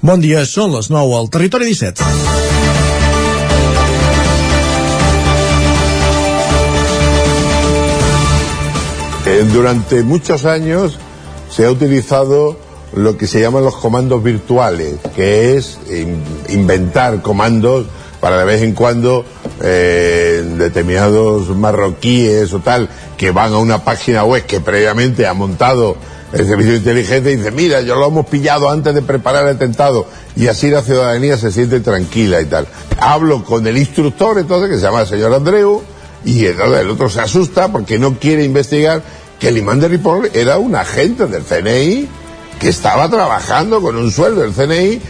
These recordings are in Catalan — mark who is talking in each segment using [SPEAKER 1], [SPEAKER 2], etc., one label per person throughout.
[SPEAKER 1] Bon dia, són les 9 al Territori 17.
[SPEAKER 2] Eh, durante muchos años se ha utilizado lo que se llaman los comandos virtuales, que es inventar comandos para de vez en cuando eh, determinados marroquíes o tal que van a una página web que previamente ha montado el servicio de inteligencia dice, mira, yo lo hemos pillado antes de preparar el atentado y así la ciudadanía se siente tranquila y tal. Hablo con el instructor entonces que se llama el señor Andreu y entonces el otro se asusta porque no quiere investigar que el imán de Ripoll era un agente del CNI que estaba trabajando con un sueldo del CNI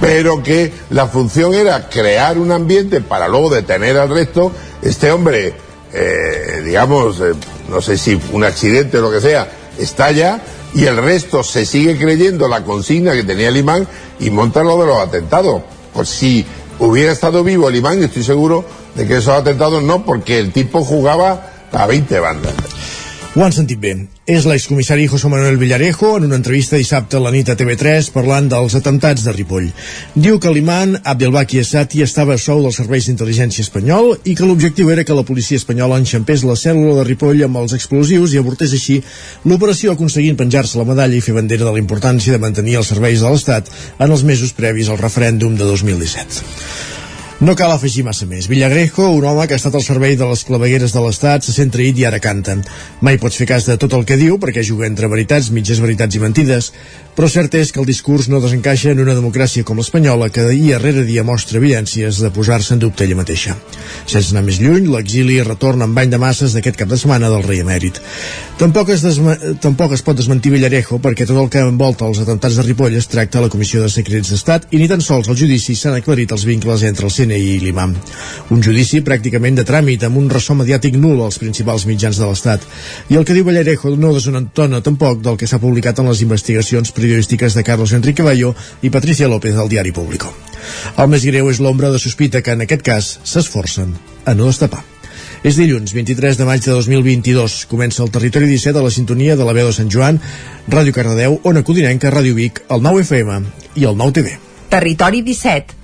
[SPEAKER 2] pero que la función era crear un ambiente para luego detener al resto. Este hombre, eh, digamos, eh, no sé si un accidente o lo que sea, estalla y el resto se sigue creyendo la consigna que tenía el imán y monta lo de los atentados. Pues si hubiera estado vivo el imán, estoy seguro de que esos atentados no, porque el tipo jugaba a 20 bandas.
[SPEAKER 1] Ho han sentit bé. És l'excomissari José Manuel Villarejo en una entrevista dissabte a la nit a TV3 parlant dels atemptats de Ripoll. Diu que l'imant Abdelbaki Essati estava a sou dels serveis d'intel·ligència espanyol i que l'objectiu era que la policia espanyola enxampés la cèl·lula de Ripoll amb els explosius i avortés així l'operació aconseguint penjar-se la medalla i fer bandera de la importància de mantenir els serveis de l'Estat en els mesos previs al referèndum de 2017. No cal afegir massa més. Villagrejo, un home que ha estat al servei de les clavegueres de l'Estat, se sent traït i ara canta. Mai pots fer cas de tot el que diu perquè juga entre veritats, mitges veritats i mentides, però cert és que el discurs no desencaixa en una democràcia com l'espanyola que dia rere dia mostra evidències de posar-se en dubte ella mateixa. Sense anar més lluny, l'exili retorna amb bany de masses d'aquest cap de setmana del rei emèrit. Tampoc es, tampoc es pot desmentir Villarejo perquè tot el que envolta els atemptats de Ripoll es tracta a la Comissió de Secrets d'Estat i ni tan sols al judici s'han aclarit els vincles entre el CNI i l'imam. Un judici pràcticament de tràmit amb un ressò mediàtic nul als principals mitjans de l'Estat. I el que diu Villarejo no desentona tampoc del que s'ha publicat en les investigacions periodístiques de Carlos Enrique Bayo i Patricia López del diari Público. El més greu és l'ombra de sospita que en aquest cas s'esforcen a no destapar. És dilluns, 23 de maig de 2022. Comença el Territori 17 a la sintonia de la veu de Sant Joan, Ràdio Cardedeu, Ona Codinenca, Ràdio Vic, el 9 FM i el 9 TV.
[SPEAKER 3] Territori 17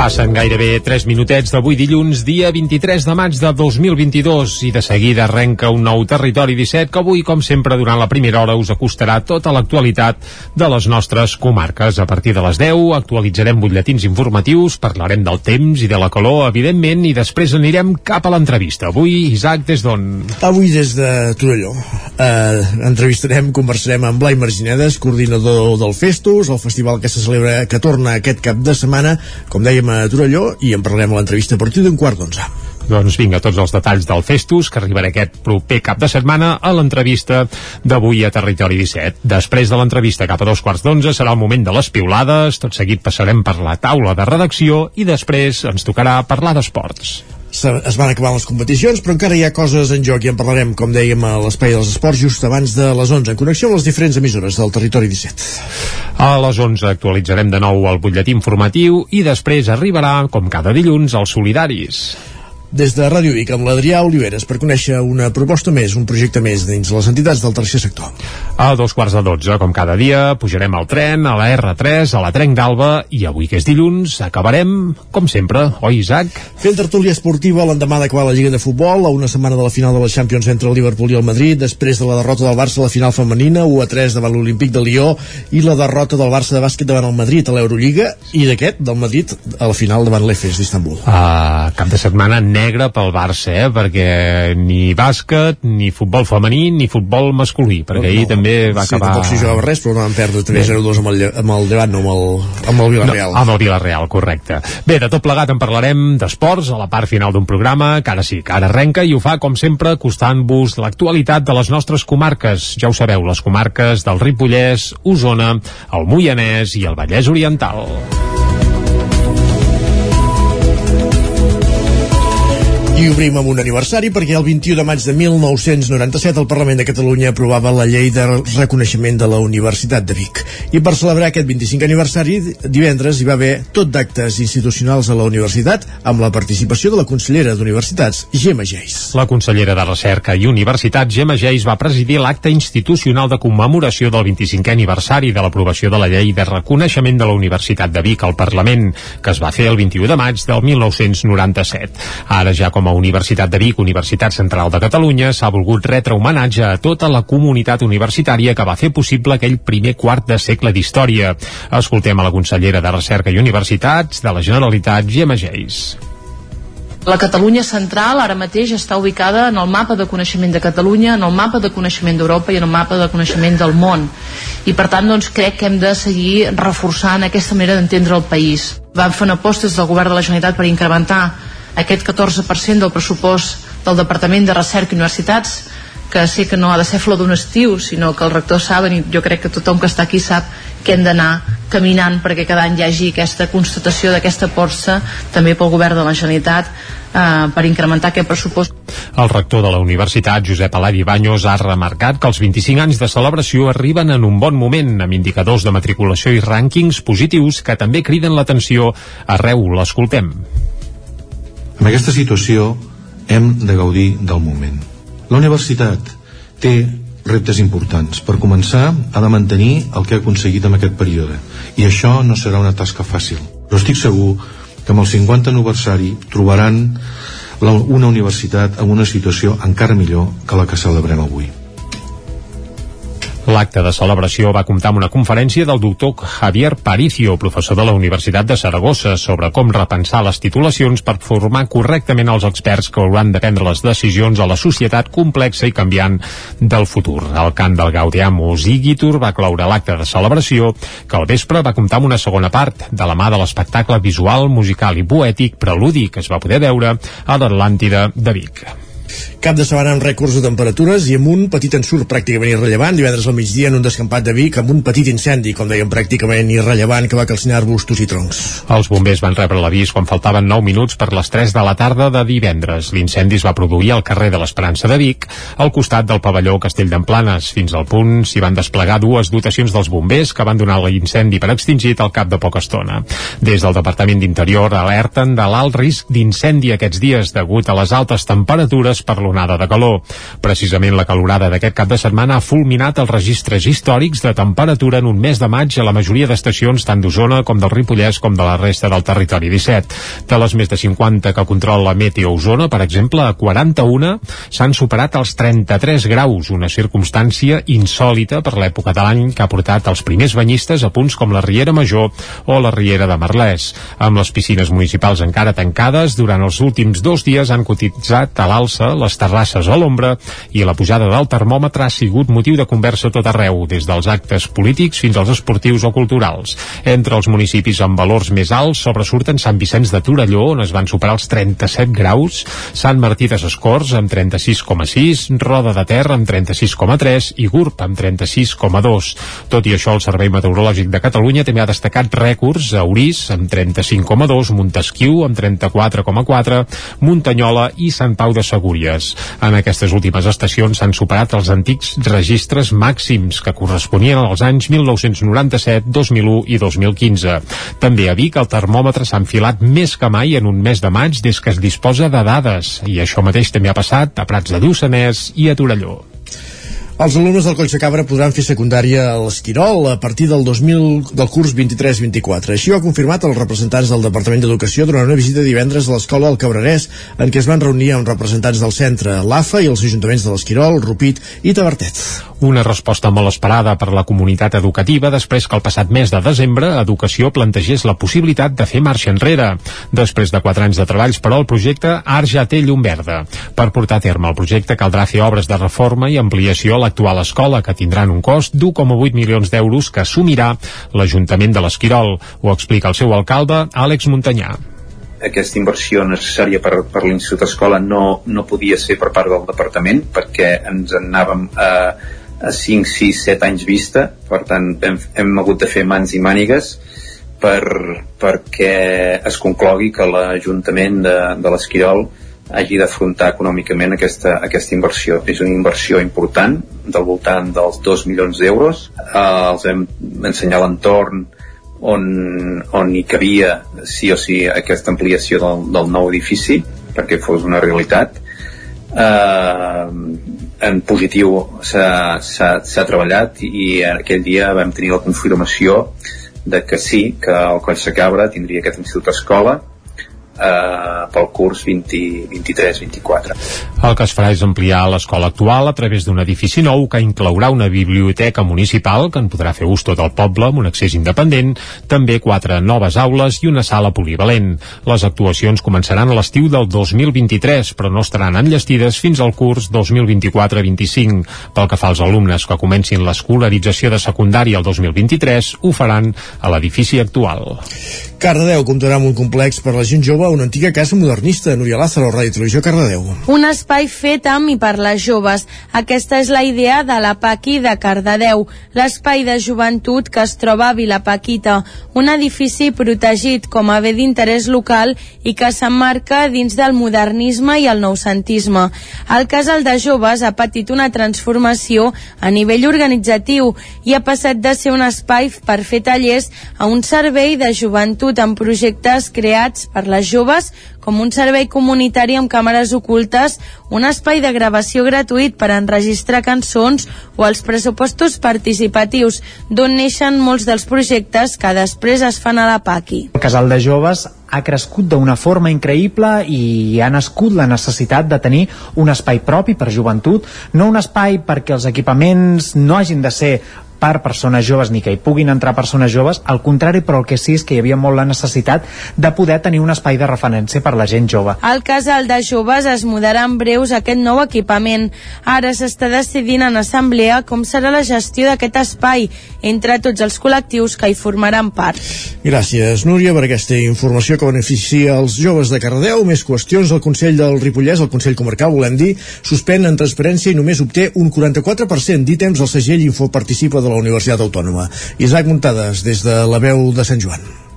[SPEAKER 4] Passen gairebé 3 minutets d'avui dilluns, dia 23 de maig de 2022 i de seguida arrenca un nou Territori 17 que avui, com sempre, durant la primera hora us acostarà tota l'actualitat de les nostres comarques. A partir de les 10 actualitzarem butlletins informatius, parlarem del temps i de la calor, evidentment, i després anirem cap a l'entrevista. Avui, Isaac, des d'on?
[SPEAKER 1] Avui des de Torelló. Uh, entrevistarem, conversarem amb Blai Marginedes, coordinador del Festus, el festival que se celebra, que torna aquest cap de setmana, com dèiem, a Torelló i en parlarem a l'entrevista a partir d'un quart d'onze.
[SPEAKER 4] Doncs vinga, tots els detalls del Festus, que arribarà aquest proper cap de setmana a l'entrevista d'avui a Territori 17. Després de l'entrevista cap a dos quarts d'onze serà el moment de les piulades, tot seguit passarem per la taula de redacció i després ens tocarà parlar d'esports
[SPEAKER 1] es van acabar les competicions, però encara hi ha coses en joc. I en parlarem, com dèiem, a l'Espai dels Esports just abans de les 11, en connexió amb les diferents emissores del territori 17.
[SPEAKER 4] A les 11 actualitzarem de nou el butlletí informatiu i després arribarà, com cada dilluns, els solidaris
[SPEAKER 1] des de Ràdio Vic amb l'Adrià Oliveres per conèixer una proposta més, un projecte més dins les entitats del tercer sector.
[SPEAKER 4] A dos quarts de dotze, com cada dia, pujarem al tren, a la R3, a la Trenc d'Alba i avui que és dilluns acabarem, com sempre, oi Isaac?
[SPEAKER 1] Fent tertúlia esportiva l'endemà d'acabar la Lliga de Futbol, a una setmana de la final de la Champions entre el Liverpool i el Madrid, després de la derrota del Barça a la final femenina, 1 a 3 davant l'Olímpic de Lió i la derrota del Barça de bàsquet davant el Madrid a l'Eurolliga i d'aquest, del Madrid, a la final davant l'Efes d'Istanbul.
[SPEAKER 4] Uh, cap de setmana negre pel Barça, eh? perquè ni bàsquet, ni futbol femení, ni futbol masculí, perquè no, ahir no. també va
[SPEAKER 1] sí,
[SPEAKER 4] acabar...
[SPEAKER 1] Sí, tampoc s'hi jugava res, però no van perdre 3-0-2 amb, el, amb el Llevant, no amb el, amb el Villarreal.
[SPEAKER 4] No, amb el Villarreal, correcte. Bé, de tot plegat en parlarem d'esports a la part final d'un programa, que ara sí, que ara arrenca i ho fa, com sempre, costant-vos l'actualitat de les nostres comarques. Ja ho sabeu, les comarques del Ripollès, Osona, el Moianès i el Vallès Oriental.
[SPEAKER 1] I obrim amb un aniversari perquè el 21 de maig de 1997 el Parlament de Catalunya aprovava la llei de reconeixement de la Universitat de Vic. I per celebrar aquest 25 aniversari, divendres hi va haver tot d'actes institucionals a la universitat amb la participació de la consellera d'Universitats, Gemma Geis.
[SPEAKER 4] La consellera de Recerca i Universitat, Gemma Geis, va presidir l'acte institucional de commemoració del 25è aniversari de l'aprovació de la llei de reconeixement de la Universitat de Vic al Parlament, que es va fer el 21 de maig del 1997. Ara ja com a Universitat de Vic, Universitat Central de Catalunya, s'ha volgut retre homenatge a tota la comunitat universitària que va fer possible aquell primer quart de segle d'història. Escoltem a la consellera de Recerca i Universitats de la Generalitat, Gemma Geis.
[SPEAKER 5] La Catalunya central ara mateix està ubicada en el mapa de coneixement de Catalunya, en el mapa de coneixement d'Europa i en el mapa de coneixement del món. I per tant doncs, crec que hem de seguir reforçant aquesta manera d'entendre el país. Vam fer des del govern de la Generalitat per incrementar aquest 14% del pressupost del Departament de Recerca i Universitats que sé que no ha de ser flor d'un estiu sinó que els rectors saben i jo crec que tothom que està aquí sap que hem d'anar caminant perquè cada any hi hagi aquesta constatació d'aquesta força també pel govern de la Generalitat eh, per incrementar aquest pressupost.
[SPEAKER 4] El rector de la Universitat, Josep Aladi Baños, ha remarcat que els 25 anys de celebració arriben en un bon moment, amb indicadors de matriculació i rànquings positius que també criden l'atenció arreu. L'escoltem.
[SPEAKER 6] En aquesta situació hem de gaudir del moment. La universitat té reptes importants. Per començar, ha de mantenir el que ha aconseguit en aquest període. I això no serà una tasca fàcil. Però estic segur que amb el 50 aniversari trobaran una universitat en una situació encara millor que la que celebrem avui.
[SPEAKER 4] L'acte de celebració va comptar amb una conferència del doctor Javier Paricio, professor de la Universitat de Saragossa, sobre com repensar les titulacions per formar correctament els experts que hauran de prendre les decisions a la societat complexa i canviant del futur. El cant del Gaudiamus Igitur va cloure l'acte de celebració, que al vespre va comptar amb una segona part, de la mà de l'espectacle visual, musical i poètic Preludi, que es va poder veure a l'Atlàntida de Vic.
[SPEAKER 1] Cap de setmana amb rècords de temperatures i amb un petit ensurt pràcticament irrellevant divendres al migdia en un descampat de Vic amb un petit incendi, com dèiem, pràcticament irrellevant que va calcinar arbustos i troncs.
[SPEAKER 4] Els bombers van rebre l'avís quan faltaven 9 minuts per les 3 de la tarda de divendres. L'incendi es va produir al carrer de l'Esperança de Vic, al costat del pavelló Castell d'Emplanes. Fins al punt s'hi van desplegar dues dotacions dels bombers que van donar l'incendi per extingit al cap de poca estona. Des del Departament d'Interior alerten de l'alt risc d'incendi aquests dies degut a les altes temperatures per l'onada de calor. Precisament la calorada d'aquest cap de setmana ha fulminat els registres històrics de temperatura en un mes de maig a la majoria d'estacions tant d'Osona com del Ripollès com de la resta del territori 17. De les més de 50 que controla la Meteo Osona, per exemple, a 41 s'han superat els 33 graus, una circumstància insòlita per l'època de l'any que ha portat els primers banyistes a punts com la Riera Major o la Riera de Merlès. Amb les piscines municipals encara tancades, durant els últims dos dies han cotitzat a l'alça les terrasses a l'ombra i la pujada del termòmetre ha sigut motiu de conversa tot arreu, des dels actes polítics fins als esportius o culturals. Entre els municipis amb valors més alts sobresurten Sant Vicenç de Torelló, on es van superar els 37 graus, Sant Martí de Sescors amb 36,6, Roda de Ter amb 36,3 i Gurb amb 36,2. Tot i això, el Servei Meteorològic de Catalunya també ha destacat rècords a Orís amb 35,2, Montesquieu amb 34,4, Muntanyola i Sant Pau de Segúries. En aquestes últimes estacions s'han superat els antics registres màxims que corresponien als anys 1997, 2001 i 2015. També a Vic el termòmetre s'ha enfilat més que mai en un mes de maig des que es disposa de dades i això mateix també ha passat a Prats de Lluçanès i a Torelló.
[SPEAKER 1] Els alumnes del Coll Cabra podran fer secundària a l'Esquirol a partir del 2000 del curs 23-24. Així ho ha confirmat els representants del Departament d'Educació durant una visita divendres a l'escola al Cabrerès, en què es van reunir amb representants del centre, l'AFA i els ajuntaments de l'Esquirol, Rupit i Tavertet.
[SPEAKER 4] Una resposta molt esperada per la comunitat educativa després que el passat mes de desembre Educació plantegés la possibilitat de fer marxa enrere. Després de quatre anys de treballs per al projecte, ara ja té llum verda. Per portar a terme el projecte caldrà fer obres de reforma i ampliació a l'actual escola, que tindran un cost d'1,8 milions d'euros que assumirà l'Ajuntament de l'Esquirol. Ho explica el seu alcalde, Àlex Muntanyà
[SPEAKER 7] aquesta inversió necessària per, per l'Institut Escola no, no podia ser per part del departament perquè ens en anàvem a, a 5, 6, 7 anys vista per tant hem, hem hagut de fer mans i mànigues per, perquè es conclogui que l'Ajuntament de, de l'Esquirol hagi d'afrontar econòmicament aquesta, aquesta inversió. És una inversió important, del voltant dels 2 milions d'euros. Eh, els hem ensenyat l'entorn on, on hi cabia sí o sí aquesta ampliació del, del nou edifici perquè fos una realitat. Eh, en positiu s'ha treballat i aquell dia vam tenir la confirmació de que sí, que el Coll Cabra tindria aquest institut escola eh, pel curs 23-24.
[SPEAKER 4] El que es farà és ampliar l'escola actual a través d'un edifici nou que inclourà una biblioteca municipal que en podrà fer ús tot el poble amb un accés independent, també quatre noves aules i una sala polivalent. Les actuacions començaran a l'estiu del 2023, però no estaran enllestides fins al curs 2024-25. Pel que fa als alumnes que comencin l'escolarització de secundària el 2023, ho faran a l'edifici actual.
[SPEAKER 1] Cardedeu comptarà amb un complex per la gent jove una antiga casa modernista. Núria Lázaro, Ràdio Televisió Cardedeu.
[SPEAKER 8] Un espai fet amb i per les joves. Aquesta és la idea de la Paqui de Cardedeu, l'espai de joventut que es troba a Vilapaquita, un edifici protegit com a bé d'interès local i que s'emmarca dins del modernisme i el noucentisme. El casal de joves ha patit una transformació a nivell organitzatiu i ha passat de ser un espai per fer tallers a un servei de joventut amb projectes creats per les joves com un servei comunitari amb càmeres ocultes, un espai de gravació gratuït per enregistrar cançons o els pressupostos participatius, d'on neixen molts dels projectes que després es fan a la PACI.
[SPEAKER 9] El casal de joves ha crescut d'una forma increïble i ha nascut la necessitat de tenir un espai propi per joventut, no un espai perquè els equipaments no hagin de ser per persones joves ni que hi puguin entrar persones joves, al contrari, però el que sí és que hi havia molt la necessitat de poder tenir un espai de referència per la gent jove.
[SPEAKER 8] Al casal de joves es mudarà en breus aquest nou equipament. Ara s'està decidint en assemblea com serà la gestió d'aquest espai entre tots els col·lectius que hi formaran part.
[SPEAKER 1] Gràcies, Núria, per aquesta informació que beneficia els joves de Cardedeu. Més qüestions. El Consell del Ripollès, el Consell Comarcal, volem dir, suspèn en transparència i només obté un 44% d'ítems al segell Infoparticipa de la Universitat Autònoma. Isaac Muntades, des de la veu de Sant Joan.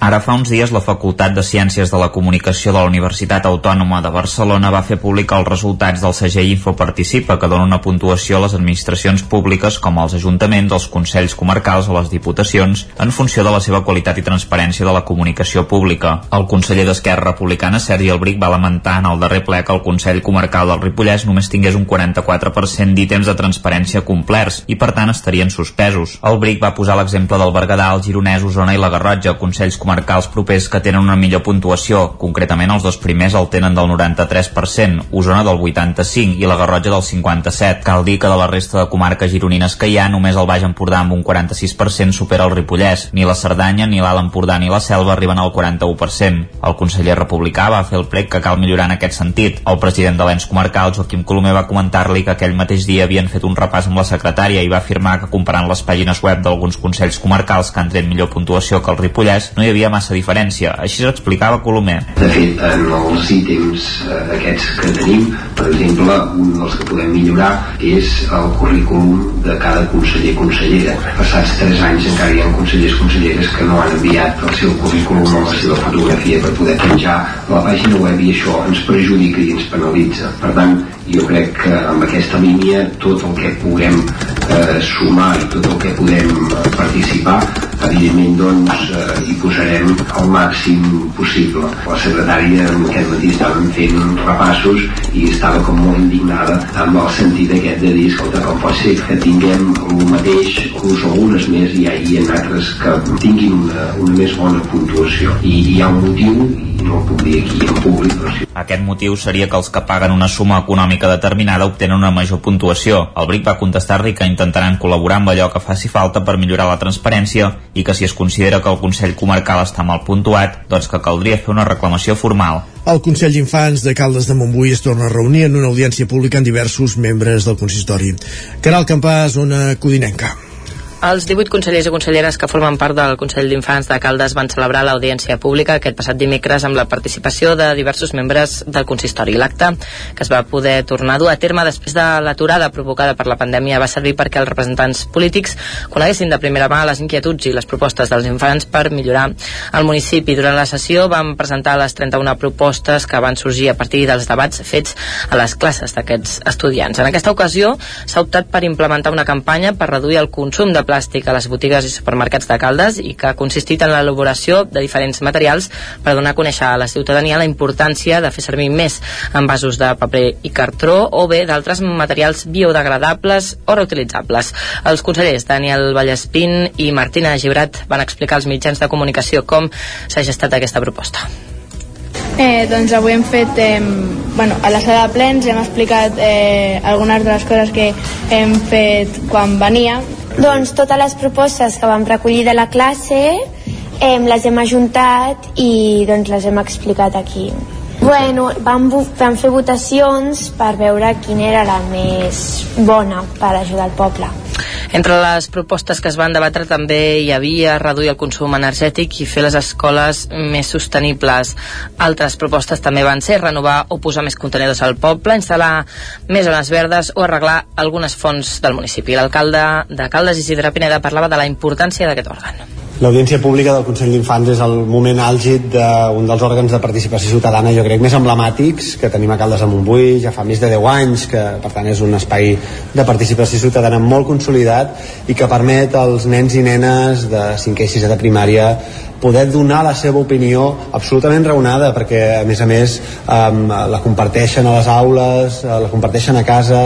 [SPEAKER 10] Ara fa uns dies la Facultat de Ciències de la Comunicació de la Universitat Autònoma de Barcelona va fer públic els resultats del segell Infoparticipa que dona una puntuació a les administracions públiques com als ajuntaments, els consells comarcals o les diputacions en funció de la seva qualitat i transparència de la comunicació pública. El conseller d'Esquerra Republicana, Sergi Albric, va lamentar en el darrer ple que el Consell Comarcal del Ripollès només tingués un 44% d'ítems de transparència complerts i per tant estarien suspesos. Albric va posar l'exemple del Berguedà, el Gironès, Osona i la Garrotja, consells comarcals comarcals propers que tenen una millor puntuació. Concretament, els dos primers el tenen del 93%, Osona del 85% i la Garrotja del 57%. Cal dir que de la resta de comarques gironines que hi ha, només el Baix Empordà amb un 46% supera el Ripollès. Ni la Cerdanya, ni l'Alt Empordà ni la Selva arriben al 41%. El conseller republicà va fer el prec que cal millorar en aquest sentit. El president de l'ens comarcal, Joaquim Colomer, va comentar-li que aquell mateix dia havien fet un repàs amb la secretària i va afirmar que comparant les pàgines web d'alguns consells comarcals que han tret millor puntuació que el Ripollès, no hi havia havia massa diferència. Així s'explicava Colomer.
[SPEAKER 11] De fet, en els ítems eh, aquests que tenim, per exemple, un dels que podem millorar és el currículum de cada conseller consellera. Passats tres anys encara hi ha consellers conselleres que no han enviat el seu currículum o la seva fotografia per poder penjar la pàgina web i això ens perjudica i ens penalitza. Per tant, jo crec que amb aquesta línia tot el que puguem eh, sumar i tot el que podem eh, participar evidentment doncs eh, hi posarem el màxim possible la secretària aquest matí estàvem fent repassos i estava com molt indignada amb el sentit aquest de dir escolta com pot ser que tinguem el mateix inclús algunes més i hi ha altres que tinguin una, una més bona puntuació i hi ha un motiu i no el puc dir aquí en públic però sí.
[SPEAKER 10] Aquest motiu seria que els que paguen una suma econòmica determinada obtenen una major puntuació. El BRIC va contestar-li que intentaran col·laborar amb allò que faci falta per millorar la transparència i que si es considera que el Consell Comarcal està mal puntuat, doncs que caldria fer una reclamació formal.
[SPEAKER 1] El Consell d'Infants de Caldes de Montbui es torna a reunir en una audiència pública amb diversos membres del consistori. Caral Campàs, zona Codinenca.
[SPEAKER 12] Els 18 consellers i conselleres que formen part del Consell d'Infants de Caldes van celebrar l'audiència pública aquest passat dimecres amb la participació de diversos membres del consistori. L'acte, que es va poder tornar a dur a terme després de l'aturada provocada per la pandèmia, va servir perquè els representants polítics coneguessin de primera mà les inquietuds i les propostes dels infants per millorar el municipi. Durant la sessió van presentar les 31 propostes que van sorgir a partir dels debats fets a les classes d'aquests estudiants. En aquesta ocasió s'ha optat per implementar una campanya per reduir el consum de plàstic a les botigues i supermercats de Caldes i que ha consistit en l'elaboració de diferents materials per donar a conèixer a la ciutadania la importància de fer servir més envasos de paper i cartró o bé d'altres materials biodegradables o reutilitzables. Els consellers Daniel Vallespín i Martina Gibrat van explicar als mitjans de comunicació com s'ha gestat aquesta proposta.
[SPEAKER 13] Eh, doncs avui hem fet, eh, bueno, a la sala de plens hem explicat eh, algunes de les coses que hem fet quan venia
[SPEAKER 14] doncs totes les propostes que vam recollir de la classe eh, les hem ajuntat i doncs les hem explicat aquí. Bueno, vam, vam fer votacions per veure quina era la més bona per ajudar el poble.
[SPEAKER 12] Entre les propostes que es van debatre també hi havia reduir el consum energètic i fer les escoles més sostenibles. Altres propostes també van ser renovar o posar més contenidors al poble, instal·lar més zones verdes o arreglar algunes fonts del municipi. L'alcalde de Caldes, Isidre Pineda, parlava de la importància d'aquest òrgan.
[SPEAKER 15] L'audiència pública del Consell d'Infants és el moment àlgid d'un dels òrgans de participació ciutadana, jo crec, més emblemàtics que tenim a Caldes de Montbui, ja fa més de 10 anys, que per tant és un espai de participació ciutadana molt consolidat i que permet als nens i nenes de 5è i 6è de primària poder donar la seva opinió absolutament raonada perquè a més a més la comparteixen a les aules uh, la comparteixen a casa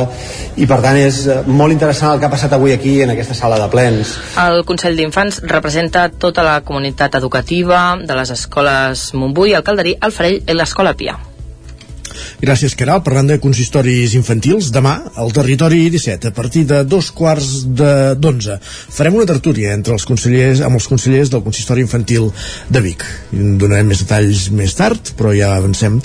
[SPEAKER 15] i per tant és molt interessant el que ha passat avui aquí en aquesta sala de plens.
[SPEAKER 12] El Consell d'Infants representa tota la comunitat educativa de les escoles Montbui, el Calderí, el Farell i l'Escola Pia
[SPEAKER 1] Gràcies, Caral. Parlant de consistoris infantils, demà, al territori 17, a partir de dos quarts d'onze, farem una tertúlia entre els consellers, amb els consellers del consistori infantil de Vic. Donarem més detalls més tard, però ja avancem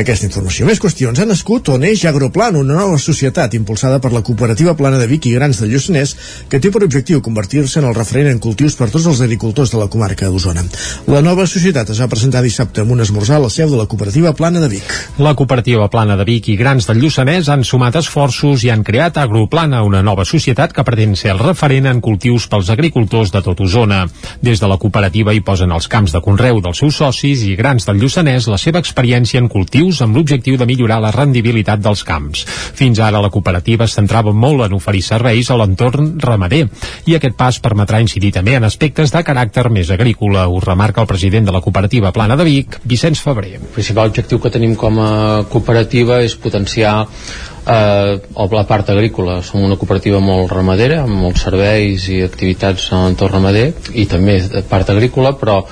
[SPEAKER 1] aquesta informació. Més qüestions. Ha nascut o neix Agroplan, una nova societat impulsada per la cooperativa Plana de Vic i Grans de Lluçanès, que té per objectiu convertir-se en el referent en cultius per tots els agricultors de la comarca d'Osona. La nova societat es va presentar dissabte amb un esmorzar a la seu de la cooperativa Plana de Vic.
[SPEAKER 4] La cooperativa Plana de Vic i Grans del Lluçanès han sumat esforços i han creat Agroplana, una nova societat que pretén ser el referent en cultius pels agricultors de tot Osona. Des de la cooperativa hi posen els camps de conreu dels seus socis i Grans del Lluçanès la seva experiència en cultius amb l'objectiu de millorar la rendibilitat dels camps. Fins ara la cooperativa es centrava molt en oferir serveis a l'entorn ramader i aquest pas permetrà incidir també en aspectes de caràcter més agrícola, ho remarca el president de la cooperativa Plana de Vic, Vicenç Febrer.
[SPEAKER 16] El principal objectiu que tenim com a cooperativa és potenciar eh, la part agrícola. Som una cooperativa molt ramadera, amb molts serveis i activitats en l'entorn ramader i també part agrícola, però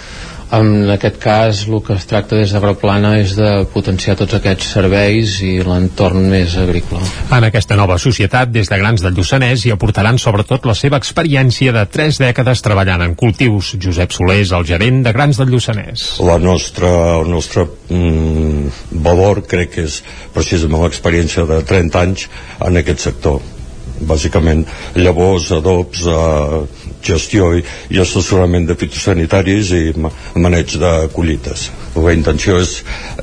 [SPEAKER 16] en aquest cas el que es tracta des d'Agroplana és de potenciar tots aquests serveis i l'entorn més agrícola.
[SPEAKER 4] En aquesta nova societat, des de Grans del Lluçanès, hi aportaran sobretot la seva experiència de tres dècades treballant en cultius. Josep Soler és el gerent de Grans del Lluçanès.
[SPEAKER 17] La nostra, el nostre mm, valor crec que és precisament l'experiència de 30 anys en aquest sector bàsicament llavors, adobs, eh, gestió i, i assessorament de fitosanitaris i maneig de collites. La intenció és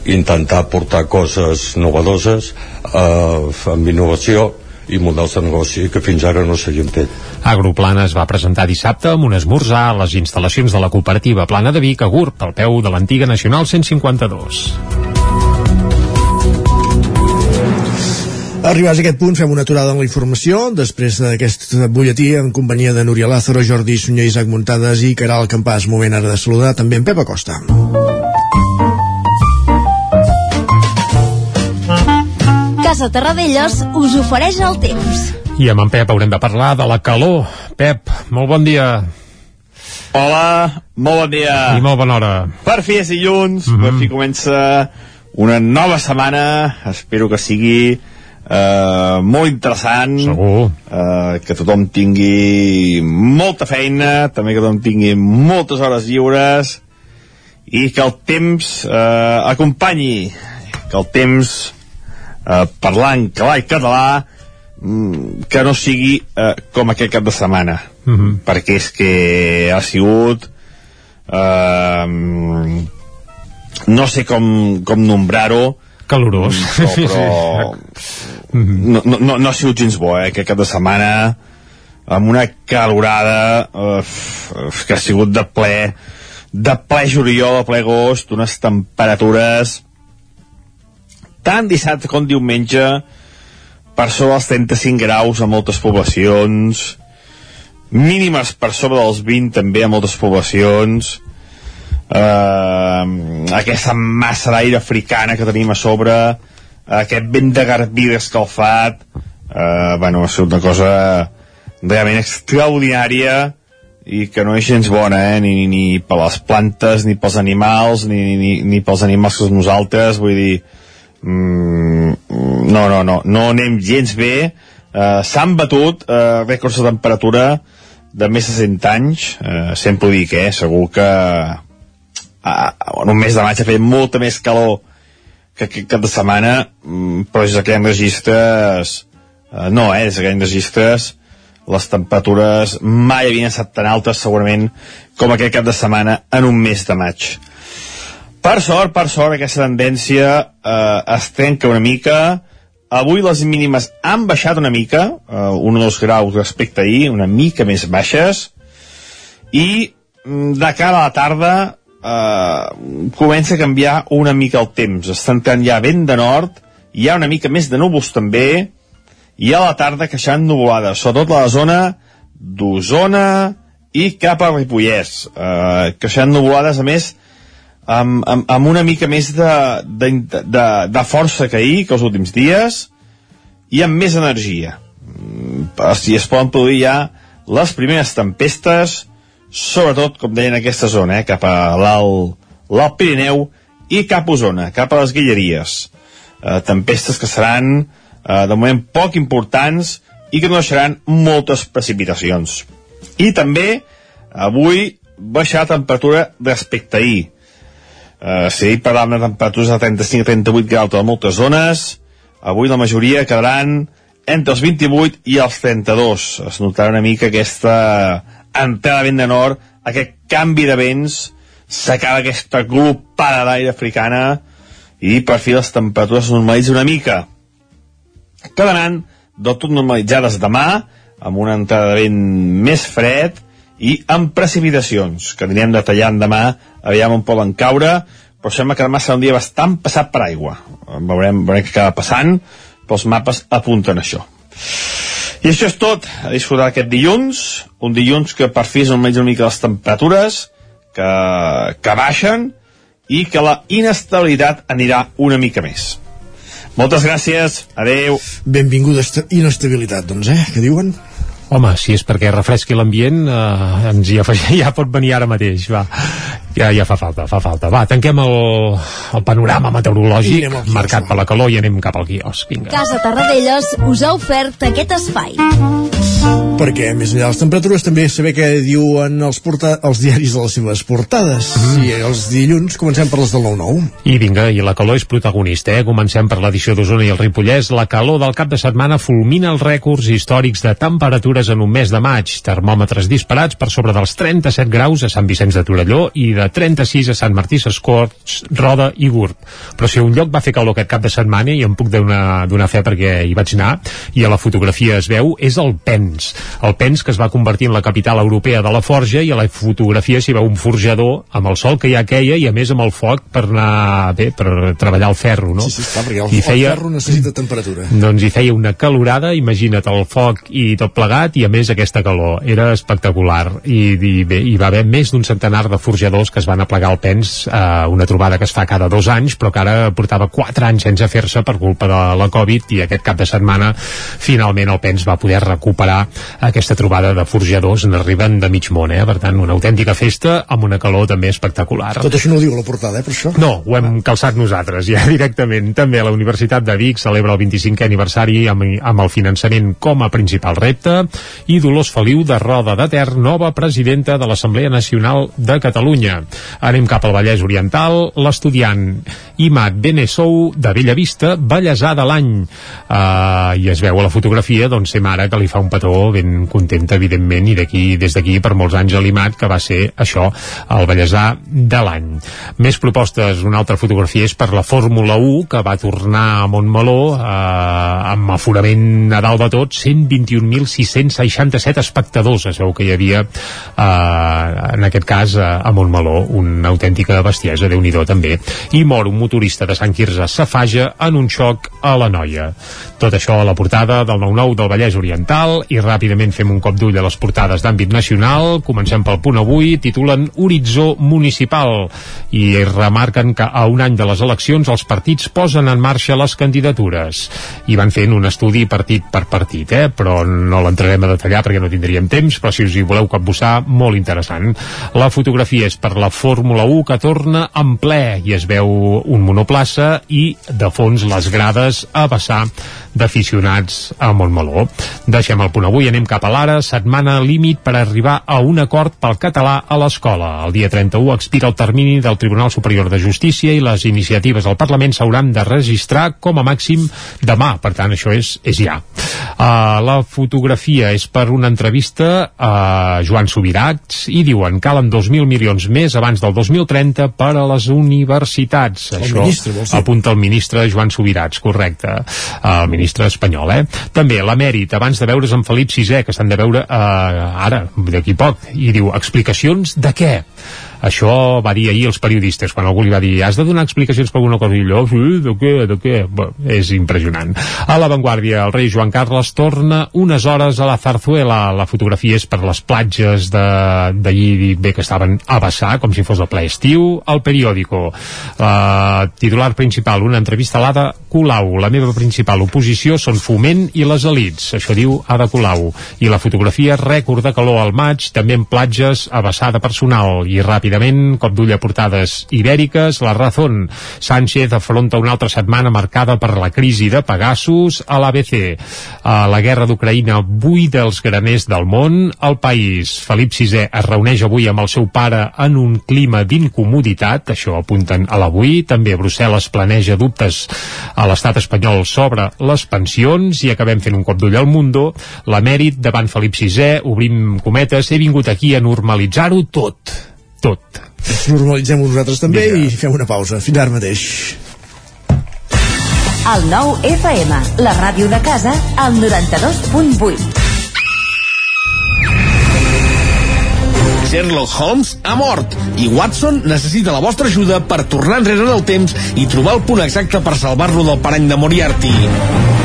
[SPEAKER 17] intentar portar coses novedoses eh, amb innovació i models de negoci que fins ara no s'hagin fet.
[SPEAKER 4] Agroplana es va presentar dissabte amb un esmorzar a les instal·lacions de la cooperativa Plana de Vic a Gurb, al peu de l'antiga Nacional 152.
[SPEAKER 1] Arribats a aquest punt, fem una aturada en la informació. Després d'aquest butlletí, en companyia de Núria Lázaro, Jordi Sunyer, Isaac Muntades i Caral Campàs. Moment ara de saludar també en Pep Acosta.
[SPEAKER 18] Casa Terradellos us ofereix el temps.
[SPEAKER 4] I amb en Pep haurem de parlar de la calor. Pep, molt bon dia.
[SPEAKER 19] Hola, molt bon dia.
[SPEAKER 4] I molt bona hora.
[SPEAKER 19] Per fi és dilluns,
[SPEAKER 4] Mhm.
[SPEAKER 19] mm -hmm. per fi comença una nova setmana, espero que sigui eh, molt interessant.
[SPEAKER 4] Segur.
[SPEAKER 19] Eh, que tothom tingui molta feina, també que tothom tingui moltes hores lliures i que el temps eh, acompanyi, que el temps eh, parlant clar i català mm, que no sigui eh, com aquest cap de setmana
[SPEAKER 4] Mm -hmm.
[SPEAKER 19] perquè és que ha sigut eh, no sé com, com nombrar-ho
[SPEAKER 4] calorós.
[SPEAKER 19] Però, però no, no, no, no ha sigut gens bo eh, que cap de setmana. Amb una calorada uf, que ha sigut de ple de ple juliol, de ple agost unes temperatures tant dissabte com diumenge per sobre dels 35 graus a moltes poblacions mínimes per sobre dels 20 també a moltes poblacions eh, aquesta massa d'aire africana que tenim a sobre aquest vent de garbí escalfat eh, bueno, ha sigut una cosa realment extraordinària i que no és gens bona, eh? ni, ni, per les plantes, ni pels animals, ni, ni, ni pels animals que nosaltres, vull dir, mm, no, no, no, no anem gens bé, eh, s'han batut eh, rècords de temperatura de més de 100 anys, eh, sempre ho dic, eh? segur que eh, en un mes de maig ha fet molta més calor que aquest cap de setmana, mm, però és que hi ha registres, eh, no, eh, és ha registres les temperatures mai havien estat tan altes segurament com aquest cap de setmana en un mes de maig. Per sort, per sort aquesta tendència eh, es trenca una mica. Avui les mínimes han baixat una mica eh, un o dos graus respecte a ahir una mica més baixes. I mm, de cara a la tarda eh, comença a canviar una mica el temps està entrant ja vent de nord hi ha una mica més de núvols també i a la tarda queixant nuvolada, sobretot la zona d'Osona i cap a Ripollès, eh, queixant nuvolades, a més, amb, amb, amb una mica més de, de, de, de força que ahir, que els últims dies, i amb més energia. Mm, si es poden produir ja les primeres tempestes, sobretot, com deien, en aquesta zona, eh, cap a l'Alt Pirineu i cap a Osona, cap a les Guilleries. Eh, tempestes que seran eh, de moment poc importants i que no deixaran moltes precipitacions. I també avui baixar la temperatura respecte ahir. Eh, si ahir parlàvem de temperatures de 35-38 graus a moltes zones, avui la majoria quedaran entre els 28 i els 32. Es notarà una mica aquesta entrada de vent de nord, aquest canvi de vents, s'acaba aquesta glopada d'aire africana i per fi les temperatures normalitzen una mica quedaran del tot normalitzades demà, amb una entrada de vent més fred i amb precipitacions, que anirem detallant demà, aviam on poden caure, però sembla que demà serà un dia bastant passat per aigua. Veurem, veurem què acaba passant, però els mapes apunten això. I això és tot, a disfrutar aquest dilluns, un dilluns que per fi és almenys una mica les temperatures, que, que baixen, i que la inestabilitat anirà una mica més. Moltes gràcies, adeu.
[SPEAKER 1] Benvinguda inestabilitat, doncs, eh? Què diuen?
[SPEAKER 4] Home, si és perquè refresqui l'ambient, eh, ens hi afegim, ja pot venir ara mateix, va. Ja, ja fa falta, fa falta. Va, tanquem el, el panorama meteorològic marcat per la calor i anem cap al quiosc. Vinga.
[SPEAKER 20] Casa Tarradellas us ha ofert aquest espai.
[SPEAKER 1] Perquè, més enllà de les temperatures, també saber què diuen els, porta els diaris de les seves portades. Mm. I els dilluns comencem per les del 9-9.
[SPEAKER 4] I vinga, i la calor és protagonista, eh? Comencem per l'edició d'Osona i el Ripollès. La calor del cap de setmana fulmina els rècords històrics de temperatures en un mes de maig. Termòmetres disparats per sobre dels 37 graus a Sant Vicenç de Torelló i de 36 a Sant Martí Sescorts, Roda i Gurb. Però si un lloc va fer calor aquest cap de setmana, i em puc donar fe perquè hi vaig anar, i a la fotografia es veu, és el Pens el Pens que es va convertir en la capital europea de la forja i a la fotografia s'hi veu un forjador amb el sol que ja queia i a més amb el foc per anar bé, per treballar el ferro no?
[SPEAKER 1] Sí, sí, està, perquè el, I feia, el ferro necessita temperatura
[SPEAKER 4] doncs hi feia una calorada imagina't el foc i tot plegat i a més aquesta calor, era espectacular i, i bé, hi va haver més d'un centenar de forjadors que es van aplegar al Pens eh, una trobada que es fa cada dos anys però que ara portava quatre anys sense fer-se per culpa de la Covid i aquest cap de setmana finalment el Pens va poder recuperar aquesta trobada de forjadors n'arriben de mig món, eh? per tant una autèntica festa amb una calor també espectacular.
[SPEAKER 1] Tot això no ho diu la portada, eh, per això?
[SPEAKER 4] No, ho hem calçat nosaltres ja directament. També la Universitat de Vic celebra el 25è aniversari amb, amb el finançament com a principal repte i Dolors Feliu de Roda de Ter, nova presidenta de l'Assemblea Nacional de Catalunya. Anem cap al Vallès Oriental, l'estudiant Imat Benesou de Bellavista, bellesà de l'any. Uh, I es veu a la fotografia, doncs, ser mare que li fa un petó Montmeló ben contenta, evidentment, i d'aquí des d'aquí per molts anys a l'IMAT, que va ser això, el Vallèsà de l'any. Més propostes, una altra fotografia és per la Fórmula 1, que va tornar a Montmeló eh, amb aforament a dalt de tot, 121.667 espectadors, es veu que hi havia eh, en aquest cas a, a Montmeló, una autèntica bestiesa, déu nhi també. I mor un motorista de Sant Quirze Safaja en un xoc a la Noia. Tot això a la portada del 9-9 del Vallès Oriental i ràpidament fem un cop d'ull a les portades d'àmbit nacional. Comencem pel punt avui, titulen Horitzó Municipal i remarquen que a un any de les eleccions els partits posen en marxa les candidatures i van fent un estudi partit per partit, eh? però no l'entrarem a detallar perquè no tindríem temps, però si us hi voleu capbussar, molt interessant. La fotografia és per la Fórmula 1 que torna en ple i es veu un monoplaça i de fons les grades a vessar d'aficionats a Montmeló. Deixem el punt avui, anem cap a l'ara, setmana límit per arribar a un acord pel català a l'escola. El dia 31 expira el termini del Tribunal Superior de Justícia i les iniciatives al Parlament s'hauran de registrar com a màxim demà, per tant això és, és ja. Uh, la fotografia és per una entrevista a Joan Subirats i diuen calen 2.000 milions més abans del 2030 per a les universitats.
[SPEAKER 1] El
[SPEAKER 4] Això
[SPEAKER 1] ministre,
[SPEAKER 4] apunta el ministre Joan Subirats, correcte. El ministre espanyol, eh? També l'emèrit, abans de veure's amb Felip VI, que s'han de veure eh, ara, d'aquí poc, i diu, explicacions de què? Això va dir ahir els periodistes, quan algú li va dir has de donar explicacions per alguna cosa, i allò, sí, de què, de què? Bé, és impressionant. A l'avantguàrdia, el rei Joan Carles torna unes hores a la Zarzuela. La fotografia és per les platges d'allí, bé, que estaven a vessar, com si fos el ple estiu. El periòdico, la titular principal, una entrevista a l'Ada Colau. La meva principal oposició són Foment i les elites. Això diu Ada Colau. I la fotografia, rècord de calor al maig, també en platges a vessar de personal. I ràpidament, cop d'ull a portades ibèriques, la Razón. Sánchez afronta una altra setmana marcada per la crisi de Pegasus a l'ABC. A la guerra d'Ucraïna buida els graners del món. El país, Felip VI es reuneix avui amb el seu pare en un clima d'incomoditat, això apunten a l'avui. També Brussel·les planeja dubtes a l'estat espanyol sobre les pensions i acabem fent un cop d'ull al Mundo. L'emèrit davant Felip VI, obrim cometes, he vingut aquí a normalitzar-ho tot. Tot.
[SPEAKER 1] Normalitzem-ho nosaltres també Vinga. i fem una pausa. Fins ara mateix.
[SPEAKER 20] El nou FM, la ràdio de casa, al 92.8.
[SPEAKER 21] Sherlock Holmes ha mort i Watson necessita la vostra ajuda per tornar enrere en el temps i trobar el punt exacte per salvar-lo del parany de Moriarty.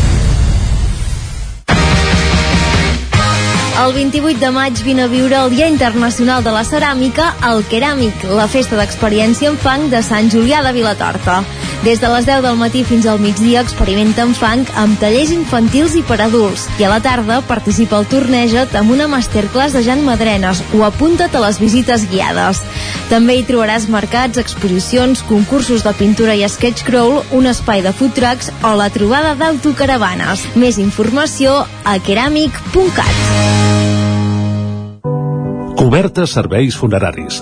[SPEAKER 18] El 28 de maig vine a viure el Dia Internacional de la Ceràmica al Keràmic, la festa d'experiència en fang de Sant Julià de Vilatorta. Des de les 10 del matí fins al migdia experimenta en fang amb tallers infantils i per adults i a la tarda participa al torneja't amb una masterclass de Jan Madrenes o apunta't a les visites guiades. També hi trobaràs mercats, exposicions, concursos de pintura i sketch crawl, un espai de food trucks o la trobada d'autocaravanes. Més informació a keramic.cat.
[SPEAKER 22] Cobertes serveis funeraris.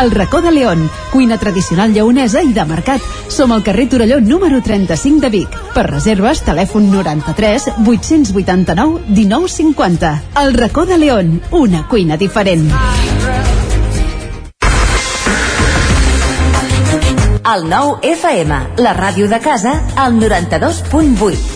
[SPEAKER 23] El racó de León, cuina tradicional lleonesa i de mercat. Som al carrer Torelló número 35 de Vic. Per reserves, telèfon 93 889 1950. El racó de León, una cuina diferent.
[SPEAKER 20] El nou FM, la ràdio de casa, al 92.8.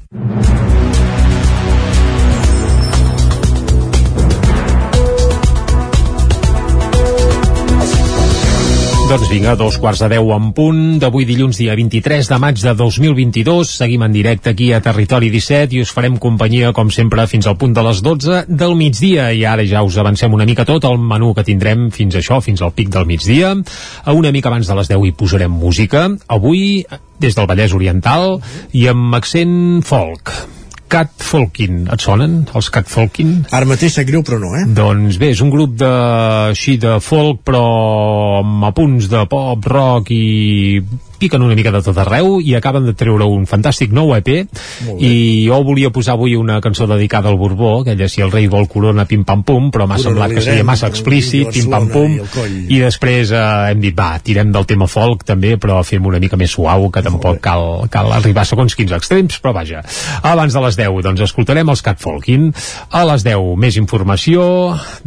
[SPEAKER 4] Doncs vinga, dos quarts de deu en punt d'avui dilluns dia 23 de maig de 2022. Seguim en directe aquí a Territori 17 i us farem companyia, com sempre, fins al punt de les 12 del migdia. I ara ja us avancem una mica tot el menú que tindrem fins això, fins al pic del migdia. A una mica abans de les 10 hi posarem música. Avui, des del Vallès Oriental i amb accent folk. Cat Folkin, et sonen, els Cat Folkin?
[SPEAKER 1] Ara mateix sap greu, però no, eh?
[SPEAKER 4] Doncs bé, és un grup de, així de folk, però amb apunts de pop, rock i piquen una mica de tot arreu i acaben de treure un fantàstic nou EP i jo volia posar avui una cançó dedicada al Borbó, aquella si el rei vol corona pim pam pum, però m'ha semblat que seria massa explícit pim pam pum,
[SPEAKER 1] i
[SPEAKER 4] i després eh, hem dit, va, tirem del tema folk també, però fem una mica més suau que tampoc cal, cal arribar segons quins extrems, però vaja. Abans de les 10, doncs escoltarem els Cat Folkin. A les 10, més informació.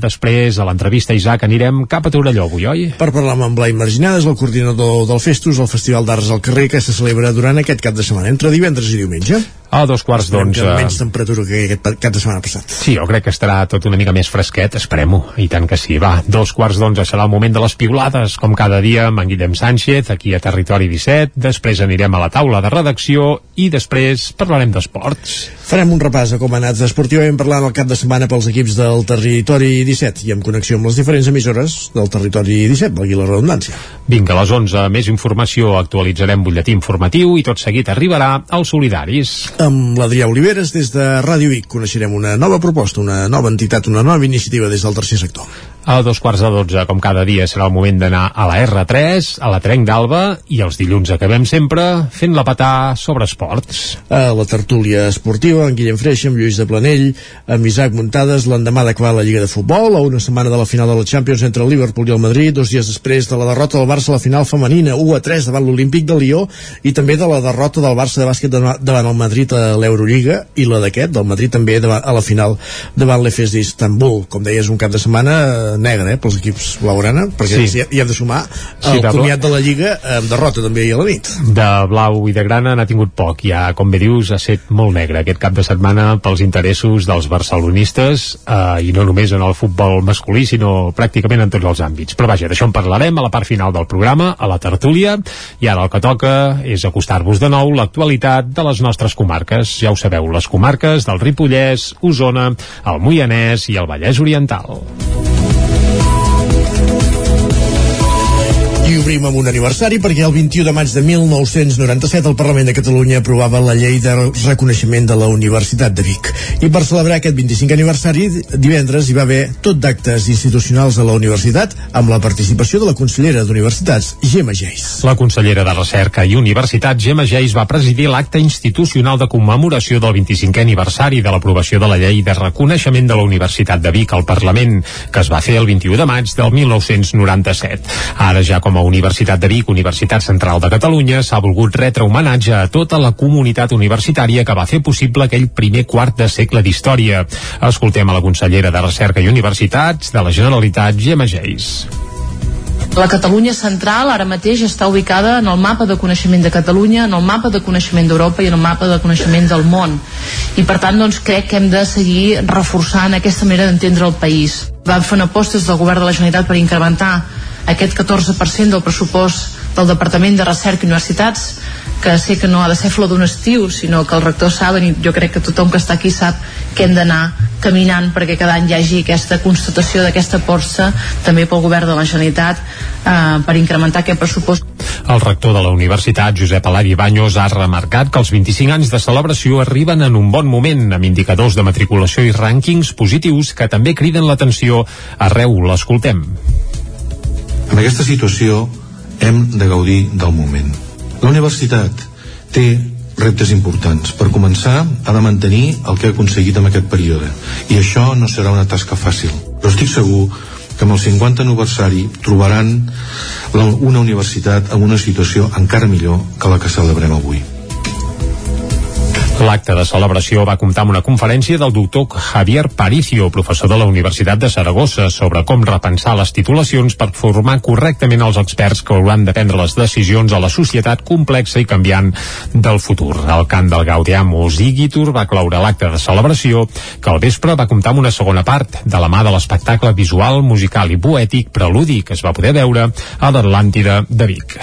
[SPEAKER 4] Després a l'entrevista Isaac anirem cap a Torelló avui, oi?
[SPEAKER 1] Per parlar amb en Blai Marginades, el coordinador del Festus, el Festival d'Arts al carrer, que se celebra durant aquest cap de setmana, entre divendres i diumenge.
[SPEAKER 4] A dos quarts d'onze.
[SPEAKER 1] menys temperatura que aquest cap de setmana passat.
[SPEAKER 4] Sí, jo crec que estarà tot una mica més fresquet, esperem-ho, i tant que sí. Va, dos quarts d'onze serà el moment de les piulades, com cada dia amb en Guillem Sánchez, aquí a Territori 17, després anirem a la taula de redacció i després parlarem d'esports.
[SPEAKER 1] Farem un repàs a com ha anat esportivament parlant el cap de setmana pels equips del Territori 17 i en connexió amb les diferents emissores del Territori 17, valgui la redundància.
[SPEAKER 4] Vinga, a les 11, més informació, actualitzarem butlletí informatiu i tot seguit arribarà als solidaris.
[SPEAKER 1] Amb l'Adrià Oliveres, des de Ràdio Vic, coneixerem una nova proposta, una nova entitat, una nova iniciativa des del tercer sector.
[SPEAKER 4] A dos quarts de dotze, com cada dia, serà el moment d'anar a la R3, a la Trenc d'Alba, i els dilluns acabem sempre fent la patà sobre esports.
[SPEAKER 1] A la tertúlia esportiva, en Guillem Freixa, amb Lluís de Planell, amb Isaac Muntades, l'endemà d'acabar la Lliga de Futbol, a una setmana de la final de la Champions entre el Liverpool i el Madrid, dos dies després de la derrota del Barça a la final femenina, 1 a 3 davant l'Olímpic de Lió, i també de la derrota del Barça de bàsquet davant el Madrid a l'Eurolliga, i la d'aquest, del Madrid també a la final davant l'Efes d'Istanbul. Com deies, un cap de setmana eh, negre, eh, pels equips blaugrana, perquè
[SPEAKER 4] Sí.
[SPEAKER 1] hi, hi hem de sumar
[SPEAKER 4] Sí,
[SPEAKER 1] el
[SPEAKER 4] de
[SPEAKER 1] comiat de la Lliga amb derrota també ahir a la nit.
[SPEAKER 4] de blau i de grana n'ha tingut poc. Ja, com bé dius, ha set molt negre aquest cap de setmana pels interessos dels barcelonistes eh, i no només en el futbol masculí, sinó pràcticament en tots els àmbits. Però vaja, d'això en parlarem a la part final del programa, a la tertúlia, i ara el que toca és acostar-vos de nou l'actualitat de les nostres comarques. Ja ho sabeu, les comarques del Ripollès, Osona, el Moianès i el Vallès Oriental.
[SPEAKER 1] I obrim amb un aniversari perquè el 21 de maig de 1997 el Parlament de Catalunya aprovava la llei de reconeixement de la Universitat de Vic. I per celebrar aquest 25 aniversari, divendres hi va haver tot d'actes institucionals a la universitat amb la participació de la consellera d'Universitats, Gemma Geis.
[SPEAKER 4] La consellera de Recerca i Universitat, Gemma Geis, va presidir l'acte institucional de commemoració del 25è aniversari de l'aprovació de la llei de reconeixement de la Universitat de Vic al Parlament, que es va fer el 21 de maig del 1997. Ara ja com a Universitat de Vic, Universitat Central de Catalunya, s'ha volgut retre homenatge a tota la comunitat universitària que va fer possible aquell primer quart de segle d'història. Escoltem a la consellera de Recerca i Universitats de la Generalitat, Gemma Geis.
[SPEAKER 5] La Catalunya central ara mateix està ubicada en el mapa de coneixement de Catalunya, en el mapa de coneixement d'Europa i en el mapa de coneixement del món. I per tant, doncs, crec que hem de seguir reforçant aquesta manera d'entendre el país. Vam fer una del govern de la Generalitat per incrementar aquest 14% del pressupost del Departament de Recerca i Universitats que sé que no ha de ser flor d'un estiu sinó que els rectors saben i jo crec que tothom que està aquí sap que hem d'anar caminant perquè cada any hi hagi aquesta constatació d'aquesta aposta també pel govern de la Generalitat eh, per incrementar aquest pressupost
[SPEAKER 4] El rector de la universitat, Josep Alari Baños, ha remarcat que els 25 anys de celebració arriben en un bon moment, amb indicadors de matriculació i rànquings positius que també criden l'atenció. Arreu l'escoltem.
[SPEAKER 6] En aquesta situació hem de gaudir del moment. La universitat té reptes importants. Per començar, ha de mantenir el que ha aconseguit en aquest període. I això no serà una tasca fàcil. Però estic segur que amb el 50 aniversari trobaran una universitat en una situació encara millor que la que celebrem avui.
[SPEAKER 4] L'acte de celebració va comptar amb una conferència del doctor Javier Paricio, professor de la Universitat de Saragossa, sobre com repensar les titulacions per formar correctament els experts que hauran de prendre les decisions a la societat complexa i canviant del futur. El cant del Gaudiamus Igitur va cloure l'acte de celebració, que al vespre va comptar amb una segona part, de la mà de l'espectacle visual, musical i poètic Preludi, que es va poder veure a l'Atlàntida de Vic.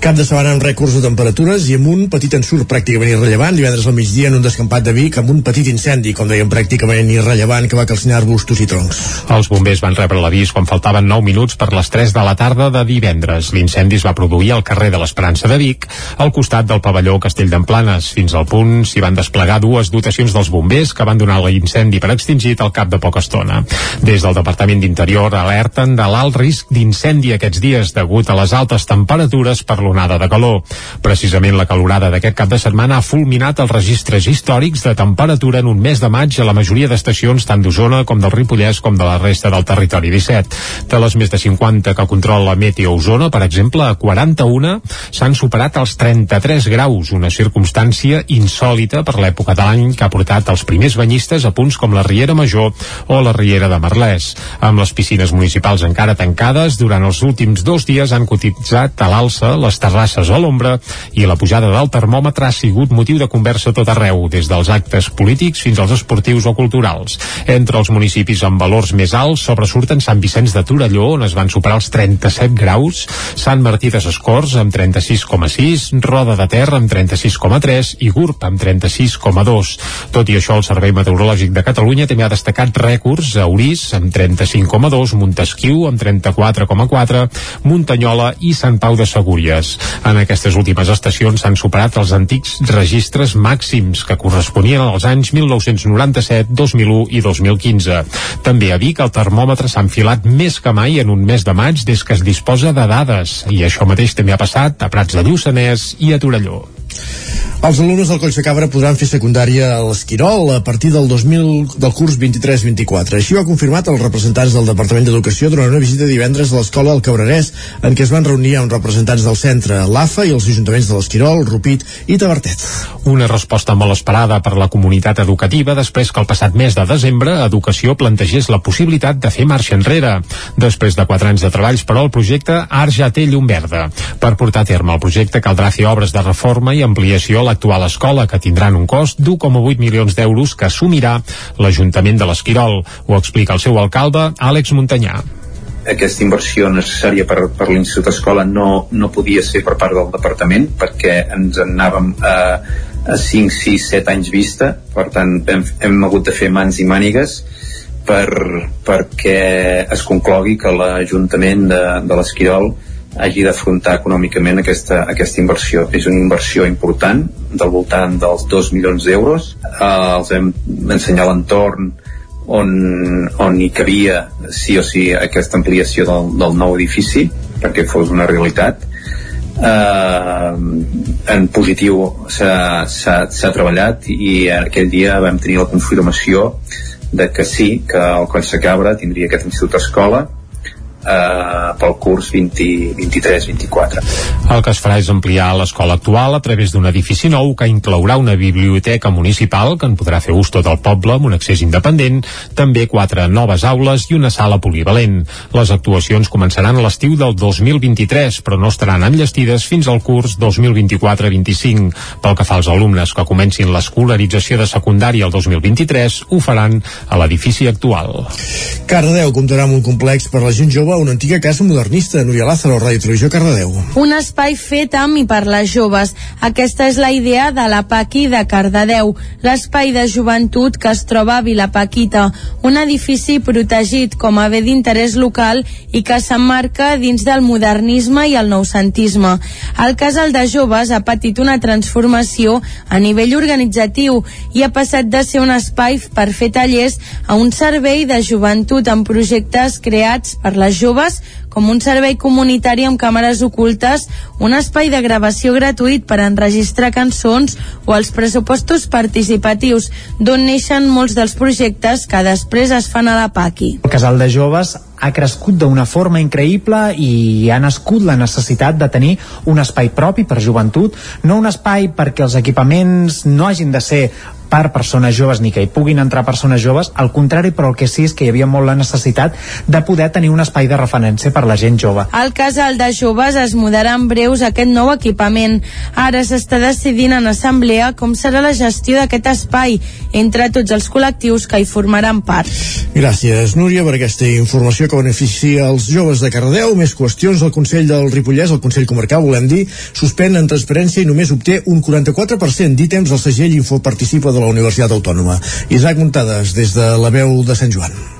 [SPEAKER 1] Cap de setmana amb rècords de temperatures i amb un petit ensurt pràcticament irrellevant divendres al migdia en un descampat de Vic amb un petit incendi, com dèiem, pràcticament irrellevant que va calcinar arbustos i troncs.
[SPEAKER 4] Els bombers van rebre l'avís quan faltaven 9 minuts per les 3 de la tarda de divendres. L'incendi es va produir al carrer de l'Esperança de Vic, al costat del pavelló Castell d'Emplanes. Fins al punt s'hi van desplegar dues dotacions dels bombers que van donar l'incendi per extingit al cap de poca estona. Des del Departament d'Interior alerten de l'alt risc d'incendi aquests dies degut a les altes temperatures per l'onada de calor. Precisament la calorada d'aquest cap de setmana ha fulminat els registres històrics de temperatura en un mes de maig a la majoria d'estacions tant d'Osona com del Ripollès com de la resta del territori 17. De les més de 50 que controla Meteo Osona, per exemple, a 41 s'han superat els 33 graus, una circumstància insòlita per l'època de l'any que ha portat els primers banyistes a punts com la Riera Major o la Riera de Merlès. Amb les piscines municipals encara tancades, durant els últims dos dies han cotitzat a l'alça les terrasses a l'ombra i la pujada del termòmetre ha sigut motiu de conversa tot arreu, des dels actes polítics fins als esportius o culturals. Entre els municipis amb valors més alts sobresurten Sant Vicenç de Torelló, on es van superar els 37 graus, Sant Martí de Sescors amb 36,6, Roda de Ter amb 36,3 i Gurb amb 36,2. Tot i això, el Servei Meteorològic de Catalunya també ha destacat rècords a Orís amb 35,2, Montesquieu amb 34,4, Muntanyola i Sant Pau de Segúries. En aquestes últimes estacions s'han superat els antics registres màxims que corresponien als anys 1997, 2001 i 2015. També a Vic el termòmetre s'ha enfilat més que mai en un mes de maig des que es disposa de dades i això mateix també ha passat a Prats de Lluçanès i a Torelló.
[SPEAKER 1] Els alumnes del Coll Cabra podran fer secundària a l'Esquirol a partir del 2000 del curs 23-24. Així ho ha confirmat els representants del Departament d'Educació durant una visita divendres a l'escola al Cabrerès, en què es van reunir amb representants del centre, l'AFA i els ajuntaments de l'Esquirol, Rupit i Tabertet.
[SPEAKER 4] Una resposta molt esperada per la comunitat educativa després que el passat mes de desembre Educació plantegés la possibilitat de fer marxa enrere. Després de quatre anys de treballs, però, el projecte ara ja té llum verda. Per portar a terme el projecte caldrà fer obres de reforma i ampliació a l'actual escola, que tindran un cost d'1,8 milions d'euros que assumirà l'Ajuntament de l'Esquirol. Ho explica el seu alcalde, Àlex Muntanyà
[SPEAKER 7] aquesta inversió necessària per, per l'Institut Escola no, no podia ser per part del departament perquè ens en anàvem a, a 5, 6, 7 anys vista per tant hem, hem hagut de fer mans i mànigues per, perquè es conclogui que l'Ajuntament de, de l'Esquirol hagi d'afrontar econòmicament aquesta, aquesta inversió. És una inversió important, del voltant dels 2 milions d'euros. Eh, els vam ensenyar l'entorn on, on hi cabia sí o sí aquesta ampliació del, del nou edifici perquè fos una realitat eh, en positiu s'ha treballat i aquell dia vam tenir la confirmació de que sí, que el Coll Cabra tindria aquest institut escola eh, pel curs 23-24.
[SPEAKER 4] El que es farà és ampliar l'escola actual a través d'un edifici nou que inclourà una biblioteca municipal que en podrà fer ús tot el poble amb un accés independent, també quatre noves aules i una sala polivalent. Les actuacions començaran a l'estiu del 2023, però no estaran enllestides fins al curs 2024-25. Pel que fa als alumnes que comencin l'escolarització de secundària el 2023, ho faran a l'edifici actual.
[SPEAKER 1] Cardedeu comptarà amb un complex per la gent jove Nova, una antiga casa modernista. Núria Lázaro, Ràdio Televisió, Cardedeu.
[SPEAKER 8] Un espai fet amb i per les joves. Aquesta és la idea de la Paqui de Cardedeu, l'espai de joventut que es troba a Vilapaquita, un edifici protegit com a bé d'interès local i que s'emmarca dins del modernisme i el noucentisme. El casal de joves ha patit una transformació a nivell organitzatiu i ha passat de ser un espai per fer tallers a un servei de joventut amb projectes creats per les joves com un servei comunitari amb càmeres ocultes, un espai de gravació gratuït per enregistrar cançons o els pressupostos participatius, d'on neixen molts dels projectes que després es fan a la PAQui.
[SPEAKER 9] El casal de joves ha crescut d'una forma increïble i ha nascut la necessitat de tenir un espai propi per joventut, no un espai perquè els equipaments no hagin de ser per persones joves ni que hi puguin entrar persones joves, al contrari, però el que sí és que hi havia molt la necessitat de poder tenir un espai de referència per la gent jove.
[SPEAKER 8] Al casal de joves es mudarà en breus aquest nou equipament. Ara s'està decidint en assemblea com serà la gestió d'aquest espai entre tots els col·lectius que hi formaran part.
[SPEAKER 1] Gràcies, Núria, per aquesta informació que beneficia els joves de Cardedeu. Més qüestions. El Consell del Ripollès, el Consell Comarcal, volem dir, suspèn en transparència i només obté un 44% d'ítems al segell Infoparticipa de la Universitat Autònoma. Isaac Muntades, des de la veu de Sant Joan.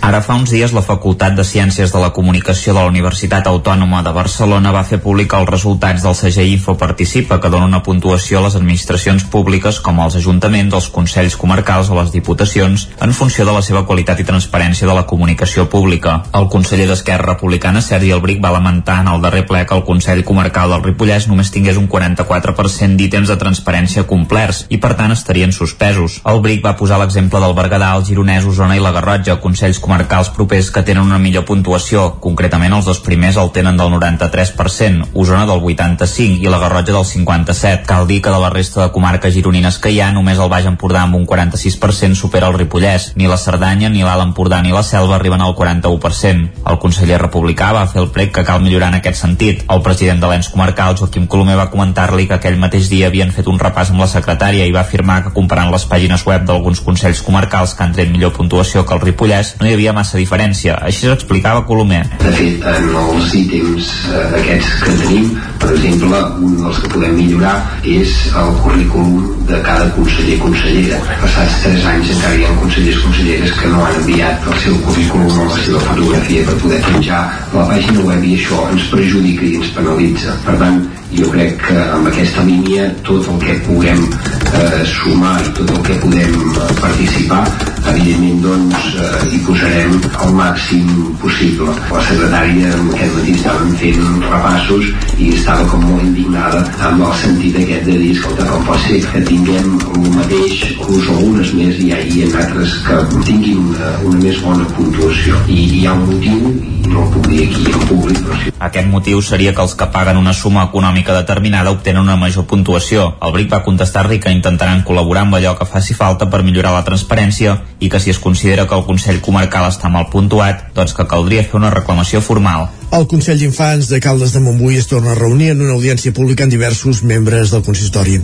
[SPEAKER 10] Ara fa uns dies la Facultat de Ciències de la Comunicació de la Universitat Autònoma de Barcelona va fer públic els resultats del segell Info Participa que dona una puntuació a les administracions públiques com als ajuntaments, els consells comarcals o les diputacions en funció de la seva qualitat i transparència de la comunicació pública. El conseller d'Esquerra Republicana, Sergi Albric, va lamentar en el darrer ple que el Consell Comarcal del Ripollès només tingués un 44% d'ítems de transparència complerts i per tant estarien suspesos. Albric va posar l'exemple del Berguedà, el Gironès, Osona i la Garrotja, consells comarcals propers que tenen una millor puntuació, concretament els dos primers el tenen del 93%, Osona del 85% i la Garrotja del 57%. Cal dir que de la resta de comarques gironines que hi ha, només el Baix Empordà amb un 46% supera el Ripollès. Ni la Cerdanya, ni l'Alt Empordà ni la Selva arriben al 41%. El conseller republicà va fer el prec que cal millorar en aquest sentit. El president de l'ens comarcal, Joaquim Colomer, va comentar-li que aquell mateix dia havien fet un repàs amb la secretària i va afirmar que comparant les pàgines web d'alguns consells comarcals que han tret millor puntuació que el Ripollès, no hi havia massa diferència. Així s'explicava Colomer.
[SPEAKER 11] De fet, en els ítems eh, aquests que tenim, per exemple, un dels que podem millorar és el currículum de cada conseller consellera. Passats tres anys encara hi ha consellers conselleres que no han enviat el seu currículum o la seva fotografia per poder penjar la pàgina web i això ens perjudica i ens penalitza. Per tant, jo crec que amb aquesta línia tot el que puguem eh, sumar i tot el que podem eh, participar evidentment doncs eh, hi posarem el màxim possible la secretària aquest matí estaven fent repassos i estava com molt indignada amb el sentit aquest de dir escolta com pot ser que tinguem el mateix inclús algunes més i hi ha altres que tinguin una, una més bona puntuació i hi ha un motiu no puc dir aquí en públic però sí.
[SPEAKER 10] Aquest motiu seria que els que paguen una suma econòmica determinada obtenen una major puntuació. El BRIC va contestar-li que intentaran col·laborar amb allò que faci falta per millorar la transparència i que si es considera que el Consell Comarcal està mal puntuat, doncs que caldria fer una reclamació formal.
[SPEAKER 1] El Consell d'Infants de Caldes de Montbui es torna a reunir en una audiència pública amb diversos membres del consistori.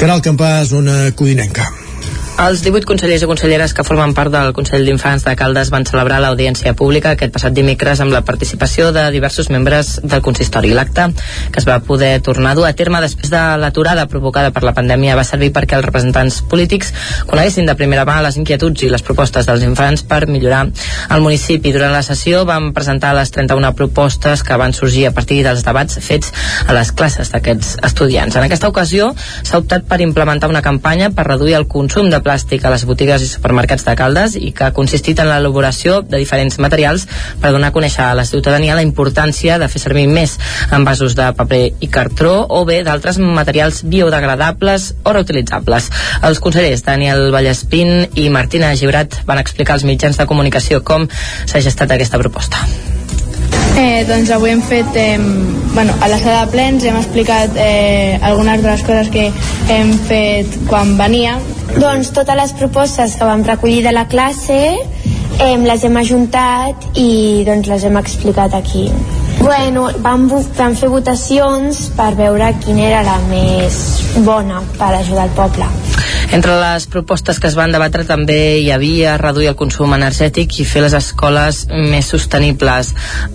[SPEAKER 1] Caral Campà, zona codinenca.
[SPEAKER 12] Els 18 consellers i conselleres que formen part del Consell d'Infants de Caldes van celebrar l'audiència pública aquest passat dimecres amb la participació de diversos membres del consistori. L'acte, que es va poder tornar a dur a terme després de l'aturada provocada per la pandèmia, va servir perquè els representants polítics coneguessin de primera mà les inquietuds i les propostes dels infants per millorar el municipi. Durant la sessió van presentar les 31 propostes que van sorgir a partir dels debats fets a les classes d'aquests estudiants. En aquesta ocasió s'ha optat per implementar una campanya per reduir el consum de plàstic a les botigues i supermercats de Caldes i que ha consistit en l'elaboració de diferents materials per donar a conèixer a la ciutadania la importància de fer servir més envasos de paper i cartró o bé d'altres materials biodegradables o reutilitzables. Els consellers Daniel Vallespín i Martina Gibrat van explicar als mitjans de comunicació com s'ha gestat aquesta proposta.
[SPEAKER 13] Eh, doncs avui hem fet, eh, bueno, a la sala de plens hem explicat eh, algunes de les coses que hem fet quan venia.
[SPEAKER 14] Doncs totes les propostes que vam recollir de la classe eh, les hem ajuntat i doncs les hem explicat aquí. Bueno, vam, vam fer votacions per veure quina era la més bona per ajudar el poble.
[SPEAKER 24] Entre les propostes que es van debatre també hi havia reduir el consum energètic i fer les escoles més sostenibles.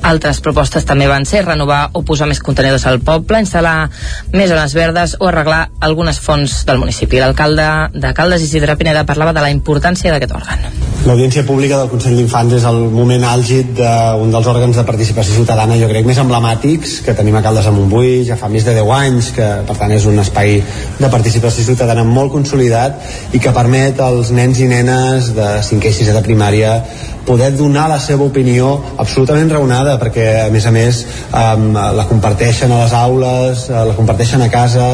[SPEAKER 24] Altres propostes també van ser renovar o posar més contenidors al poble, instal·lar més zones verdes o arreglar algunes fonts del municipi. L'alcalde de Caldes, Isidre Pineda, parlava de la importància d'aquest òrgan.
[SPEAKER 25] L'audiència pública del Consell d'Infants és el moment àlgid d'un dels òrgans de participació ciutadana, jo crec, més emblemàtics que tenim a Caldes de Montbui, ja fa més de 10 anys, que per tant és un espai de participació ciutadana molt consolidat i que permet als nens i nenes de 5è i 6è de primària poder donar la seva opinió absolutament raonada perquè a més a més um, la comparteixen a les aules uh, la comparteixen a casa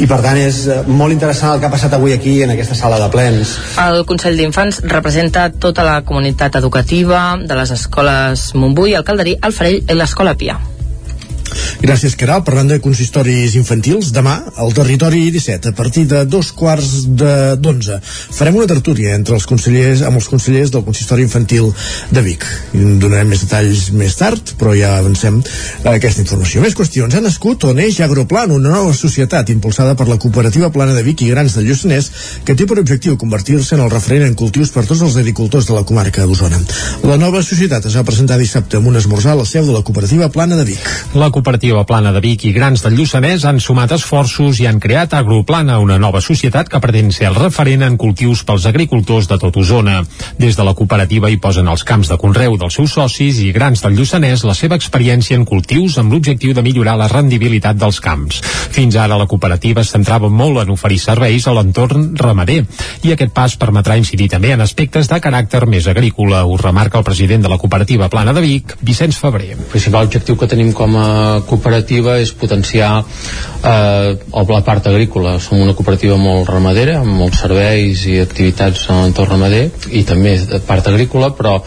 [SPEAKER 25] i per tant és uh, molt interessant el que ha passat avui aquí en aquesta sala de plens
[SPEAKER 24] El Consell d'Infants representa tota la comunitat educativa de les escoles Montbui, el Calderí, el Farell i l'Escola Pia.
[SPEAKER 1] Gràcies, Caral. Parlant de consistoris infantils, demà, al territori 17, a partir de dos quarts d'onze, farem una tertúlia entre els consellers, amb els consellers del consistori infantil de Vic. En donarem més detalls més tard, però ja avancem aquesta informació. Més qüestions. Ha nascut o neix Agroplan, una nova societat impulsada per la cooperativa Plana de Vic i Grans del Lluçanès, que té per objectiu convertir-se en el referent en cultius per tots els agricultors de la comarca d'Osona. La nova societat es va presentar dissabte amb un esmorzar a la seu de la cooperativa Plana de Vic.
[SPEAKER 4] La cooperativa Plana de Vic i Grans del Lluçanès han sumat esforços i han creat Agroplana, una nova societat que pretén ser el referent en cultius pels agricultors de tot Osona. Des de la cooperativa hi posen els camps de conreu dels seus socis i Grans del Lluçanès la seva experiència en cultius amb l'objectiu de millorar la rendibilitat dels camps. Fins ara la cooperativa es centrava molt en oferir serveis a l'entorn ramader i aquest pas permetrà incidir també en aspectes de caràcter més agrícola, ho remarca el president de la cooperativa Plana de Vic, Vicenç Febrer.
[SPEAKER 26] El principal objectiu que tenim com a cooperativa és potenciar eh, la part agrícola. Som una cooperativa molt ramadera, amb molts serveis i activitats en l'entorn ramader i també de part agrícola, però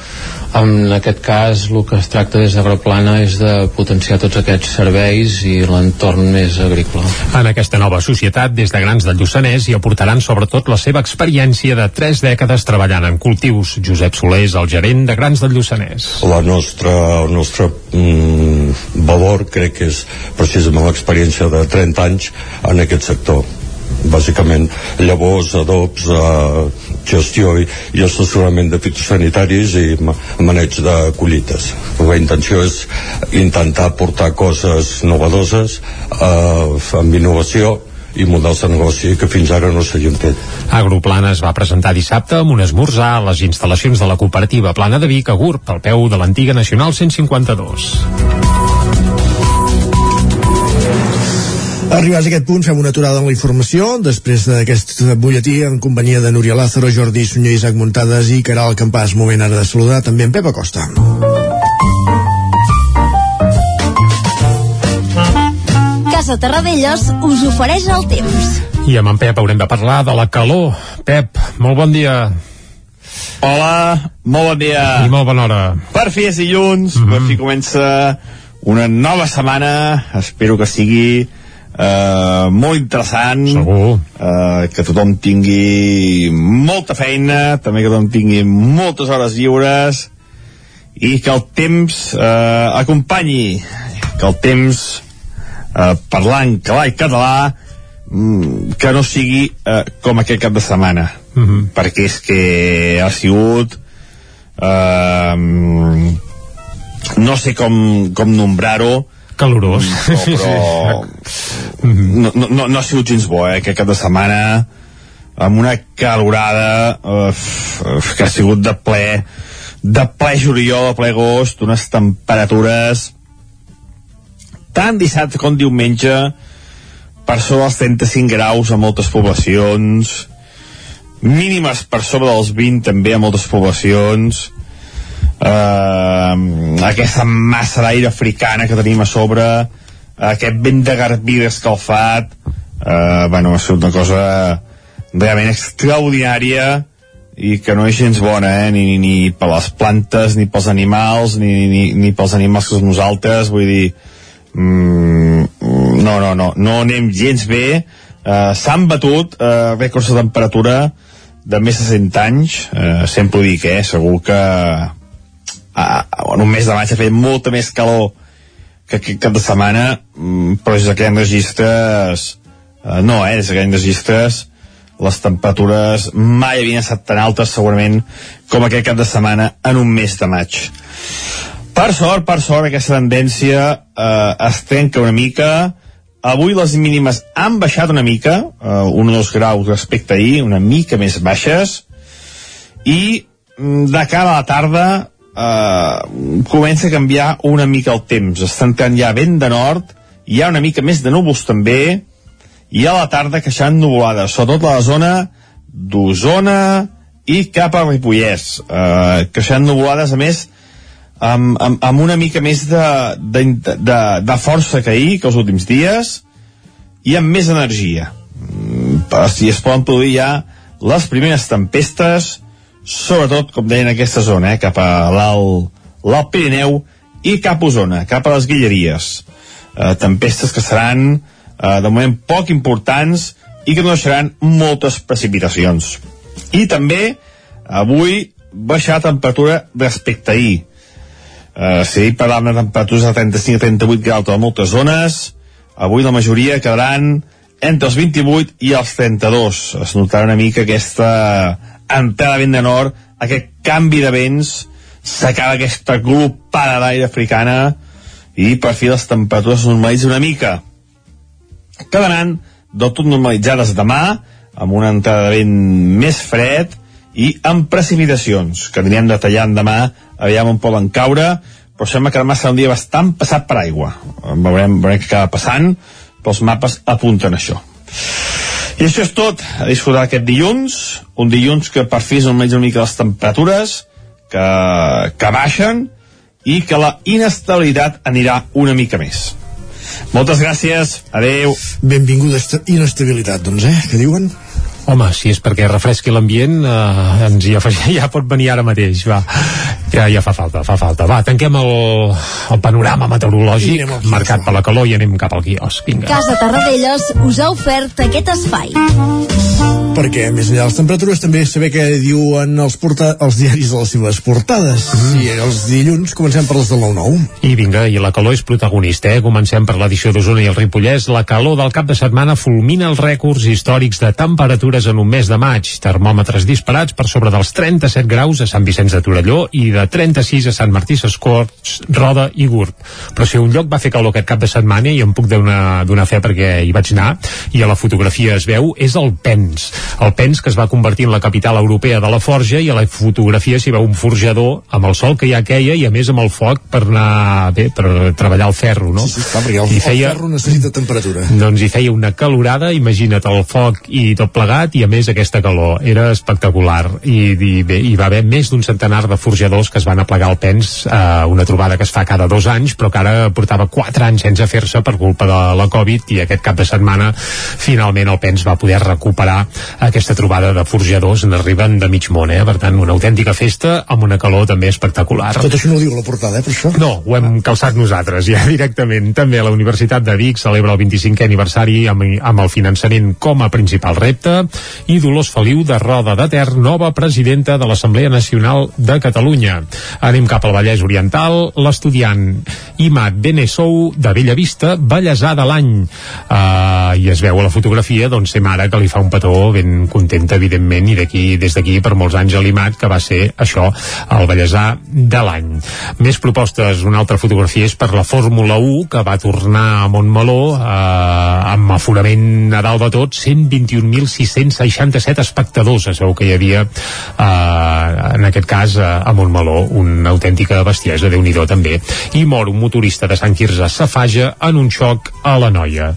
[SPEAKER 26] en aquest cas el que es tracta des d'Agroplana és de potenciar tots aquests serveis i l'entorn més agrícola.
[SPEAKER 4] En aquesta nova societat, des de Grans del Lluçanès, hi aportaran sobretot la seva experiència de tres dècades treballant en cultius. Josep Soler és el gerent de Grans del Lluçanès.
[SPEAKER 17] La nostra, el nostre mm, valor crec que és precisament l'experiència de 30 anys en aquest sector bàsicament llavors, adobs, eh, gestió i, i assessorament de fitosanitaris i ma maneig de collites. La intenció és intentar portar coses novedoses eh, amb innovació i models de negoci que fins ara no s'havien fet.
[SPEAKER 4] Agroplana es va presentar dissabte amb un esmorzar a les instal·lacions de la cooperativa Plana de Vic a Gurb, al peu de l'antiga Nacional 152.
[SPEAKER 1] Arribats a aquest punt, fem una aturada en la informació. Després d'aquest butlletí, en companyia de Núria Lázaro, Jordi Sunyer, Isaac Muntades i Caral Campàs. Moment ara de saludar també en Pep Acosta.
[SPEAKER 18] Casa Terradellos us ofereix el temps.
[SPEAKER 4] I amb en Pep haurem de parlar de la calor. Pep, molt bon dia.
[SPEAKER 19] Hola, molt bon dia.
[SPEAKER 4] I molt bona hora.
[SPEAKER 19] Per fi és dilluns, mm -hmm. per fi comença una nova setmana, espero que sigui uh, molt interessant
[SPEAKER 4] Segur.
[SPEAKER 19] Uh, que tothom tingui molta feina també que tothom tingui moltes hores lliures i que el temps uh, acompanyi que el temps uh, parlant clar i català mm, que no sigui uh, com aquest cap de setmana
[SPEAKER 4] Mm -hmm.
[SPEAKER 19] perquè és que ha sigut uh, no sé com, com nombrar-ho
[SPEAKER 4] calorós.
[SPEAKER 19] Però, però no, no, no ha sigut gens bo eh, aquest cap de setmana amb una calorada uf, que ha sigut de ple de ple juliol, de ple agost unes temperatures tant dissabte com diumenge per sobre dels 35 graus a moltes poblacions mínimes per sobre dels 20 també a moltes poblacions eh, aquesta massa d'aire africana que tenim a sobre aquest vent de garbí escalfat eh, bueno, ha sigut una cosa realment extraordinària i que no és gens bona eh? ni, ni, per les plantes ni pels animals ni, ni, ni pels animals que som nosaltres vull dir mm, no, no, no no anem gens bé eh, s'han batut eh, rècords de temperatura de més de 100 anys eh, sempre ho dic, eh? segur que ah, en un mes de maig ha fet molta més calor que aquest cap de setmana mm, però des d'aquests registres eh, no, eh, des d'aquests registres les temperatures mai havien estat tan altes segurament com aquest cap de setmana en un mes de maig. Per sort, per sort, aquesta tendència eh, es trenca una mica. Avui les mínimes han baixat una mica, eh, un o dos graus respecte a ahir, una mica més baixes, i mm, de cara a la tarda eh, comença a canviar una mica el temps. Està entrant ja vent de nord, hi ha una mica més de núvols també, i a la tarda queixant nuvolades, sobretot a la zona d'Osona i cap a Ripollès. Eh, queixant nuvolades, a més, amb, amb, amb una mica més de, de, de, de força que ahir, que els últims dies, i amb més energia. Mm, Si es poden produir ja les primeres tempestes, sobretot, com deien, en aquesta zona, eh, cap a l'alt Pirineu i cap a Osona, cap a les Guilleries. Eh, tempestes que seran eh, de moment poc importants i que no deixaran moltes precipitacions. I també avui baixar la temperatura respecte a ahir. Eh, si ahir parlàvem de temperatures de 35 a 38 graus a moltes zones, avui la majoria quedaran entre els 28 i els 32. Es notarà una mica aquesta de vent de nord, aquest canvi de vents, s'acaba aquesta glopada d'aire africana i per fi les temperatures es normalitzen una mica quedaran del tot normalitzades demà, amb una entrada de vent més fred i amb precipitacions, que anirem detallant demà, aviam on poden caure, però sembla que demà serà un dia bastant passat per aigua. Veurem, veurem què acaba passant, però els mapes apunten això. I això és tot, a disfrutar aquest dilluns, un dilluns que per fi és almenys una mica les temperatures, que, que baixen, i que la inestabilitat anirà una mica més. Moltes gràcies, adeu.
[SPEAKER 1] Benvinguda esta inestabilitat, doncs, eh? Què diuen?
[SPEAKER 4] Home, si és perquè refresqui l'ambient, eh, ens hi afegim, ja pot venir ara mateix, va. Ja, ja fa falta, fa falta. Va, tanquem el, el panorama meteorològic marcat per la calor i anem cap al quiosc. Vinga.
[SPEAKER 18] Casa Tarradellas us ha ofert aquest espai.
[SPEAKER 1] Perquè, més enllà de les temperatures, també saber què diuen els, porta els diaris de les seves portades. Mm. I els dilluns comencem per les del 9-9.
[SPEAKER 4] I vinga, i la calor és protagonista, eh? Comencem per l'edició d'Osona i el Ripollès. La calor del cap de setmana fulmina els rècords històrics de temperatures en un mes de maig. Termòmetres disparats per sobre dels 37 graus a Sant Vicenç de Torelló i de 36 a Sant Martí Sescorts, Roda i Gurb. Però si un lloc va fer calor aquest cap de setmana, i em puc donar, donar fe perquè hi vaig anar, i a la fotografia es veu, és el Pens. El Pens que es va convertir en la capital europea de la forja i a la fotografia s'hi veu un forjador amb el sol que ja queia i a més amb el foc per anar bé, per treballar el ferro, no?
[SPEAKER 1] Sí, sí, clar, perquè el,
[SPEAKER 4] I
[SPEAKER 1] el
[SPEAKER 4] feia,
[SPEAKER 1] ferro necessita temperatura.
[SPEAKER 4] doncs hi feia una calorada, imagina't el foc i tot plegat i a més aquesta calor. Era espectacular i, i bé, hi va haver més d'un centenar de forjadors que es van aplegar al Pens a una trobada que es fa cada dos anys però que ara portava quatre anys sense fer-se per culpa de la Covid i aquest cap de setmana finalment el Pens va poder recuperar aquesta trobada de forjadors n'arriben de mig món, eh? per tant una autèntica festa amb una calor també espectacular.
[SPEAKER 1] Tot això no ho diu la portada, eh, per això?
[SPEAKER 4] No, ho hem calçat nosaltres ja directament. També la Universitat de Vic celebra el 25è aniversari amb, amb el finançament com a principal repte i Dolors Feliu de Roda de Ter, nova presidenta de l'Assemblea Nacional de Catalunya. Anem cap al Vallès Oriental, l'estudiant Imat Benesou de Bellavista, bellesà de l'any. Uh, I es veu a la fotografia, doncs, ser mare que li fa un petó ben contenta, evidentment, i d'aquí des d'aquí per molts anys a l'Imat, que va ser això, el bellesà de l'any. Més propostes, una altra fotografia és per la Fórmula 1, que va tornar a Montmeló eh, amb aforament a dalt de tot, 121.667 espectadors, es veu que hi havia eh, en aquest cas a, a Montmeló, una autèntica bestiesa, déu nhi també. I mor un motorista de Sant Quirze Safaja en un xoc a la Noia.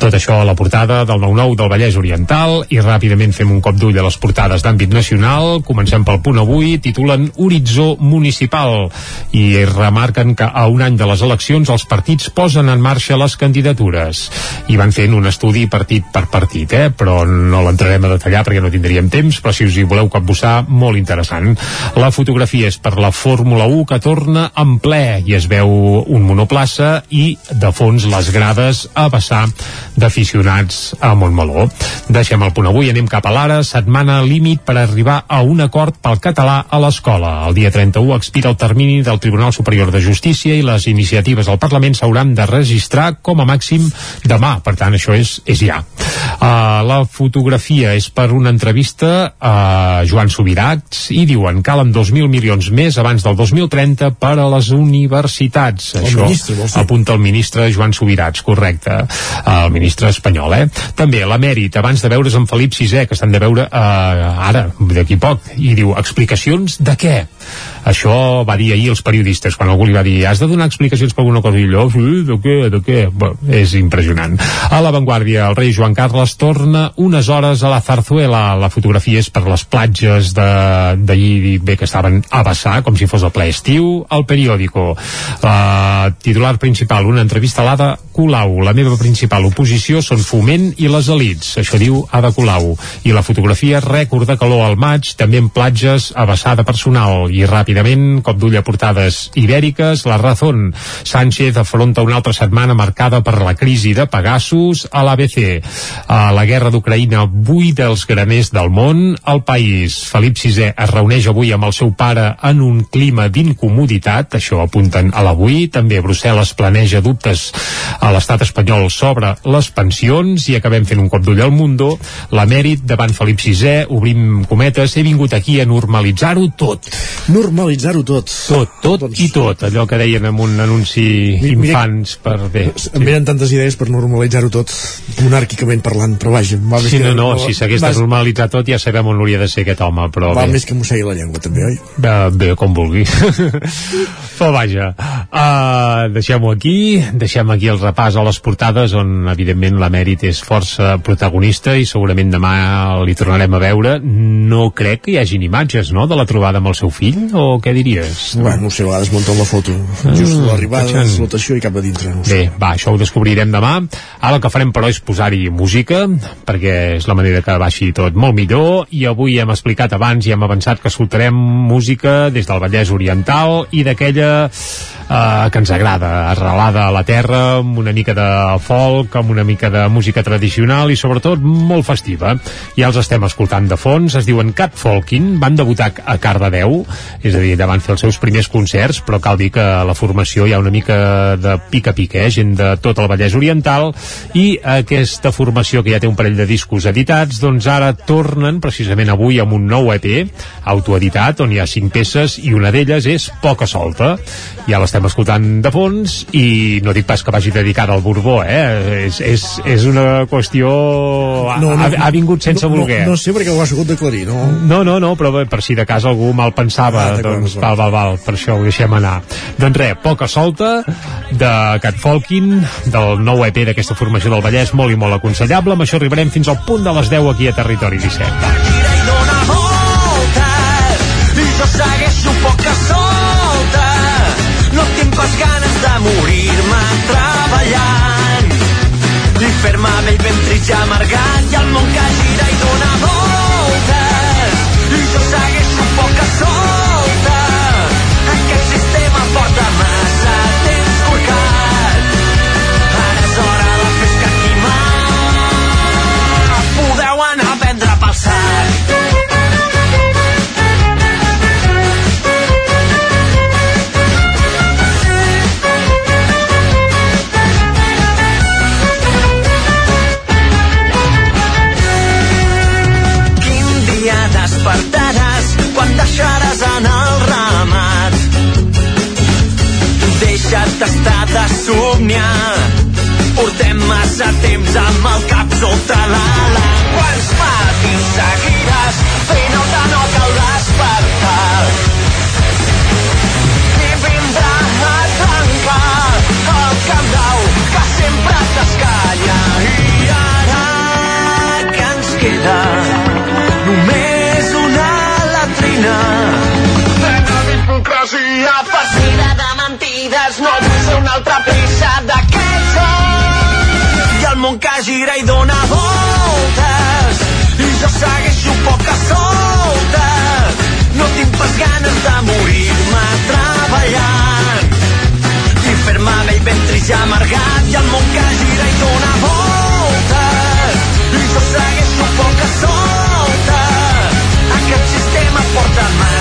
[SPEAKER 4] Tot això a la portada del 9-9 del Vallès Oriental i ràpidament fem un cop d'ull a les portades d'àmbit nacional. Comencem pel punt avui, titulen Horitzó Municipal i remarquen que a un any de les eleccions els partits posen en marxa les candidatures. I van fent un estudi partit per partit, eh? però no l'entrarem a detallar perquè no tindríem temps, però si us hi voleu capbussar, molt interessant. La fotografia és per la Fórmula 1 que torna en ple i es veu un monoplaça i de fons les grades a vessar d'aficionats a Montmeló. Deixem el punt avui, anem cap a l'ara, setmana límit per arribar a un acord pel català a l'escola. El dia 31 expira el termini del Tribunal Superior de Justícia i les iniciatives al Parlament s'hauran de registrar com a màxim demà, per tant això és, és ja. Uh, la fotografia és per una entrevista a Joan Subirats i diuen calen 2.000 milions més abans del 2030 per a les universitats.
[SPEAKER 1] El
[SPEAKER 4] Això
[SPEAKER 1] ministre,
[SPEAKER 4] apunta el ministre Joan Subirats, correcte. El ministre espanyol, eh? També l'emèrit, abans de veure's amb Felip VI, que estan de veure uh, ara, d'aquí poc, i diu, explicacions de què? Això va dir ahir els periodistes, quan algú li va dir has de donar explicacions per alguna cosa, i allò, sí, de què, de què? Bueno, és impressionant. A l'avantguàrdia, el rei Joan Carles torna unes hores a la Zarzuela. La fotografia és per les platges d'allí, bé, que estaven a vessar, com si fos el ple estiu, al periòdico. La titular principal, una entrevista a l'Ada Colau. La meva principal oposició són Foment i les elites. Això diu Ada Colau. I la fotografia, rècord de calor al maig, també en platges a vessar de personal. I ràpidament, cop d'ull a portades ibèriques, la Razón. Sánchez afronta una altra setmana marcada per la crisi de Pegasus a l'ABC. A la guerra d'Ucraïna buida els graners del món. El país, Felip VI es reuneix avui amb el seu pare en un clima d'incomoditat, això apunten a l'avui. També Brussel·les planeja dubtes a l'estat espanyol sobre les pensions i acabem fent un cop d'ull al Mundo. L'emèrit davant Felip VI, obrim cometes, he vingut aquí a normalitzar-ho tot.
[SPEAKER 1] Normalitzar-ho tot.
[SPEAKER 4] Tot, tot i tot, allò que deien en un anunci
[SPEAKER 1] Mi- mira-
[SPEAKER 4] infants per bé.
[SPEAKER 1] Em venen tantes idees per normalitzar-ho tot, monàrquicament parlant, però vaja, va
[SPEAKER 4] Sí, no, no, si s'hagués de normalitzar tot ja sabem on hauria de ser aquest home, però
[SPEAKER 1] Va
[SPEAKER 4] bé.
[SPEAKER 1] més que mossegui la llengua, també, oi?
[SPEAKER 4] Bé, bé, com vulgui. Però vaja, uh, deixem-ho aquí, deixem aquí el repàs a les portades on, evidentment, l'emèrit és força protagonista i segurament demà li tornarem a veure. No crec que hi hagin imatges, no?, de la trobada amb el seu fill, o què diries?
[SPEAKER 1] Bueno, no sé, a vegades munten la foto. Just
[SPEAKER 4] Ah,
[SPEAKER 1] l'arribada, la salutació i cap a dintre. No sé.
[SPEAKER 4] Bé, va, això ho descobrirem demà. Ara el que farem, però, és posar-hi música, perquè és la manera que baixi tot molt millor, i avui hem explicat abans i hem avançat que escoltarem música des del Vallès Oriental i d'aquella eh, que ens agrada, arrelada a la terra, amb una mica de folk, amb una mica de música tradicional i sobretot molt festiva. Ja els estem escoltant de fons, es diuen Cat Folkin, van debutar a Cardedeu, és a dir, allà van fer els seus primers concerts, però cal dir que a la formació hi ha una mica de pica-pica, eh? gent de tot el Vallès Oriental, i aquesta formació que ja té un parell de discos editats, doncs ara tornen precisament avui amb un nou EP autoeditat, on hi ha cinc peces, i una d'elles és Poca Solta. Ja l'estem escoltant de fons, i no dic pas que vagi dedicada al Borbó, eh? És, és, és una qüestió... Ha, ha, ha vingut sense
[SPEAKER 1] no,
[SPEAKER 4] voler.
[SPEAKER 1] No, no sé perquè ho has hagut d'aclarir, no?
[SPEAKER 4] No, no, no, però per si de cas algú mal pensava,
[SPEAKER 1] Ah,
[SPEAKER 4] doncs val, val, val, per això ho deixem anar. Doncs res, poca solta de Cat Folkin, del nou EP d'aquesta formació del Vallès, molt i molt aconsellable. Amb això arribarem fins al punt de les 10 aquí a Territori 17.
[SPEAKER 27] dona voltes i jo segueixo poca solta no tinc pas ganes de morir-me treballant i fer-me vell ben trist i amargat i el món que gira massa temps amb el cap sota l'ala. I el món que gira i dona voltes, i jo segueixo poca solta. No tinc pas ganes de morir-me treballant. I fer-me vell ben trist i amargat. I el món que gira i dona voltes. I jo segueixo poca solta. Aquest sistema porta massa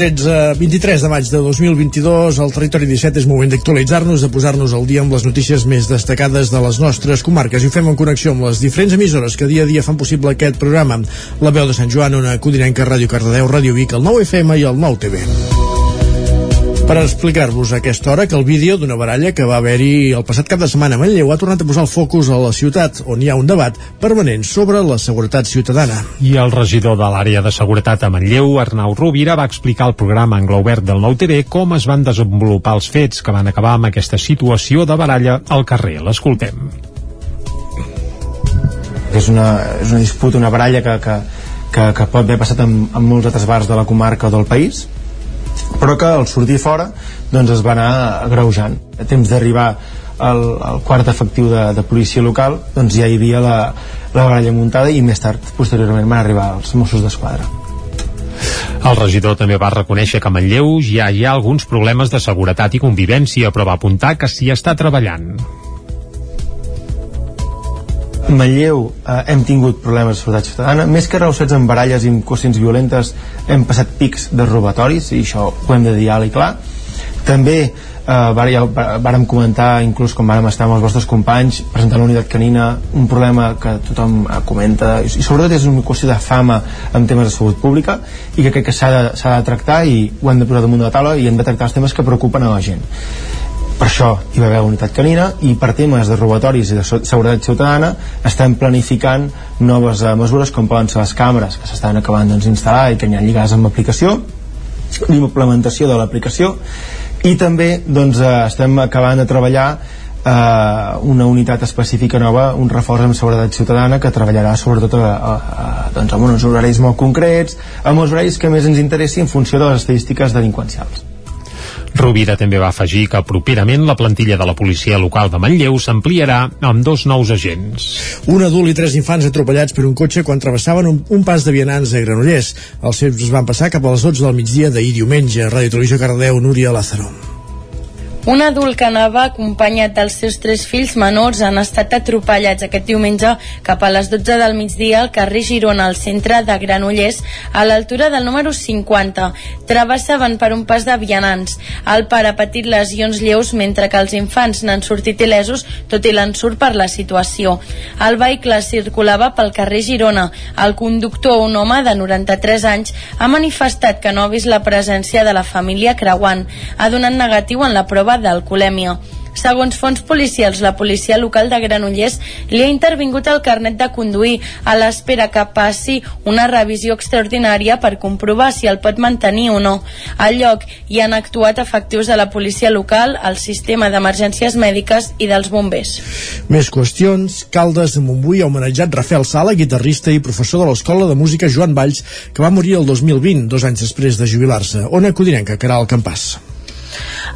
[SPEAKER 1] 13, 23 de maig de 2022 al Territori 17 és moment d'actualitzar-nos, de posar-nos al dia amb les notícies més destacades de les nostres comarques i ho fem en connexió amb les diferents emissores que dia a dia fan possible aquest programa. La veu de Sant Joan, una codinenca Ràdio Cardedeu, Ràdio Vic, el 9 FM i el 9 TV per explicar-vos a aquesta hora que el vídeo d'una baralla que va haver-hi el passat cap de setmana a Manlleu ha tornat a posar el focus a la ciutat, on hi ha un debat permanent sobre la seguretat ciutadana.
[SPEAKER 4] I el regidor de l'àrea de seguretat a Manlleu, Arnau Rovira, va explicar al programa Angla Obert del Nou TV com es van desenvolupar els fets que van acabar amb aquesta situació de baralla al carrer. L'escoltem.
[SPEAKER 28] És una, és una disputa, una baralla que, que, que, que pot haver passat en, en molts altres bars de la comarca o del país, però que al sortir fora doncs es va anar agreujant a temps d'arribar al, al quart efectiu de, de policia local doncs ja hi havia la, la baralla muntada i més tard, posteriorment, van arribar els Mossos d'Esquadra
[SPEAKER 4] el regidor també va reconèixer que a Manlleu ja hi ha alguns problemes de seguretat i convivència, però va apuntar que s'hi està treballant.
[SPEAKER 28] Manlleu eh, hem tingut problemes de seguretat ciutadana més que reussets en baralles i qüestions violentes hem passat pics de robatoris i això ho hem de dir alt i clar. També eh, ja vàrem comentar inclús com vàrem estar amb els vostres companys presentant la unitat canina un problema que tothom eh, comenta i sobretot és una qüestió de fama en temes de salut pública i que crec que s'ha de, de tractar i ho hem de posar damunt de la taula i hem de tractar els temes que preocupen a la gent per això hi va haver unitat canina i per temes de robatoris i de seguretat ciutadana estem planificant noves uh, mesures com poden ser les càmeres que s'estan acabant d'instal·lar doncs, i que n'hi ha lligades amb l'aplicació l'implementació de l'aplicació i també doncs, uh, estem acabant de treballar uh, una unitat específica nova, un reforç en seguretat ciutadana que treballarà sobretot a, a, a, doncs, amb uns horaris molt concrets, amb els horaris que més ens interessi en funció de les estadístiques delinqüencials.
[SPEAKER 4] Rovira també va afegir que properament la plantilla de la policia local de Manlleu s'ampliarà amb dos nous agents.
[SPEAKER 1] Un adult i tres infants atropellats per un cotxe quan travessaven un, un pas de vianants a Granollers. Els fets es van passar cap a les 12 del migdia d'ahir diumenge. Ràdio Televisió Cardeu, Núria Lázaro.
[SPEAKER 8] Un adult que anava acompanyat dels seus tres fills menors han estat atropellats aquest diumenge cap a les 12 del migdia al carrer Girona, al centre de Granollers, a l'altura del número 50. Travessaven per un pas de vianants. El pare ha patit lesions lleus mentre que els infants n'han sortit il·lesos, tot i l'ensurt per la situació. El vehicle circulava pel carrer Girona. El conductor, un home de 93 anys, ha manifestat que no ha vist la presència de la família creuant. Ha donat negatiu en la prova d'alcoholèmia. Segons fons policials, la policia local de Granollers li ha intervingut el carnet de conduir a l'espera que passi una revisió extraordinària per comprovar si el pot mantenir o no. Al lloc hi han actuat efectius de la policia local, el sistema d'emergències mèdiques i dels bombers.
[SPEAKER 1] Més qüestions. Caldes de Montbui ha homenatjat Rafael Sala, guitarrista i professor de l'Escola de Música Joan Valls, que va morir el 2020, dos anys després de jubilar-se. Ona Codinenca, Caral Campàs.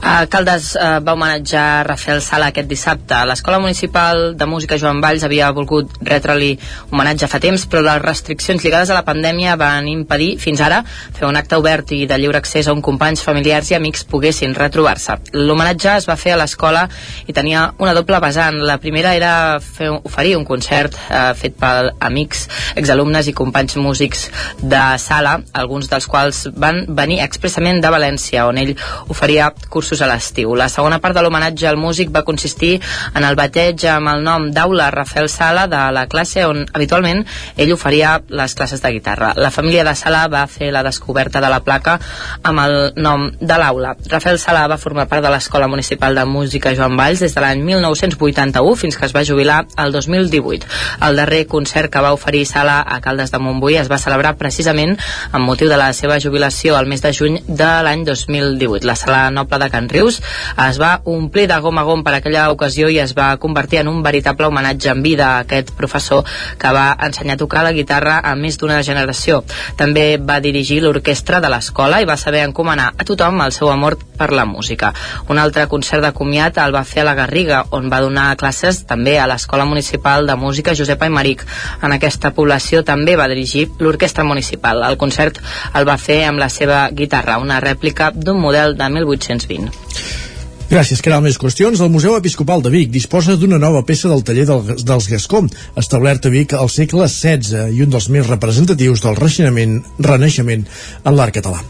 [SPEAKER 12] Uh, Caldes uh, va homenatjar Rafael Sala aquest dissabte. L'Escola Municipal de Música Joan Valls havia volgut retre-li homenatge fa temps, però les restriccions lligades a la pandèmia van impedir, fins ara, fer un acte obert i de lliure accés on companys, familiars i amics poguessin retrobar-se. L'homenatge es va fer a l'escola i tenia una doble vessant. La primera era fer, oferir un concert uh, fet per amics, exalumnes i companys músics de sala, alguns dels quals van venir expressament de València, on ell oferia cursos a l'estiu. La segona part de l'homenatge al músic va consistir en el bateig amb el nom d'Aula Rafael Sala de la classe on habitualment ell oferia les classes de guitarra. La família de Sala va fer la descoberta de la placa amb el nom de l'Aula. Rafael Sala va formar part de l'Escola Municipal de Música Joan Valls des de l'any 1981 fins que es va jubilar el 2018. El darrer concert que va oferir Sala a Caldes de Montbui es va celebrar precisament amb motiu de la seva jubilació al mes de juny de l'any 2018. La sala noble de Can Rius es va omplir de gom a gom per aquella ocasió i es va convertir en un veritable homenatge en vida a aquest professor que va ensenyar a tocar la guitarra a més d'una generació. També va dirigir l'orquestra de l'escola i va saber encomanar a tothom el seu amor per la música. Un altre concert de comiat el va fer a la Garriga, on va donar classes també a l'Escola Municipal de Música Josep Aymeric. En aquesta població també va dirigir l'orquestra municipal. El concert el va fer amb la seva guitarra, una rèplica d'un model de Tintvin.
[SPEAKER 1] Gràcies, Caral. Més qüestions. El Museu Episcopal de Vic disposa d'una nova peça del taller del, dels Gascó, establert a Vic al segle XVI i un dels més representatius del renaixement, renaixement en l'art català.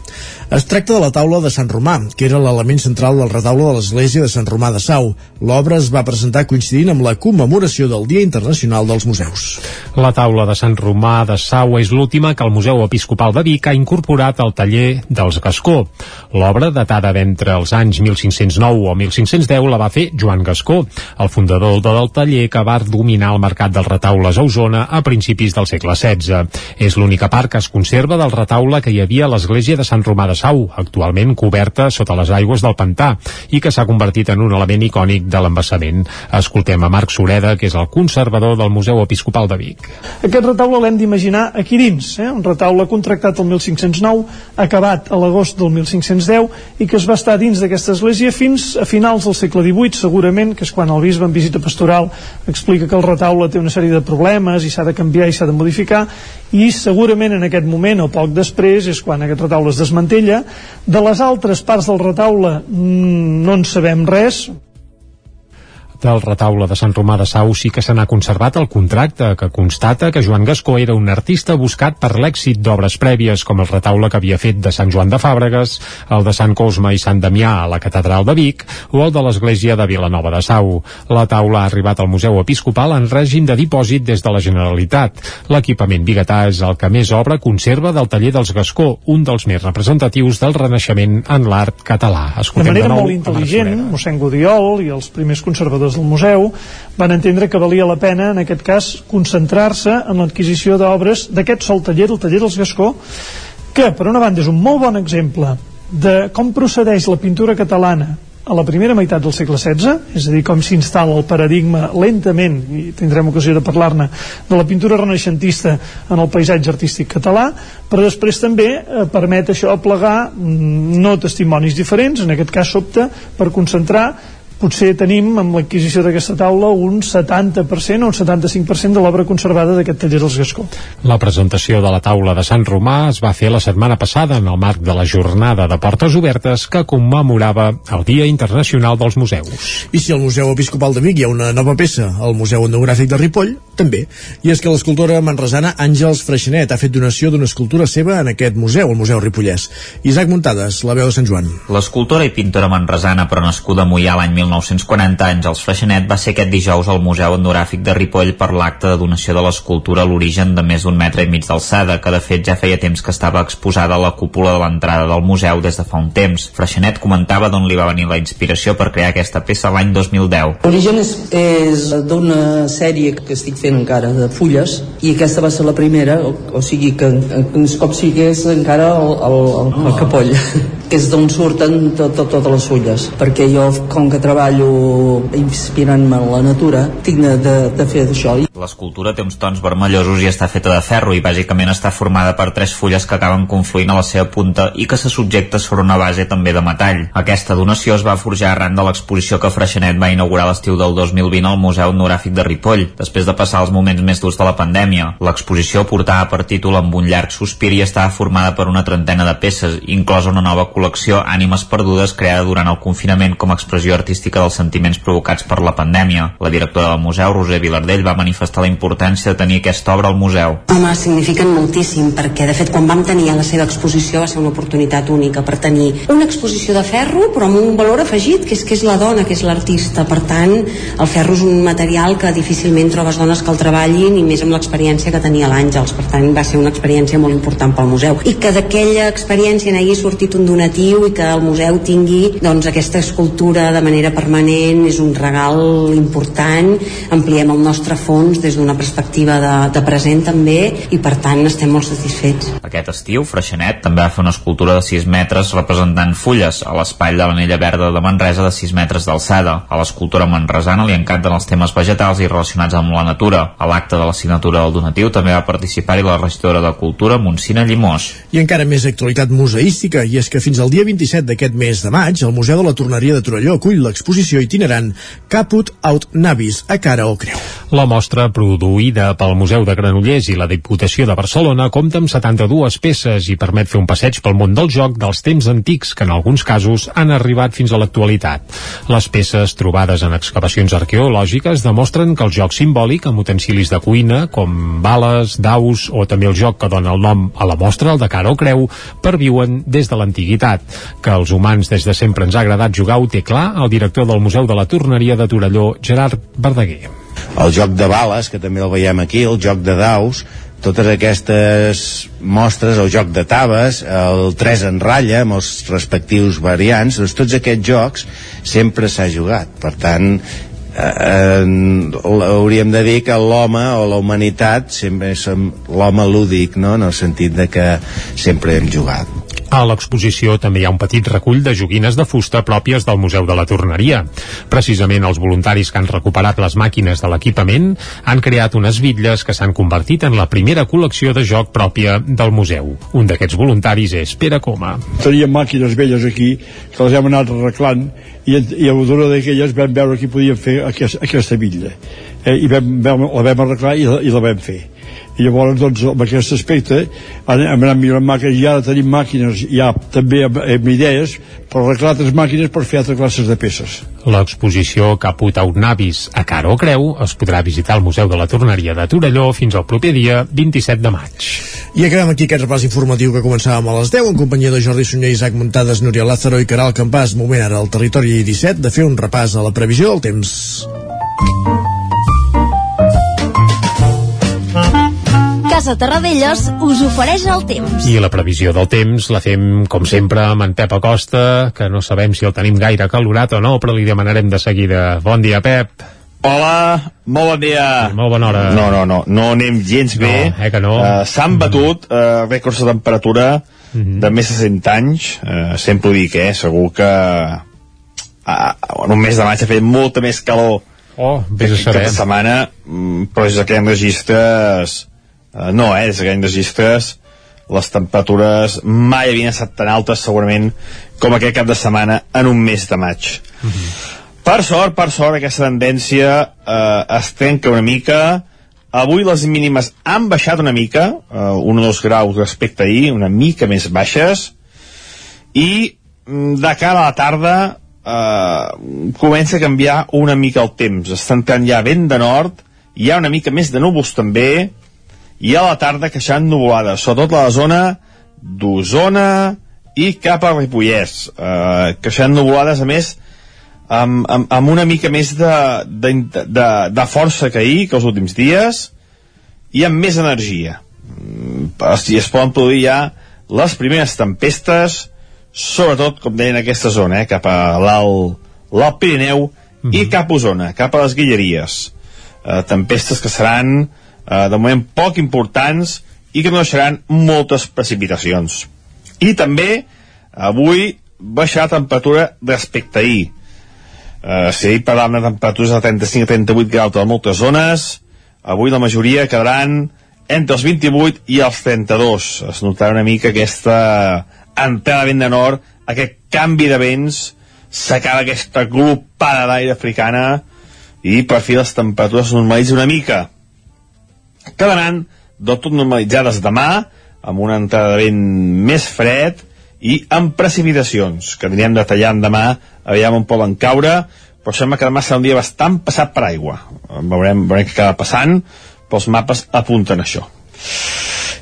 [SPEAKER 1] Es tracta de la taula de Sant Romà, que era l'element central del retaule de l'església de Sant Romà de Sau. L'obra es va presentar coincidint amb la commemoració del Dia Internacional dels Museus.
[SPEAKER 4] La taula de Sant Romà de Sau és l'última que el Museu Episcopal de Vic ha incorporat al taller dels Gascó. L'obra, datada d'entre els anys 1509 o 1510, la va fer Joan Gascó, el fundador del taller que va dominar el mercat dels retaules a Osona a principis del segle XVI. És l'única part que es conserva del retaule que hi havia a l'església de Sant Romà de Sau, actualment coberta sota les aigües del pantà, i que s'ha convertit en un element icònic de l'embassament. Escoltem a Marc Sureda, que és el conservador del Museu Episcopal de Vic.
[SPEAKER 29] Aquest retaule l'hem d'imaginar aquí dins, eh? un retaule contractat el 1509, acabat a l'agost del 1510 i que es va estar dins d'aquesta església fins a finals del segle XVIII, segurament, que és quan el bisbe en visita pastoral explica que el retaule té una sèrie de problemes i s'ha de canviar i s'ha de modificar i segurament en aquest moment o poc després és quan aquest retaule es desmantella. De les altres parts del retaule mm, no en sabem res
[SPEAKER 4] del retaule de Sant Romà de Sau sí que se n'ha conservat el contracte que constata que Joan Gascó era un artista buscat per l'èxit d'obres prèvies com el retaule que havia fet de Sant Joan de Fàbregues, el de Sant Cosme i Sant Damià a la Catedral de Vic o el de l'Església de Vilanova de Sau. La taula ha arribat al Museu Episcopal en règim de dipòsit des de la Generalitat. L'equipament biguetà és el que més obra conserva del taller dels Gascó, un dels més representatius del Renaixement en l'art català.
[SPEAKER 29] de
[SPEAKER 4] Escoltem
[SPEAKER 29] manera
[SPEAKER 4] de
[SPEAKER 29] molt intel·ligent, mossèn Gudiol i els primers conservadors del museu van entendre que valia la pena, en aquest cas, concentrar-se en l'adquisició d'obres d'aquest sol taller, el taller dels Gascó, que, per una banda, és un molt bon exemple de com procedeix la pintura catalana a la primera meitat del segle XVI, és a dir, com s'instal·la el paradigma lentament, i tindrem ocasió de parlar-ne, de la pintura renaixentista en el paisatge artístic català, però després també eh, permet això aplegar mm, no testimonis diferents, en aquest cas s'opta per concentrar potser tenim amb l'adquisició d'aquesta taula un 70% o un 75% de l'obra conservada d'aquest taller dels Gascó.
[SPEAKER 4] La presentació de la taula de Sant Romà es va fer la setmana passada en el marc de la jornada de portes obertes que commemorava el Dia Internacional dels Museus.
[SPEAKER 1] I si al Museu Episcopal de Vic hi ha una nova peça, al Museu Etnogràfic de Ripoll, també. I és que l'escultora manresana Àngels Freixenet ha fet donació d'una escultura seva en aquest museu, el Museu Ripollès. Isaac Muntades, la veu de Sant Joan.
[SPEAKER 10] L'escultora i pintora manresana, però nascuda a Moià l'any 1940, Àngels Freixenet, va ser aquest dijous al Museu Etnogràfic de Ripoll per l'acte de donació de l'escultura a l'origen de més d'un metre i mig d'alçada, que de fet ja feia temps que estava exposada a la cúpula de l'entrada del museu des de fa un temps. Freixenet comentava d'on li va venir la inspiració per crear aquesta peça l'any 2010.
[SPEAKER 30] L'origen és, és d'una sèrie que estic fent encara de fulles i aquesta va ser la primera, o, o sigui que és com si hagués encara el, el, el, el capoll que és d'on surten tot, tot, totes les fulles perquè jo com que treballo inspirant-me en la natura tinc de, de, fer d'això
[SPEAKER 10] L'escultura té uns tons vermellosos i està feta de ferro i bàsicament està formada per tres fulles que acaben confluint a la seva punta i que se subjecta sobre una base també de metall. Aquesta donació es va forjar arran de l'exposició que Freixenet va inaugurar l'estiu del 2020 al Museu Etnogràfic de Ripoll, després de passar els moments més durs de la pandèmia. L'exposició portava per títol amb un llarg sospir i estava formada per una trentena de peces, inclosa una nova col·lecció Ànimes Perdudes creada durant el confinament com a expressió artística dels sentiments provocats per la pandèmia. La directora del museu, Roser Vilardell, va manifestar la importància de tenir aquesta obra al museu.
[SPEAKER 31] Home, signifiquen moltíssim, perquè de fet quan vam tenir la seva exposició va ser una oportunitat única per tenir una exposició de ferro, però amb un valor afegit, que és que és la dona, que és l'artista. Per tant, el ferro és un material que difícilment trobes dones que el treballin, i més amb l'experiència que tenia l'Àngels. Per tant, va ser una experiència molt important pel museu. I que d'aquella experiència n'hagi sortit un donatiu i que el museu tingui doncs, aquesta escultura de manera permanent és un regal important. Ampliem el nostre fons des d'una perspectiva de, de present també i per tant estem molt satisfets.
[SPEAKER 10] Aquest estiu, Freixenet també va fer una escultura de 6 metres representant fulles a l'espai de l'anella verda de Manresa de 6 metres d'alçada. A l'escultura manresana li encanten els temes vegetals i relacionats amb la natura. A l'acte de la signatura del donatiu també va participar-hi la regidora de Cultura, Montsina Llimós.
[SPEAKER 1] I encara més actualitat museística, i és que fins al dia 27 d'aquest mes de maig, el Museu de la Torneria de Torelló acull l'exposició itinerant Caput Aut Navis, a cara o creu.
[SPEAKER 4] La mostra produïda pel Museu de Granollers i la Diputació de Barcelona compta amb 72 peces i permet fer un passeig pel món del joc dels temps antics que en alguns casos han arribat fins a l'actualitat. Les peces trobades en excavacions arqueològiques demostren que el joc simbòlic amb utensilis de cuina com bales, daus o també el joc que dona el nom a la mostra, el de cara o creu, perviuen des de l'antiguitat. Que els humans des de sempre ens ha agradat jugar ho té clar el director del Museu de la Torneria de Torelló, Gerard Verdaguer.
[SPEAKER 32] El joc de bales, que també el veiem aquí, el joc de daus, totes aquestes mostres, el joc de taves, el 3 en ratlla, amb els respectius variants, doncs tots aquests jocs sempre s'ha jugat. Per tant, eh, hauríem de dir que l'home o la humanitat sempre som l'home lúdic, no?, en el sentit de que sempre hem jugat.
[SPEAKER 4] A l'exposició també hi ha un petit recull de joguines de fusta pròpies del Museu de la Torneria. Precisament els voluntaris que han recuperat les màquines de l'equipament han creat unes bitlles que s'han convertit en la primera col·lecció de joc pròpia del museu. Un d'aquests voluntaris és Pere Coma.
[SPEAKER 33] Teníem màquines velles aquí que les hem anat arreglant i, i a d'una d'aquelles vam veure que podíem fer aquesta, aquesta bitlla eh, i vam, vam, la vam arreglar i la, i la vam fer i llavors doncs amb aquest aspecte hem anat millorant màquines i ara tenim màquines ja també amb, amb idees per arreglar altres màquines per fer altres classes de peces
[SPEAKER 4] L'exposició Caput Aut Navis a Cara o Creu es podrà visitar al Museu de la Torneria de Torelló fins al proper dia 27 de maig.
[SPEAKER 1] I acabem aquí aquest repàs informatiu que començàvem a les 10 en companyia de Jordi Sunyer, Isaac Muntades, Núria Lázaro i Caral Campàs. Moment ara al territori 17 de fer un repàs a la previsió del temps.
[SPEAKER 18] Casa Terradellos us ofereix el temps.
[SPEAKER 4] I la previsió del temps la fem, com sempre, amb en Pep Acosta, que no sabem si el tenim gaire calorat o no, però li demanarem de seguida. Bon dia, Pep.
[SPEAKER 19] Hola, molt bon dia.
[SPEAKER 4] Molt bona hora.
[SPEAKER 19] No, no, no, no anem gens bé.
[SPEAKER 4] No, eh que no?
[SPEAKER 19] Uh, S'han batut uh, rècords de temperatura de més de 100 anys. Uh, sempre ho dic, eh? Segur que uh, en un mes de maig ha fet molta més calor
[SPEAKER 4] Oh, vés a saber.
[SPEAKER 19] aquesta setmana, mm, però des d'aquests registres uh, no, eh, des d'aquests registres les temperatures mai havien estat tan altes segurament com aquest cap de setmana en un mes de maig. Per sort, per sort aquesta tendència eh, es trenca una mica. Avui les mínimes han baixat una mica eh, un o dos graus respecte a ahir una mica més baixes. I mm, de cara a la tarda eh, comença a canviar una mica el temps. Està entrant ja vent de nord hi ha una mica més de núvols també i a la tarda queixant nuvolades sobretot a la zona d'Osona i cap a Ripollès eh, queixant nuvolades a més amb, amb, amb una mica més de, de, de, de força que ahir que els últims dies i amb més energia. Mm, si es poden produir ja les primeres tempestes sobretot, com deien, en aquesta zona eh, cap a l'alt Pirineu i cap a Osona, cap a les Guilleries. Eh, tempestes que seran eh, de moment poc importants i que no deixaran moltes precipitacions. I també avui baixarà la temperatura respecte ahir. Eh, si ahir parlàvem de temperatures de 35 a 38 graus a moltes zones avui la majoria quedaran entre els 28 i els 32 es notarà una mica aquesta entrada de vent de nord aquest canvi de vents s'acaba aquesta glopada d'aire africana i per fi les temperatures es normalitzen una mica quedaran del tot normalitzades demà amb una entrada de vent més fred i amb precipitacions que anirem detallant demà aviam on poden caure però sembla que demà serà un dia bastant passat per aigua. Veurem, veurem què acaba passant però els mapes apunten això.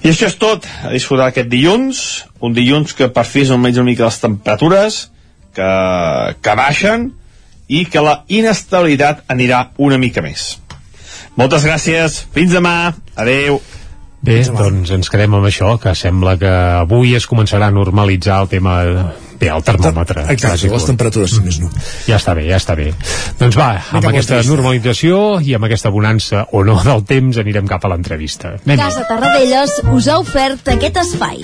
[SPEAKER 19] I això és tot a disfrutar aquest dilluns un dilluns que per fi és almenys una mica les temperatures que, que baixen i que la inestabilitat anirà una mica més moltes gràcies, fins demà adeu
[SPEAKER 4] Bé, doncs ens quedem amb això, que sembla que avui es començarà a normalitzar el tema bé, el termòmetre.
[SPEAKER 1] Exacte, les temperatures, si més no.
[SPEAKER 4] Ja està bé, ja està bé. Doncs va, amb
[SPEAKER 1] cap a
[SPEAKER 4] aquesta
[SPEAKER 1] l'entrevista.
[SPEAKER 4] normalització i amb aquesta bonança o no del temps anirem cap a l'entrevista.
[SPEAKER 18] Casa Tarradellas us ha ofert aquest espai.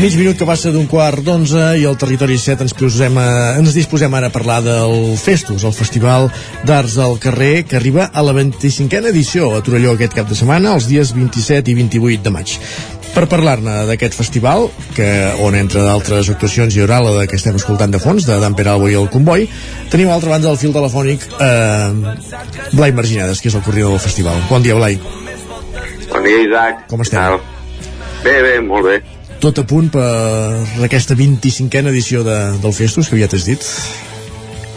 [SPEAKER 1] Mig minut que passa d'un quart d'onze i al Territori 7 ens, posem a, ens disposem ara a parlar del Festus, el Festival d'Arts al Carrer, que arriba a la 25a edició a Torelló aquest cap de setmana, els dies 27 i 28 de maig. Per parlar-ne d'aquest festival, que, on entre d'altres actuacions hi haurà la que estem escoltant de fons, de Dan Peralbo i el Comboi, tenim a l'altra banda del fil telefònic eh, Blai Marginades, que és el coordinador del festival. Bon dia, Blai.
[SPEAKER 34] Bon dia, Isaac.
[SPEAKER 1] Com estem?
[SPEAKER 34] Bé, bé, molt bé.
[SPEAKER 1] Tot a punt per aquesta 25a edició de, del Festus, que aviat has dit.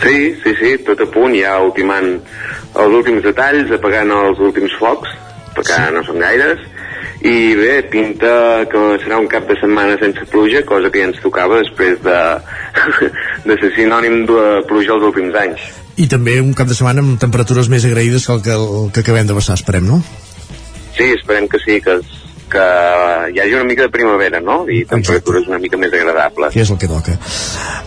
[SPEAKER 34] Sí, sí, sí, tot a punt, ja ultimant els últims detalls, apagant els últims focs, perquè sí. no són gaires, i bé, pinta que serà un cap de setmana sense pluja, cosa que ja ens tocava després de, de ser sinònim de pluja els últims anys.
[SPEAKER 1] I també un cap de setmana amb temperatures més agraïdes que el que, el que acabem de passar, esperem, no?
[SPEAKER 34] Sí, esperem que sí, que, es- que hi hagi una mica de primavera, no? I temperatures una mica més agradables.
[SPEAKER 1] Que és el que toca.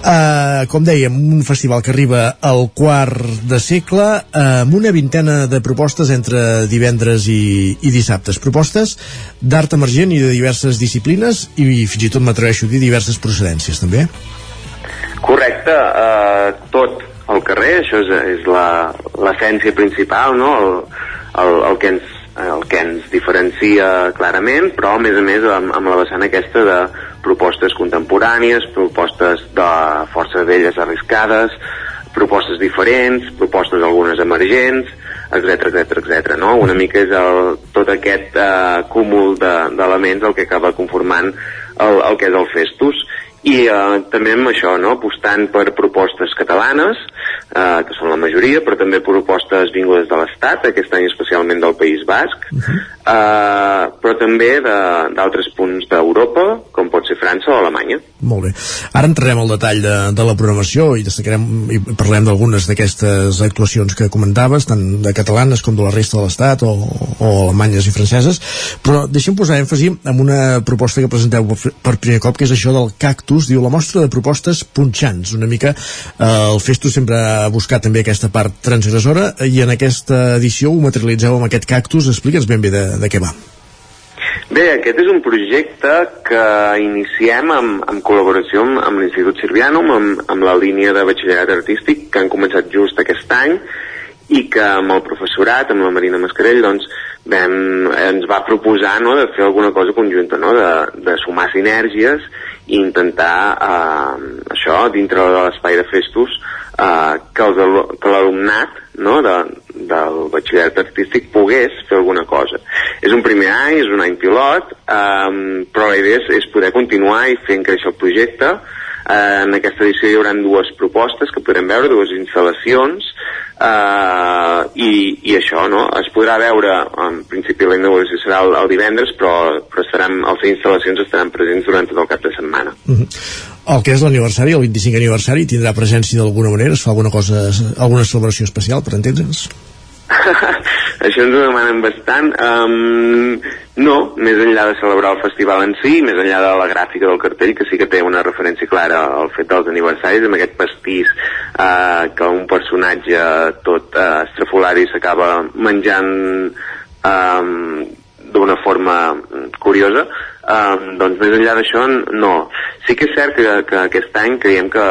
[SPEAKER 1] Uh, com dèiem, un festival que arriba al quart de segle uh, amb una vintena de propostes entre divendres i, i dissabtes. Propostes d'art emergent i de diverses disciplines i fins i tot m'atreveixo a dir diverses procedències, també.
[SPEAKER 34] Correcte, eh, tot al carrer, això és, és l'essència principal, no? el, el, el, que ens, el que ens diferencia clarament, però a més a més amb, amb la vessant aquesta de propostes contemporànies, propostes de força velles arriscades, propostes diferents, propostes algunes emergents, etc etc etc. no? Una mica és el, tot aquest eh, cúmul de- d'elements el que acaba conformant el, el que és el Festus i eh, també amb això, no? apostant per propostes catalanes, eh, que són la majoria, però també propostes vingudes de l'Estat, aquest any especialment del País Basc, eh, però també de- d'altres punts d'Europa, com pot ser França o Alemanya.
[SPEAKER 1] Molt bé. Ara entrarem al detall de, de la programació i destacarem i parlem d'algunes d'aquestes actuacions que comentaves, tant de catalanes com de la resta de l'Estat o, o alemanyes i franceses, però deixem posar èmfasi en una proposta que presenteu per primer cop, que és això del cactus, diu la mostra de propostes punxants. Una mica eh, el Festus sempre ha buscat també aquesta part transgressora i en aquesta edició ho materialitzeu amb aquest cactus. Explica'ns ben bé de, de què va.
[SPEAKER 34] Bé, aquest és un projecte que iniciem amb, amb col·laboració amb, amb l'Institut Sirvianum, amb, amb la línia de batxillerat artístic que han començat just aquest any i que amb el professorat, amb la Marina Mascarell, doncs, vam, ens va proposar no, de fer alguna cosa conjunta, no, de, de sumar sinergies i intentar eh, això, dintre de l'espai de festos, eh, que l'alumnat no, de, del batxillerat artístic pogués fer alguna cosa. És un primer any, és un any pilot, eh, però la idea és, és poder continuar i fent créixer el projecte. Eh, en aquesta edició hi haurà dues propostes que podrem veure, dues instal·lacions, eh, i, i això, no? Es podrà veure, en principi la inauguració serà el, el divendres, però, però estaran, les instal·lacions estaran presents durant tot el cap de setmana.
[SPEAKER 1] Mhm. El que és l'aniversari, el 25 aniversari, tindrà presència d'alguna manera? Es fa alguna cosa, alguna celebració especial, per entendre'ns?
[SPEAKER 34] Això ens ho demanen bastant. Um, no, més enllà de celebrar el festival en si, més enllà de la gràfica del cartell, que sí que té una referència clara al fet dels aniversaris, amb aquest pastís uh, que un personatge tot uh, estrafolari s'acaba menjant um, d'una forma curiosa, um, doncs més enllà d'això, no. Sí que és cert que, que aquest any creiem que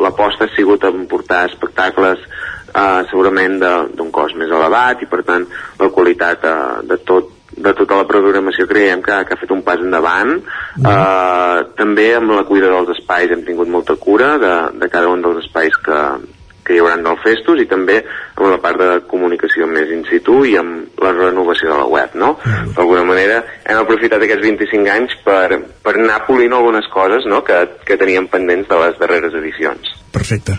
[SPEAKER 34] l'aposta ha sigut en portar espectacles uh, segurament d'un cost més elevat i per tant la qualitat uh, de tot de tota la programació creiem que, que ha fet un pas endavant uh, també amb la cuida dels espais hem tingut molta cura de, de cada un dels espais que, que hi haurà del Festus i també amb la part de comunicació més in situ i amb la renovació de la web, no? D'alguna manera hem aprofitat aquests 25 anys per, per anar polint algunes coses no? que, que teníem pendents de les darreres edicions.
[SPEAKER 1] Perfecte.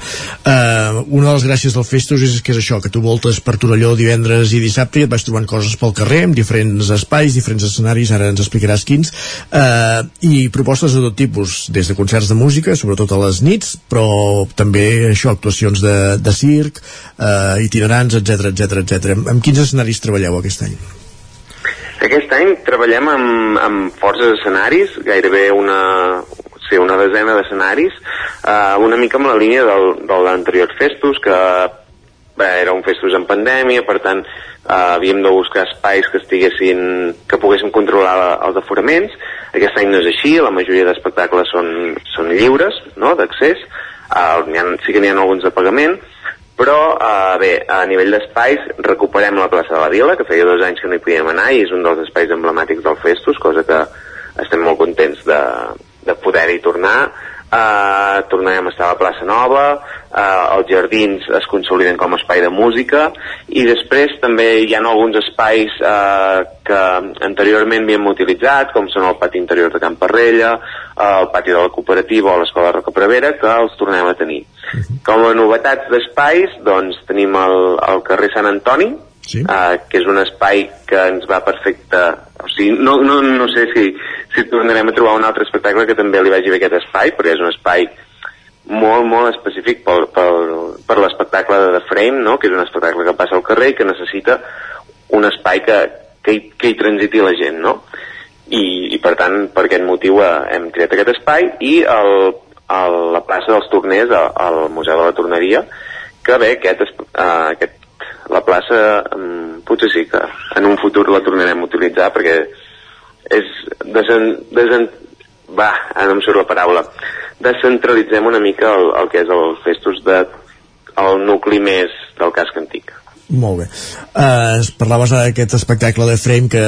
[SPEAKER 1] Uh, una de les gràcies del Festos és que és això, que tu voltes per Torelló divendres i dissabte i et vas trobant coses pel carrer, amb diferents espais, diferents escenaris, ara ens explicaràs quins, uh, i propostes de tot tipus, des de concerts de música, sobretot a les nits, però també això, actuacions de, de circ, uh, itinerants, etc etc etc. Amb quins escenaris treballeu aquest any?
[SPEAKER 34] Aquest any treballem amb, amb forces escenaris, gairebé una, sí, una desena d'escenaris, eh, una mica amb la línia del, de l'anterior Festus, que bé, era un Festus en pandèmia, per tant eh, havíem de buscar espais que estiguessin, que poguéssim controlar els aforaments. Aquest any no és així, la majoria d'espectacles són, són lliures, no?, d'accés, eh, sí que n'hi ha alguns de pagament, però eh, bé, a nivell d'espais recuperem la plaça de la Vila, que feia dos anys que no hi podíem anar i és un dels espais emblemàtics del Festus, cosa que estem molt contents de, de poder-hi tornar. Uh, tornarem a estar a la plaça Nova. Uh, els jardins es consoliden com a espai de música. I després també hi ha alguns espais uh, que anteriorment havíem utilitzat com són el pati interior de Camp Parrella uh, el pati de la cooperativa o l'escola Roca Prevera que els tornem a tenir. Com a novetats d'espais doncs tenim el, el carrer Sant Antoni sí. uh, que és un espai que ens va perfecte o sigui, no, no, no sé si, si tornarem a trobar un altre espectacle que també li vagi bé aquest espai, perquè és un espai molt, molt específic per, per, per l'espectacle de The Frame, no? que és un espectacle que passa al carrer i que necessita un espai que, que, hi, que hi transiti la gent, no? I, i per tant, per aquest motiu eh, hem creat aquest espai i el, el, la plaça dels torners al, Museu de la Torneria que bé, aquest, eh, aquest, la plaça um, potser sí que en un futur la tornarem a utilitzar perquè és desen, desen, va, ara no em surt la paraula descentralitzem una mica el, el que és el festus de el nucli més del casc antic
[SPEAKER 1] molt bé. Uh, parlaves d'aquest espectacle de Frame que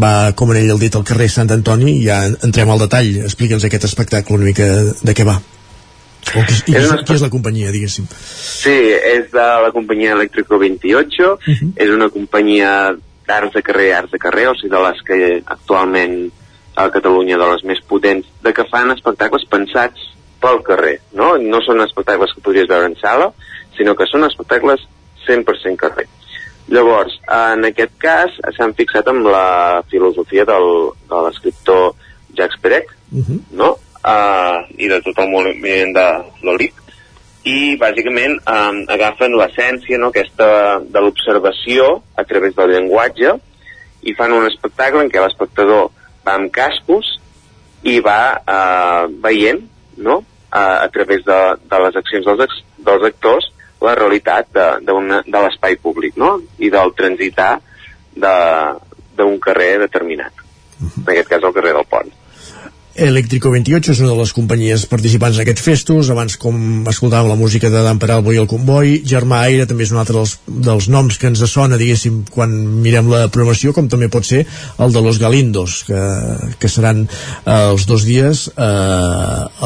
[SPEAKER 1] va, com en ell el dit, al carrer Sant Antoni ja entrem al detall. Explica'ns aquest espectacle una mica de què va. O qui, i és, una... qui és la companyia, diguéssim?
[SPEAKER 34] Sí, és de la companyia Electrico 28, uh -huh. és una companyia d'arts de carrer, arts de carrer, o sigui, de les que actualment a Catalunya, de les més potents, de que fan espectacles pensats pel carrer, no? No són espectacles que podries veure en sala, sinó que són espectacles 100% carrer. Llavors, en aquest cas, s'han fixat amb la filosofia del, de l'escriptor Jacques Perec, uh -huh. no? Uh, i de tot el moviment de l'Olic, i bàsicament eh, agafen l'essència no, aquesta de l'observació a través del llenguatge i fan un espectacle en què l'espectador va amb cascos i va eh, veient no, a, a través de, de les accions dels, dels actors la realitat de, de, una, de l'espai públic no? i del transitar d'un carrer determinat. Uh -huh. En aquest cas el carrer del Pont.
[SPEAKER 1] Electrico 28 és una de les companyies participants en aquest festus, abans com escoltàvem la música de Dan Peralbo i el Comboi, Germà Aire també és un altre dels, dels noms que ens sona, diguéssim, quan mirem la programació, com també pot ser el de Los Galindos, que, que seran eh, els dos dies eh,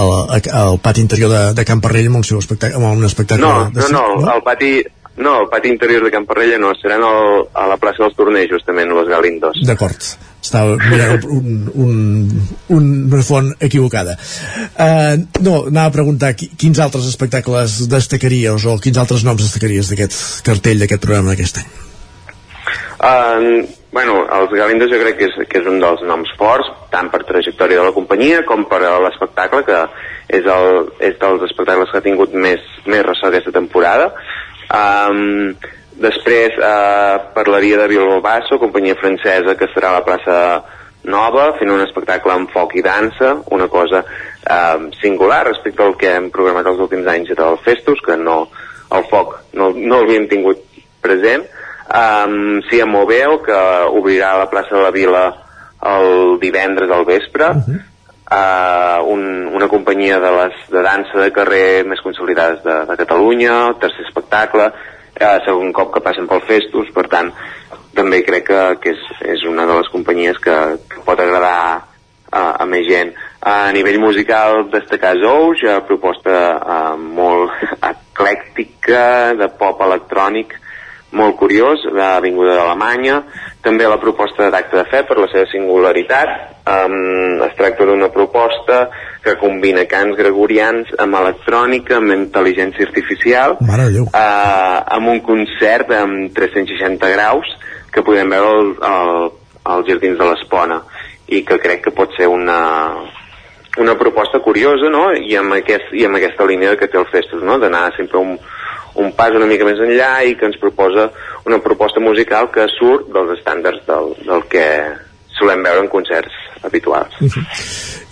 [SPEAKER 1] al, al pati interior de, de Camp Parrell amb, el seu espectacle, amb un espectacle
[SPEAKER 34] no,
[SPEAKER 1] de
[SPEAKER 34] no, no, no, el pati no, el pati interior de Camp Parrella no, seran el, a la plaça dels Tornejos també, Los Galindos.
[SPEAKER 1] D'acord estava mirant un, un, un, una font equivocada. Uh, no, anava a preguntar quins altres espectacles destacaries o quins altres noms destacaries d'aquest cartell d'aquest programa d'aquest any?
[SPEAKER 34] Uh, bueno, els Galindos jo crec que és, que és un dels noms forts tant per trajectòria de la companyia com per l'espectacle que és, el, és dels espectacles que ha tingut més, més ressò aquesta temporada. Um, Després eh, parlaria de Bilbao Basso, companyia francesa que estarà a la plaça Nova fent un espectacle amb foc i dansa, una cosa eh, singular respecte al que hem programat els últims anys del Festus, que no, el foc no, no l'havíem tingut present. Um, sí, amb Moveo, que obrirà a la plaça de la Vila el divendres al vespre, uh -huh. uh, un, una companyia de les de dansa de carrer més consolidades de, de Catalunya, tercer espectacle, eh, segon cop que passen pel Festus, per tant, també crec que, que és, és una de les companyies que, que pot agradar a, a més gent. A nivell musical, destacar Zouch, a proposta uh, molt eclèctica, de pop electrònic, molt curiós, de vinguda d'Alemanya, també la proposta d'Acte de Fe per la seva singularitat, Um, es tracta d'una proposta que combina cants gregorians amb electrònica, amb intel·ligència artificial, uh, amb un concert amb 360 graus que podem veure al, al, als Jardins de l'Espona i que crec que pot ser una, una proposta curiosa no? I, amb aquest, i amb aquesta línia que té el Festus no? d'anar sempre un, un pas una mica més enllà i que ens proposa una proposta musical que surt dels estàndards del, del que solem veure en concerts habituals.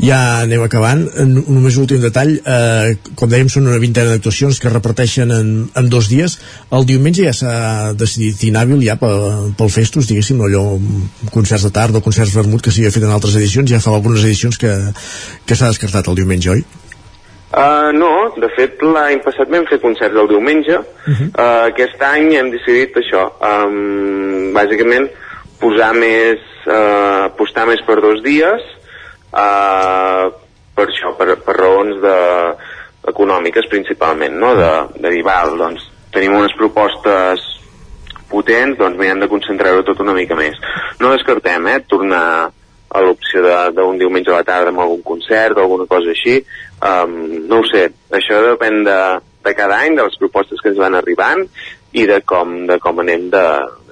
[SPEAKER 1] Ja anem acabant. Només un últim detall. Eh, com dèiem, són una vintena d'actuacions que es reparteixen en, en dos dies. El diumenge ja s'ha decidit inhàbil ja pel, pel Festus, diguéssim, allò concerts de tarda o concerts vermut que s'havia fet en altres edicions. Ja fa algunes edicions que, que s'ha descartat el diumenge, oi?
[SPEAKER 34] Uh, no, de fet l'any passat vam fer concerts el diumenge uh, aquest any hem decidit això um, bàsicament posar més uh, apostar més per dos dies uh, per això, per, per raons de, econòmiques principalment no? de, de dir, val, doncs tenim unes propostes potents, doncs mirem de concentrar-ho tot una mica més. No descartem, eh, tornar a l'opció d'un diumenge a la tarda amb algun concert o alguna cosa així. Um, no ho sé, això depèn de, de cada any, de les propostes que ens van arribant i de com, de com anem de,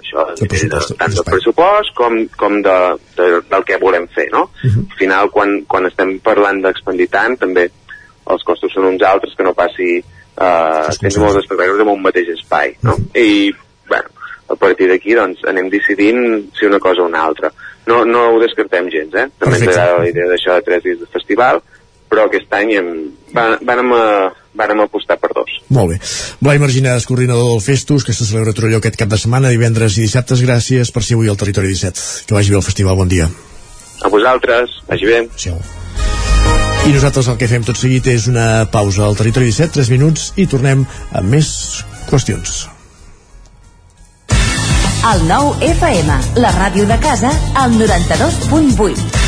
[SPEAKER 34] això, de, de, tant del pressupost com, com de, de, del que volem fer, no? Al final, quan, quan estem parlant d'expandir tant, també els costos són uns altres que no passi uh, tens molts espectacles en un mateix espai, no? I, bueno, a partir d'aquí, doncs, anem decidint si una cosa o una altra. No, no ho descartem gens, eh? També ens agrada la idea d'això de tres dies de festival, però aquest any hem, va- vàrem, a, vàrem apostar per dos.
[SPEAKER 1] Molt bé. Blai Marginades, coordinador del Festus, que se celebra a Torelló aquest cap de setmana, divendres i dissabtes. Gràcies per ser avui al Territori 17. Que vagi bé el festival. Bon dia.
[SPEAKER 34] A vosaltres, vagi bé.
[SPEAKER 1] Sí. I nosaltres el que fem tot seguit és una pausa al Territori 17, 3 minuts, i tornem amb més qüestions.
[SPEAKER 20] El nou FM, la ràdio de casa, al 92.8.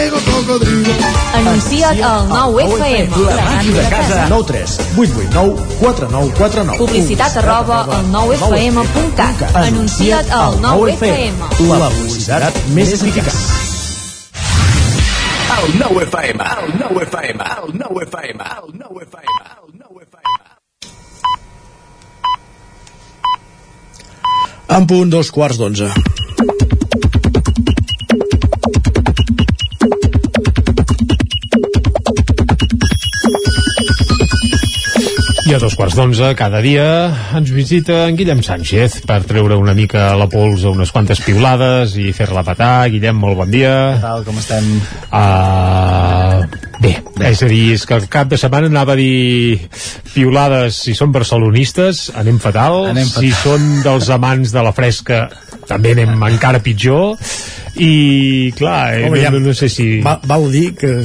[SPEAKER 18] Anuncia't al 9 FM.
[SPEAKER 35] La màquina de casa.
[SPEAKER 1] 9 3 8 8 9 4 9 4 9
[SPEAKER 18] Publicitat arroba al 9fm.cat. Anuncia't al 9FM.
[SPEAKER 1] La publicitat més eficaç.
[SPEAKER 36] El nou FM, el nou FM, el nou FM, el nou FM, el nou FM.
[SPEAKER 1] En punt dos quarts d'onze.
[SPEAKER 4] I a dos quarts d'onze, cada dia, ens visita en Guillem Sánchez per treure una mica la pols a unes quantes piulades i fer-la petar. Guillem, molt bon dia.
[SPEAKER 37] Què tal, com estem?
[SPEAKER 4] Uh, bé, bé, és a dir, és que el cap de setmana anava a dir piulades si són barcelonistes, anem fatal.
[SPEAKER 37] Anem fatal.
[SPEAKER 4] Si són dels amants de la fresca, també anem encara pitjor. I, clar, eh,
[SPEAKER 1] Home, ja-
[SPEAKER 4] no, no, no sé si...
[SPEAKER 1] Va, val dir que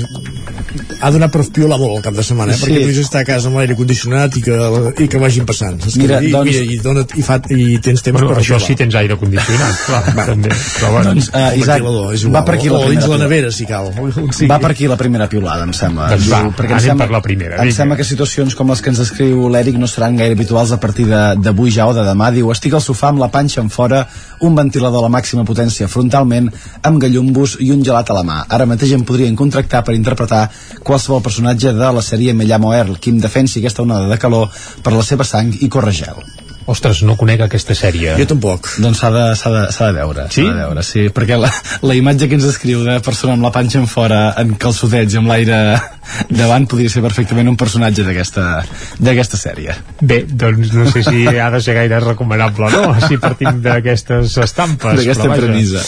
[SPEAKER 1] ha donat per piolar molt el cap de setmana, eh?
[SPEAKER 37] Sí.
[SPEAKER 1] perquè només està a casa amb l'aire condicionat i que, i que vagin passant. Saps?
[SPEAKER 37] Mira,
[SPEAKER 1] I,
[SPEAKER 37] doncs-
[SPEAKER 1] mira, i, dona, i, fa, i tens temps
[SPEAKER 4] Bueno,
[SPEAKER 1] per
[SPEAKER 4] això sí tens aire condicionat, clar, també. Però bueno,
[SPEAKER 37] Doncs,
[SPEAKER 1] El
[SPEAKER 37] Isaac,
[SPEAKER 1] igual.
[SPEAKER 37] va per aquí la
[SPEAKER 1] o dins
[SPEAKER 37] primera
[SPEAKER 1] la nevera, si cal.
[SPEAKER 37] Sí. Va per aquí la primera piulada, em sembla.
[SPEAKER 4] Doncs va,
[SPEAKER 37] perquè em
[SPEAKER 4] anem
[SPEAKER 37] sembla,
[SPEAKER 4] per la primera,
[SPEAKER 37] Em
[SPEAKER 4] vinga.
[SPEAKER 37] sembla que situacions com les que ens descriu l'Eric no seran gaire habituals a partir de- d'avui ja o de demà. Diu, estic al sofà amb la panxa en fora, un ventilador a la màxima potència frontalment, amb gallumbos i un gelat a la mà. Ara mateix em podrien contractar per interpretar qualsevol personatge de la sèrie Me llamo Earl, qui em defensi aquesta onada de calor per la seva sang i corre gel.
[SPEAKER 4] Ostres, no conec aquesta sèrie.
[SPEAKER 1] Jo tampoc.
[SPEAKER 37] Doncs s'ha de, s'ha de, de veure.
[SPEAKER 4] Sí?
[SPEAKER 37] S'ha de veure, sí. Perquè la, la imatge que ens descriu de persona amb la panxa en fora, en calçotets i amb l'aire davant, podria ser perfectament un personatge d'aquesta sèrie.
[SPEAKER 4] Bé, doncs no sé si ha de ser gaire recomanable, no? Si partim d'aquestes estampes.
[SPEAKER 37] D'aquesta premissa.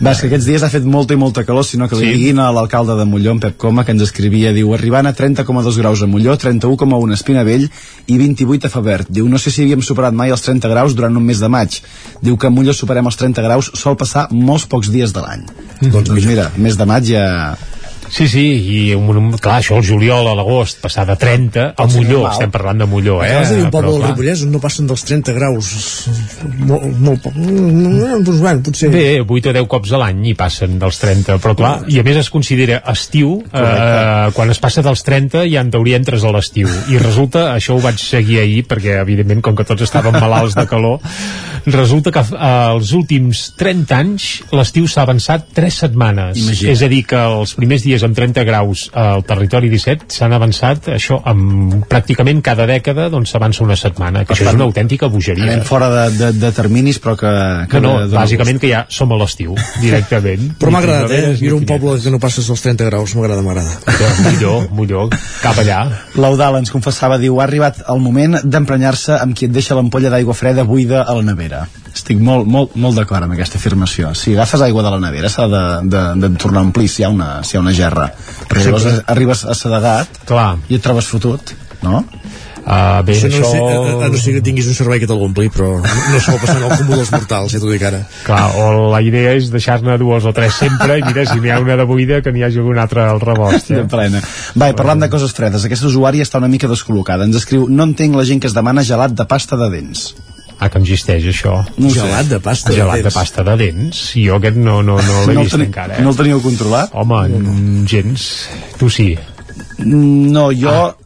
[SPEAKER 37] Va, que aquests dies ha fet molta i molta calor, sinó que li
[SPEAKER 4] Sí.
[SPEAKER 37] diguin a l'alcalde de Molló, en Pep Coma, que ens escrivia, diu, arribant a 30,2 graus a Molló, 31,1 a Espinavell i 28 a Favert. Diu, no sé si havíem superat mai els 30 graus durant un mes de maig. Diu que a Molló superem els 30 graus sol passar molts pocs dies de l'any. Doncs mira, mes de maig ja...
[SPEAKER 4] Sí, sí, i un, un, clar, això el juliol a l'agost, passar de 30 a
[SPEAKER 37] Pot
[SPEAKER 4] Molló,
[SPEAKER 37] normal.
[SPEAKER 4] estem parlant de Molló, eh?
[SPEAKER 1] Acabes de dir un poble del Ripollès on no passen dels 30 graus molt, molt poc doncs bueno, potser
[SPEAKER 4] Bé, 8 o 10 cops a l'any hi passen dels 30, però clar, i a més es considera estiu, eh, quan es passa dels 30 ja en teoria entres a l'estiu, i resulta, això ho vaig seguir ahir, perquè evidentment com que tots estàvem malalts de calor, resulta que eh, els últims 30 anys l'estiu s'ha avançat 3 setmanes,
[SPEAKER 37] Imagina't.
[SPEAKER 4] és a dir que els primers dies amb 30 graus al territori 17 s'han avançat això amb pràcticament cada dècada doncs s'avança una setmana, que això és una autèntica bogeria.
[SPEAKER 37] Anem fora de, de, de terminis, però que... que
[SPEAKER 4] no,
[SPEAKER 37] dona
[SPEAKER 4] bàsicament que ja som a l'estiu, directament.
[SPEAKER 1] però m'ha agradat, eh? Mira un poble que no passes dels 30 graus, m'agrada, m'agrada.
[SPEAKER 4] Millor, millor, cap allà.
[SPEAKER 37] L'Eudal ens confessava, diu, ha arribat el moment d'emprenyar-se amb qui et deixa l'ampolla d'aigua freda buida a la nevera. Estic molt, molt, molt d'acord amb aquesta afirmació. Si agafes aigua de la nevera s'ha de, de, de tornar a omplir si hi ha una, si hi ha una gerra. Perquè llavors
[SPEAKER 1] Sempre.
[SPEAKER 37] arribes a sedegat
[SPEAKER 4] Clar.
[SPEAKER 37] i et trobes fotut, no?
[SPEAKER 4] Uh, bé,
[SPEAKER 1] Això
[SPEAKER 4] això...
[SPEAKER 1] no sé, a, a, a no sé que tinguis un servei que te'l ompli, però no sol passar en el comú dels mortals, ja t'ho dic ara.
[SPEAKER 4] Clar, o la idea és deixar-ne dues o tres sempre i mira, si n'hi ha una de buida que n'hi hagi una altra al rebost.
[SPEAKER 37] De
[SPEAKER 4] Eh?
[SPEAKER 37] plena. Va, i parlant de coses fredes, aquesta usuària està una mica descol·locada. Ens escriu, no entenc la gent que es demana gelat de pasta de dents.
[SPEAKER 4] Ah, que existeix això.
[SPEAKER 37] No ho sé.
[SPEAKER 1] Gelat de pasta de
[SPEAKER 4] Gelat de
[SPEAKER 1] dents.
[SPEAKER 4] pasta de dents. Jo aquest no, no, no l'he
[SPEAKER 37] No
[SPEAKER 4] vist
[SPEAKER 37] teni-
[SPEAKER 4] encara. Eh?
[SPEAKER 37] no el teniu controlat?
[SPEAKER 4] Home, mm, gens. Tu sí.
[SPEAKER 37] No, jo... Ah.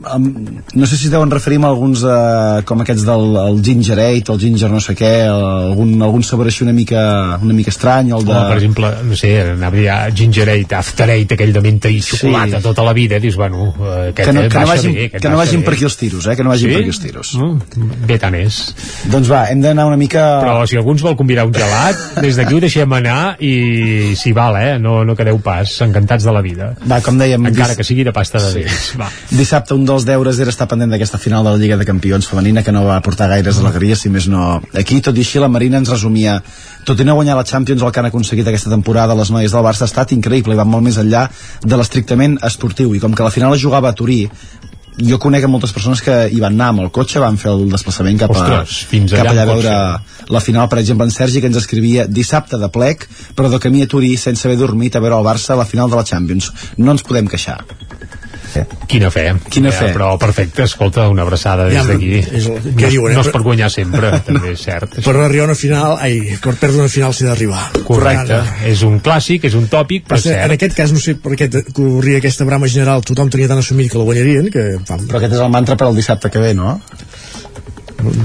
[SPEAKER 37] Um, no sé si es deuen referir a alguns uh, com aquests del el ginger ale, el ginger no sé què, el, algun, algun sabor així una mica, una mica estrany, el de...
[SPEAKER 4] Home, per exemple, no sé, anava a ginger ale, after eight, aquell de menta i xocolata
[SPEAKER 37] Sí.
[SPEAKER 4] tota la vida, dius, bueno, eh, aquest
[SPEAKER 37] que no,
[SPEAKER 4] eh,
[SPEAKER 37] que no vagin,
[SPEAKER 4] bé,
[SPEAKER 37] que no vagin
[SPEAKER 4] bé.
[SPEAKER 37] per aquí els tiros, eh? Que no vagin
[SPEAKER 4] Sí?
[SPEAKER 37] per aquí els tiros.
[SPEAKER 4] Mm, bé tant és.
[SPEAKER 37] Doncs va, hem d'anar una mica...
[SPEAKER 4] Però si algú ens vol convidar un gelat, des d'aquí ho deixem anar i si val, eh? No, no quedeu pas, encantats de la vida.
[SPEAKER 37] Va, com dèiem...
[SPEAKER 4] Encara
[SPEAKER 37] dis-
[SPEAKER 4] que sigui de pasta de
[SPEAKER 37] Sí.
[SPEAKER 4] dents. Va.
[SPEAKER 37] Dissabte un dels deures era estar pendent d'aquesta final de la Lliga de Campions femenina que no va portar gaires alegries, si més no aquí. Tot i així, la Marina ens resumia tot i no guanyar la Champions, el que han aconseguit aquesta temporada les noies del Barça ha estat increïble i van molt més enllà de l'estrictament esportiu. I com que la final es jugava a Turí, jo conec a moltes persones que hi van anar amb el cotxe, van fer el desplaçament cap, a,
[SPEAKER 4] Ostres, fins
[SPEAKER 37] cap
[SPEAKER 4] allà
[SPEAKER 37] allà a veure la final, per exemple, en Sergi, que ens escrivia dissabte de plec, però de camí a Turí sense haver dormit a veure el Barça a la final de la Champions. No ens podem queixar.
[SPEAKER 4] Quina fe.
[SPEAKER 37] Quina fe.
[SPEAKER 4] Però perfecte, escolta, una abraçada des
[SPEAKER 1] Ja,
[SPEAKER 4] d'aquí. No,
[SPEAKER 1] diuen, eh?
[SPEAKER 4] no és per guanyar sempre, també és cert.
[SPEAKER 1] Per arribar a una final, ai, per perdre una final s'hi ha d'arribar.
[SPEAKER 4] Correcte. És un clàssic, és un tòpic, però
[SPEAKER 1] Però
[SPEAKER 4] és
[SPEAKER 1] en
[SPEAKER 4] cert.
[SPEAKER 1] aquest cas no sé per què corria aquesta brama general tothom tenia tan assumit que la guanyarien que
[SPEAKER 37] Però aquest és el mantra per al dissabte que ve, no?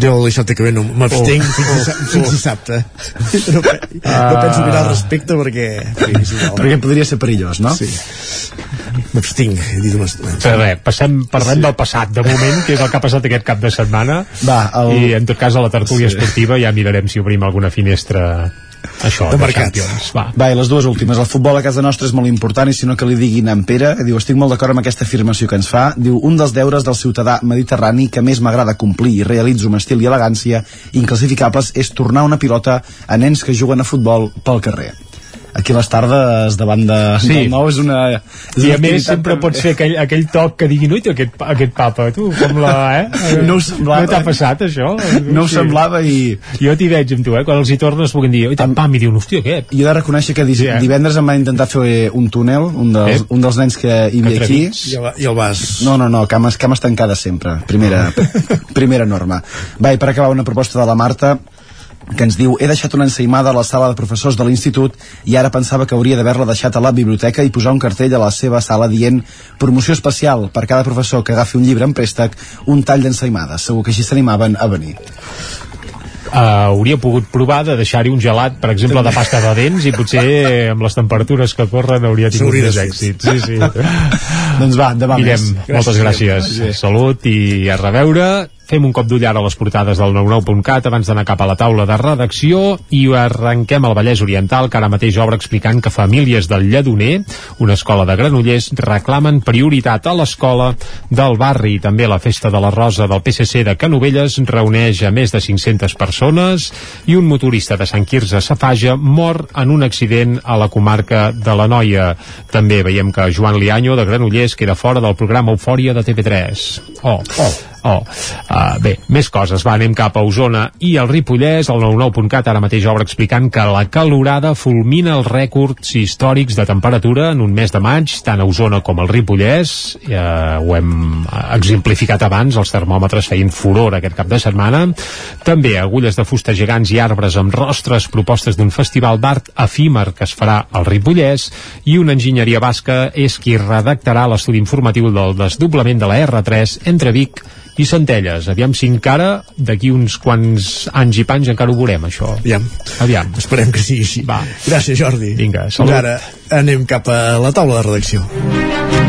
[SPEAKER 1] Jo el dissabte que ve no m'abstenc oh, fins, dissabte, oh, fins dissabte. No, pe- no penso mirar al respecte perquè... Sí.
[SPEAKER 37] Perquè podria ser perillós, no?
[SPEAKER 1] Sí. M'abstinc, he dit una estona.
[SPEAKER 4] Però res, passem, parlem sí. del passat, de moment, que és el que ha passat aquest cap de setmana.
[SPEAKER 37] Va, el...
[SPEAKER 4] I en tot cas a la tertúlia sí. esportiva ja mirarem si obrim alguna finestra això,
[SPEAKER 1] De
[SPEAKER 4] de,
[SPEAKER 1] mercat.
[SPEAKER 4] Champions. Va.
[SPEAKER 37] Va, i les dues últimes. El futbol a casa nostra és molt important i si no que li diguin en Pere, diu, estic molt d'acord amb aquesta afirmació que ens fa. Diu, un dels deures del ciutadà mediterrani que més m'agrada complir i realitzo amb estil i elegància inclassificables és tornar una pilota a nens que juguen a futbol pel carrer. Aquí a les tardes davant de,
[SPEAKER 4] Sí.
[SPEAKER 37] del nou és una... És
[SPEAKER 4] I
[SPEAKER 37] una
[SPEAKER 4] a més sempre
[SPEAKER 37] que-
[SPEAKER 4] pots fer aquell, aquell toc que diguin, ui, aquest, aquest papa, tu, com la... Eh?
[SPEAKER 37] No ho semblava.
[SPEAKER 4] No t'ha passat, això?
[SPEAKER 37] No ho semblava i...
[SPEAKER 4] Jo t'hi veig amb tu, eh? Quan els hi tornes puguin dir, ui, tant, pam, i diuen, hòstia, aquest.
[SPEAKER 37] Jo he de reconèixer que
[SPEAKER 4] Sí, eh?
[SPEAKER 37] divendres em van intentar fer un túnel, un dels,
[SPEAKER 4] Eh?
[SPEAKER 37] un dels nens que hi havia aquí.
[SPEAKER 1] I el, I el vas...
[SPEAKER 37] No, no, no, cames, cames tancades sempre. Primera, primera norma. Va, i per acabar una proposta de la Marta que ens diu, he deixat una ensaïmada a la sala de professors de l'institut i ara pensava que hauria d'haver-la deixat a la biblioteca i posar un cartell a la seva sala dient promoció especial per cada professor que agafi un llibre en préstec, un tall d'ensaïmada. Segur que així s'animaven a venir.
[SPEAKER 4] Uh, hauria pogut provar de deixar-hi un gelat, per exemple, de pasta de dents i potser eh, amb les temperatures que corren hauria tingut més èxit. Sí, sí.
[SPEAKER 37] doncs va, demà
[SPEAKER 4] Mirem,
[SPEAKER 37] més.
[SPEAKER 4] moltes gràcies. Salut i a reveure. Fem un cop d'ull ara a les portades del 99.cat abans d'anar cap a la taula de redacció i arrenquem al Vallès Oriental que ara mateix obre explicant que famílies del Lledoner, una escola de Granollers, reclamen prioritat a l'escola del barri. També la Festa de la Rosa del PSC de Canovelles reuneix a més de 500 persones i un motorista de Sant Quirze Safaja mor en un accident a la comarca de la Noia. També veiem que Joan Lianyo de Granollers queda fora del programa Eufòria de TV3. Oh, oh. Oh, uh, bé, més coses. Va, anem cap a Osona i el Ripollès, el 99.cat ara mateix obre explicant que la calorada fulmina els rècords històrics de temperatura en un mes de maig, tant a Osona com al Ripollès. Eh, ho hem exemplificat abans, els termòmetres feien furor aquest cap de setmana. També agulles de fusta gegants i arbres amb rostres propostes d'un festival d'art efímer que es farà al Ripollès i una enginyeria basca és qui redactarà l'estudi informatiu del desdoblament de la R3 entre Vic i Centelles. Aviam si encara d'aquí uns quants anys i panys encara ho veurem, això.
[SPEAKER 1] Aviam.
[SPEAKER 4] Aviam.
[SPEAKER 1] Esperem que sigui així.
[SPEAKER 4] Va.
[SPEAKER 1] Gràcies, Jordi.
[SPEAKER 4] Vinga, salut.
[SPEAKER 1] ara anem cap a la taula de redacció.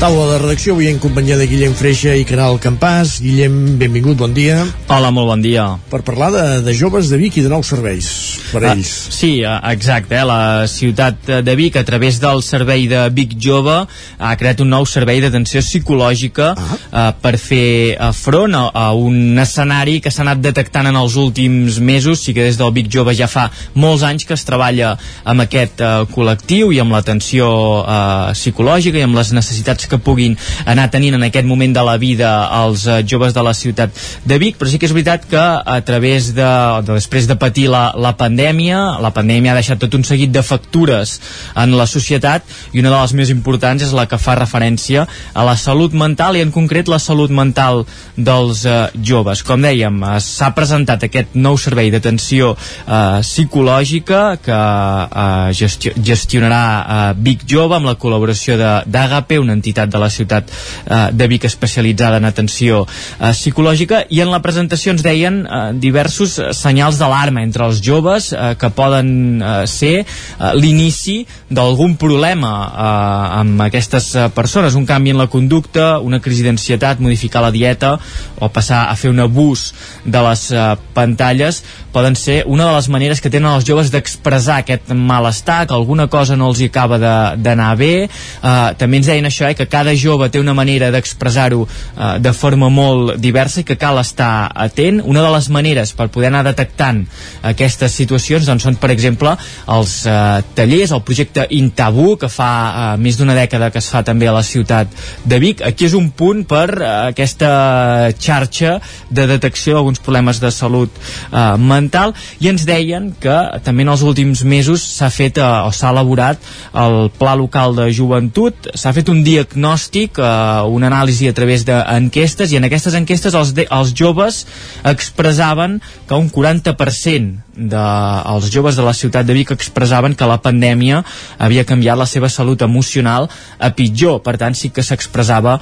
[SPEAKER 1] Taula de redacció, avui en companyia de Guillem Freixa i Caral Campàs. Guillem, benvingut, bon dia.
[SPEAKER 38] Hola, molt bon dia.
[SPEAKER 1] Per parlar de, de joves de Vic i de nous serveis per a
[SPEAKER 38] Ah,
[SPEAKER 1] ells.
[SPEAKER 38] sí, ah, exacte. Eh? La ciutat de Vic, a través del servei de Vic Jove, ha creat un nou servei d'atenció psicològica ah. per fer eh, front a, a un escenari que s'ha anat detectant en els últims mesos. Sí que des del Vic Jove ja fa molts anys que es treballa amb aquest eh, col·lectiu i amb l'atenció eh, psicològica i amb les necessitats que puguin anar tenint en aquest moment de la vida els eh, joves de la ciutat de Vic, però sí que és veritat que a través de, de després de patir la, la pandèmia, la pandèmia ha deixat tot un seguit de factures en la societat i una de les més importants és la que fa referència a la salut mental i en concret la salut mental dels eh, joves. Com dèiem, eh, s'ha presentat aquest nou servei d'atenció eh, psicològica que eh, gestio gestionarà eh, Vic Jove amb la col·laboració d'Agape, una entitat de la ciutat eh, de Vic especialitzada en atenció eh, psicològica i en la presentació ens deien eh, diversos senyals d'alarma entre els joves eh, que poden eh, ser eh, l'inici d'algun problema eh, amb aquestes eh, persones, un canvi en la conducta, una crisi d'ansietat, modificar la dieta o passar a fer un abús de les eh, pantalles poden ser una de les maneres que tenen els joves d'expressar aquest malestar, que alguna cosa no els hi acaba d'anar bé. Eh, també ens deien això, eh, que cada jove té una manera d'expressar-ho eh, de forma molt diversa i que cal estar atent. Una de les maneres per poder anar detectant aquestes situacions doncs, són, per exemple, els eh, tallers, el projecte Intabú, que fa eh, més d'una dècada que es fa també a la ciutat de Vic. Aquí és un punt per eh, aquesta xarxa de detecció d'alguns problemes de salut eh, mental i ens deien que també en els últims mesos s'ha fet eh, o s'ha elaborat el Pla Local de Joventut, s'ha fet un diagnòstic diagnòstic, eh, una anàlisi a través d'enquestes, i en aquestes enquestes els, de, els joves expressaven que un 40% dels de, joves de la ciutat de Vic expressaven que la pandèmia havia canviat la seva salut emocional a pitjor, per tant sí que s'expressava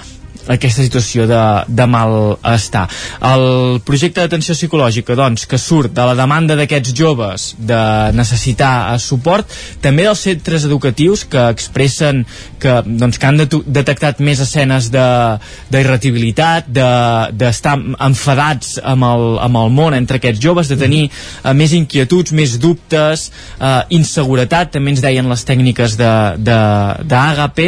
[SPEAKER 38] aquesta situació de, de malestar. El projecte d'atenció psicològica, doncs, que surt de la demanda d'aquests joves de necessitar eh, suport, també dels centres educatius que expressen que, doncs, que han detectat més escenes d'irritabilitat, d'estar de, enfadats amb el, amb el món entre aquests joves, de tenir uh, més inquietuds, més dubtes, uh, inseguretat, també ens deien les tècniques d'AGP,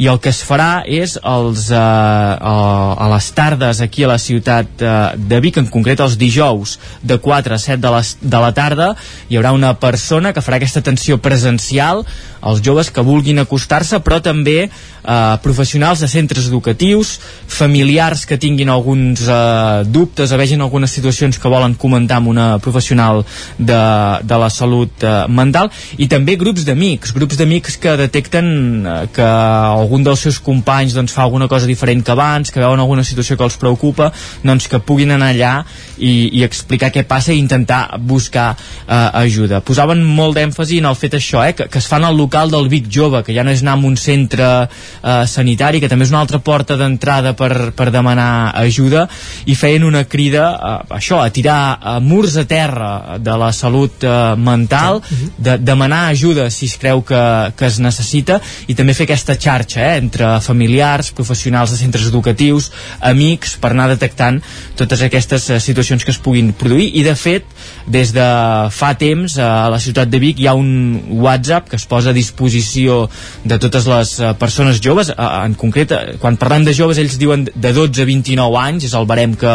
[SPEAKER 38] i el que es farà és els uh, a, a les tardes aquí a la ciutat eh, de Vic, en concret els dijous de 4 a 7 de, les, de la tarda hi haurà una persona que farà aquesta atenció presencial als joves que vulguin acostar-se però també eh, professionals de centres educatius familiars que tinguin alguns eh, dubtes o vegin algunes situacions que volen comentar amb una professional de, de la salut eh, mental i també grups d'amics grups d'amics que detecten eh, que algun dels seus companys doncs, fa alguna cosa diferent que abans, que veuen alguna situació que els preocupa, doncs que puguin anar allà i, i explicar què passa i intentar buscar eh, ajuda. Posaven molt d'èmfasi en el fet això, eh, que, que es fan al local del Vic Jove, que ja no és anar a un centre eh, sanitari, que també és una altra porta d'entrada per, per demanar ajuda, i feien una crida a, això, a tirar a murs a terra de la salut eh, mental, de demanar ajuda si es creu que, que es necessita, i també fer aquesta xarxa eh, entre familiars, professionals de centres educatius, amics, per anar detectant totes aquestes uh, situacions que es puguin produir. I de fet des de fa temps uh, a la ciutat de Vic hi ha un WhatsApp que es posa a disposició de totes les uh, persones joves, en concret uh, quan parlem de joves ells diuen de 12 a 29 anys, és el barem que,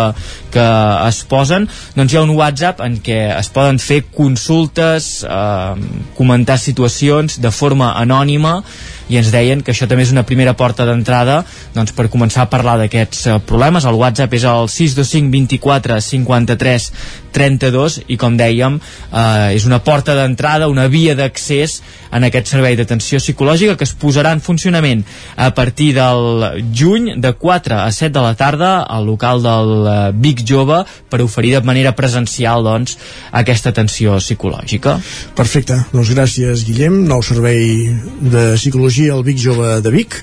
[SPEAKER 38] que es posen, doncs hi ha un WhatsApp en què es poden fer consultes, uh, comentar situacions de forma anònima i ens deien que això també és una primera porta d'entrada doncs, per començar a parlar d'aquests uh, problemes. El WhatsApp és el 625 24 53 32 i com dèiem eh, és una porta d'entrada, una via d'accés en aquest servei d'atenció psicològica que es posarà en funcionament a partir del juny de 4 a 7 de la tarda al local del uh, Vic Jove per oferir de manera presencial doncs, aquesta atenció psicològica.
[SPEAKER 1] Perfecte, doncs gràcies Guillem, nou servei de psicologia al Vic Jove de Vic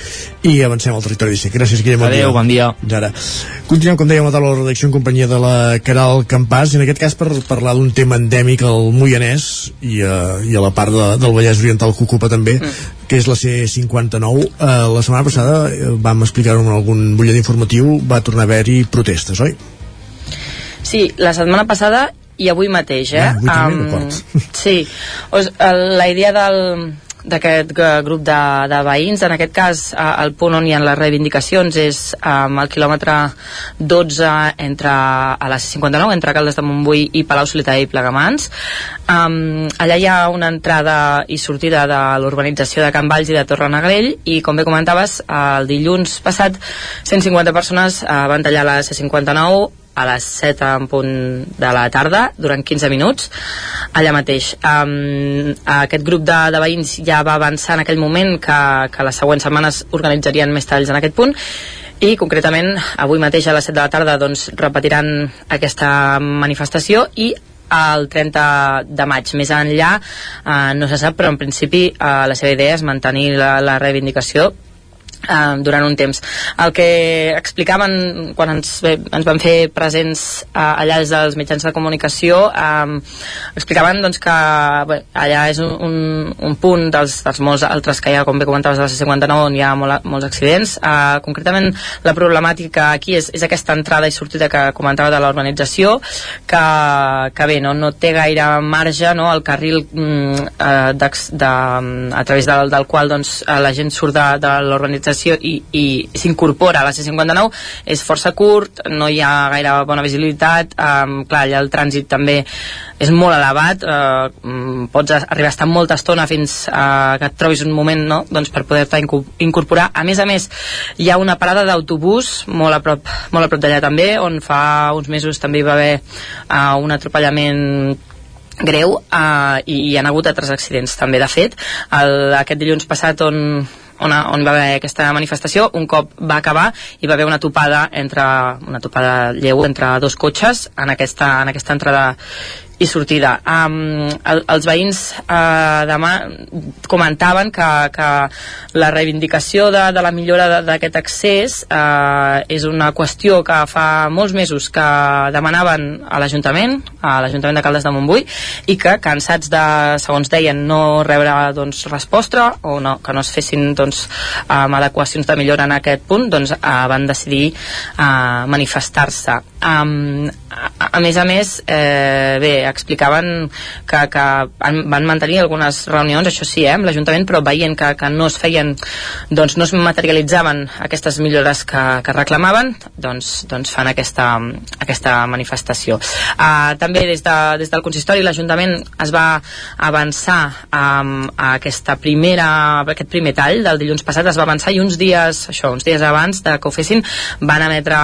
[SPEAKER 1] i avancem al territori 17. Gràcies Guillem.
[SPEAKER 38] Adéu, bon dia.
[SPEAKER 1] Ara. Continuem, com dèiem, a taula de la redacció en companyia de la Caral Campàs, en aquest cas per parlar d'un tema endèmic al Moianès i a, i a la part de, del Vallès Oriental que ocupa també, mm. que és la C59. Eh, la setmana passada eh, vam explicar-ho en algun butllet informatiu, va tornar a haver-hi protestes, oi?
[SPEAKER 12] Sí, la setmana passada i avui mateix, eh?
[SPEAKER 1] Ja, avui també,
[SPEAKER 12] um, sí, o, la idea del, d'aquest grup de, de veïns. En aquest cas, eh, el punt on hi ha les reivindicacions és um, el quilòmetre 12 entre, a la C59, entre Caldes de Montbui i Palau Solità i Plegamans. Um, allà hi ha una entrada i sortida de l'urbanització de Can Valls i de Torre Negrell i, com bé comentaves, el dilluns passat 150 persones uh, van tallar la C59 a les 7 en punt de la tarda durant 15 minuts allà mateix um, aquest grup de, de veïns ja va avançar en aquell moment que, que les següents setmanes organitzarien més talls en aquest punt i concretament avui mateix a les 7 de la tarda doncs, repetiran aquesta manifestació i el 30 de maig. Més enllà eh, no se sap, però en principi eh, la seva idea és mantenir la, la reivindicació eh, durant un temps. El que explicaven quan ens, ens van fer presents eh, allà des dels mitjans de comunicació eh, explicaven doncs, que bé, allà és un, un punt dels, dels molts altres que hi ha, com bé comentaves, de la C59 on hi ha molt, molts accidents. Eh, concretament la problemàtica aquí és, és aquesta entrada i sortida que comentava de l'urbanització que, que bé, no, no té gaire marge no, el carril mm, eh, de, de, a través del, del qual doncs, la gent surt de, de l'urbanització estació i, i s'incorpora a la C59 és força curt, no hi ha gaire bona visibilitat, um, clar, allà el trànsit també és molt elevat, uh, pots arribar a estar molta estona fins uh, que et trobis un moment no? doncs per poder-te incorporar. A més a més, hi ha una parada d'autobús molt a prop, molt a prop d'allà també, on fa uns mesos també hi va haver uh, un atropellament greu uh, i hi ha hagut altres accidents també de fet el, aquest dilluns passat on on, on va haver aquesta manifestació. Un cop va acabar hi va haver una topada entre una topada lleu entre dos cotxes en aquesta, en aquesta entrada i sortida. Um, el, els veïns uh, demà comentaven que, que la reivindicació de, de la millora d'aquest accés uh, és una qüestió que fa molts mesos que demanaven a l'Ajuntament, a l'Ajuntament de Caldes de Montbui, i que cansats de, segons deien, no rebre doncs, resposta o no, que no es fessin doncs, um, adequacions de millora en aquest punt, doncs uh, van decidir uh, manifestar-se. Um, a, a més a més, eh, bé, explicaven que, que van mantenir algunes reunions, això sí, eh, amb l'Ajuntament, però veient que, que no es feien, doncs no es materialitzaven aquestes millores que, que reclamaven, doncs, doncs fan aquesta, aquesta manifestació. Uh, també des, de, des del consistori l'Ajuntament es va avançar um, a aquesta primera, aquest primer tall del dilluns passat, es va avançar i uns dies, això, uns dies abans de que ho fessin, van emetre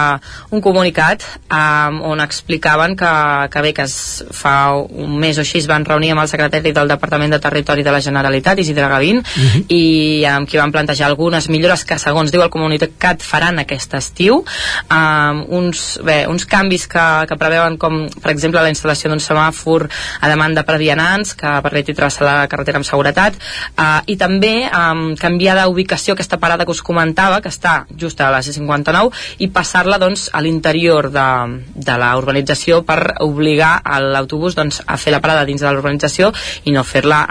[SPEAKER 12] un comunicat um, on explicaven que, que bé, que es fa un mes o així es van reunir amb el secretari del Departament de Territori de la Generalitat, Isidre Gavín, uh
[SPEAKER 27] Mhm.
[SPEAKER 12] -huh. i amb qui van plantejar algunes millores que, segons diu el comunicat, faran aquest estiu. Um, uns, bé, uns canvis que, que preveuen com, per exemple, la instal·lació d'un semàfor a demanda per vianants que permeti travessar la carretera amb seguretat uh, i també um, canviar d'ubicació aquesta parada que us comentava, que està just a la C59, i passar-la doncs, a l'interior de, de la urbanització per obligar l'autobús doncs, a fer la parada dins de l'urbanització i no fer-la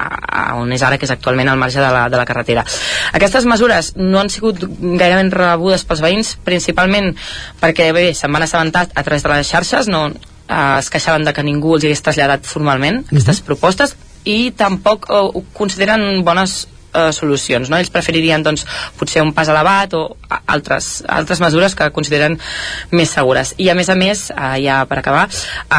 [SPEAKER 12] on és ara, que és actualment al marge de la, de la carretera. Aquestes mesures no han sigut gairebé rebudes pels veïns, principalment perquè bé, se'n van assabentar a través de les xarxes, no, eh, es queixaven de que ningú els hagués traslladat formalment aquestes propostes i tampoc eh, ho consideren bones eh, solucions, no? Ells preferirien doncs, potser un pas elevat o altres, altres mesures que consideren més segures. I a més a més, eh, ja per acabar,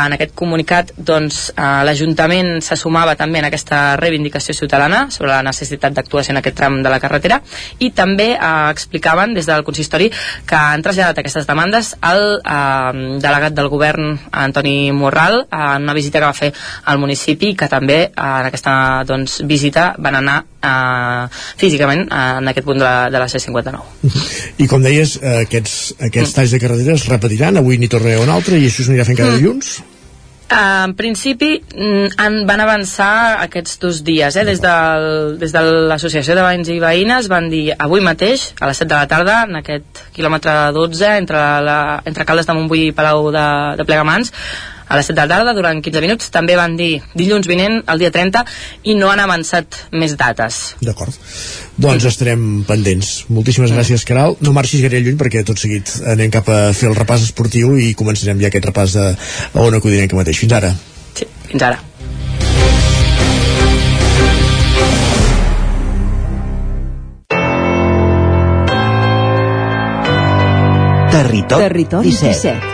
[SPEAKER 12] en aquest comunicat doncs, eh, l'Ajuntament se sumava també en aquesta reivindicació ciutadana sobre la necessitat d'actuació en aquest tram de la carretera i també eh, explicaven des del consistori que han traslladat aquestes demandes al eh, delegat del govern Antoni Morral en una visita que va fer al municipi i que també eh, en aquesta doncs, visita van anar eh, físicament eh, en aquest punt de la, de la C59.
[SPEAKER 1] I com deies, eh, aquests, aquests talls de carretera es repetiran, avui n'hi tornarà un altre i això s'anirà fent cada
[SPEAKER 12] Mm.
[SPEAKER 1] dilluns?
[SPEAKER 12] Uh, en principi mm, han, van avançar aquests dos dies eh? des, del, des de l'associació de veïns i veïnes van dir avui mateix a les 7 de la tarda en aquest quilòmetre 12 entre, la, entre Caldes de Montbui i Palau de, de Plegamans a les 7 de la tarda durant 15 minuts també van dir dilluns vinent, el dia 30 i no han avançat més dates
[SPEAKER 1] D'acord. Doncs estarem pendents. Moltíssimes gràcies, Caral. No marxis gaire lluny perquè tot seguit anem cap a fer el repàs esportiu i començarem ja aquest repàs de a on acudirem que mateix. Fins ara.
[SPEAKER 12] sí, fins ara
[SPEAKER 39] Territori,
[SPEAKER 40] Territori
[SPEAKER 39] 17.
[SPEAKER 40] 17.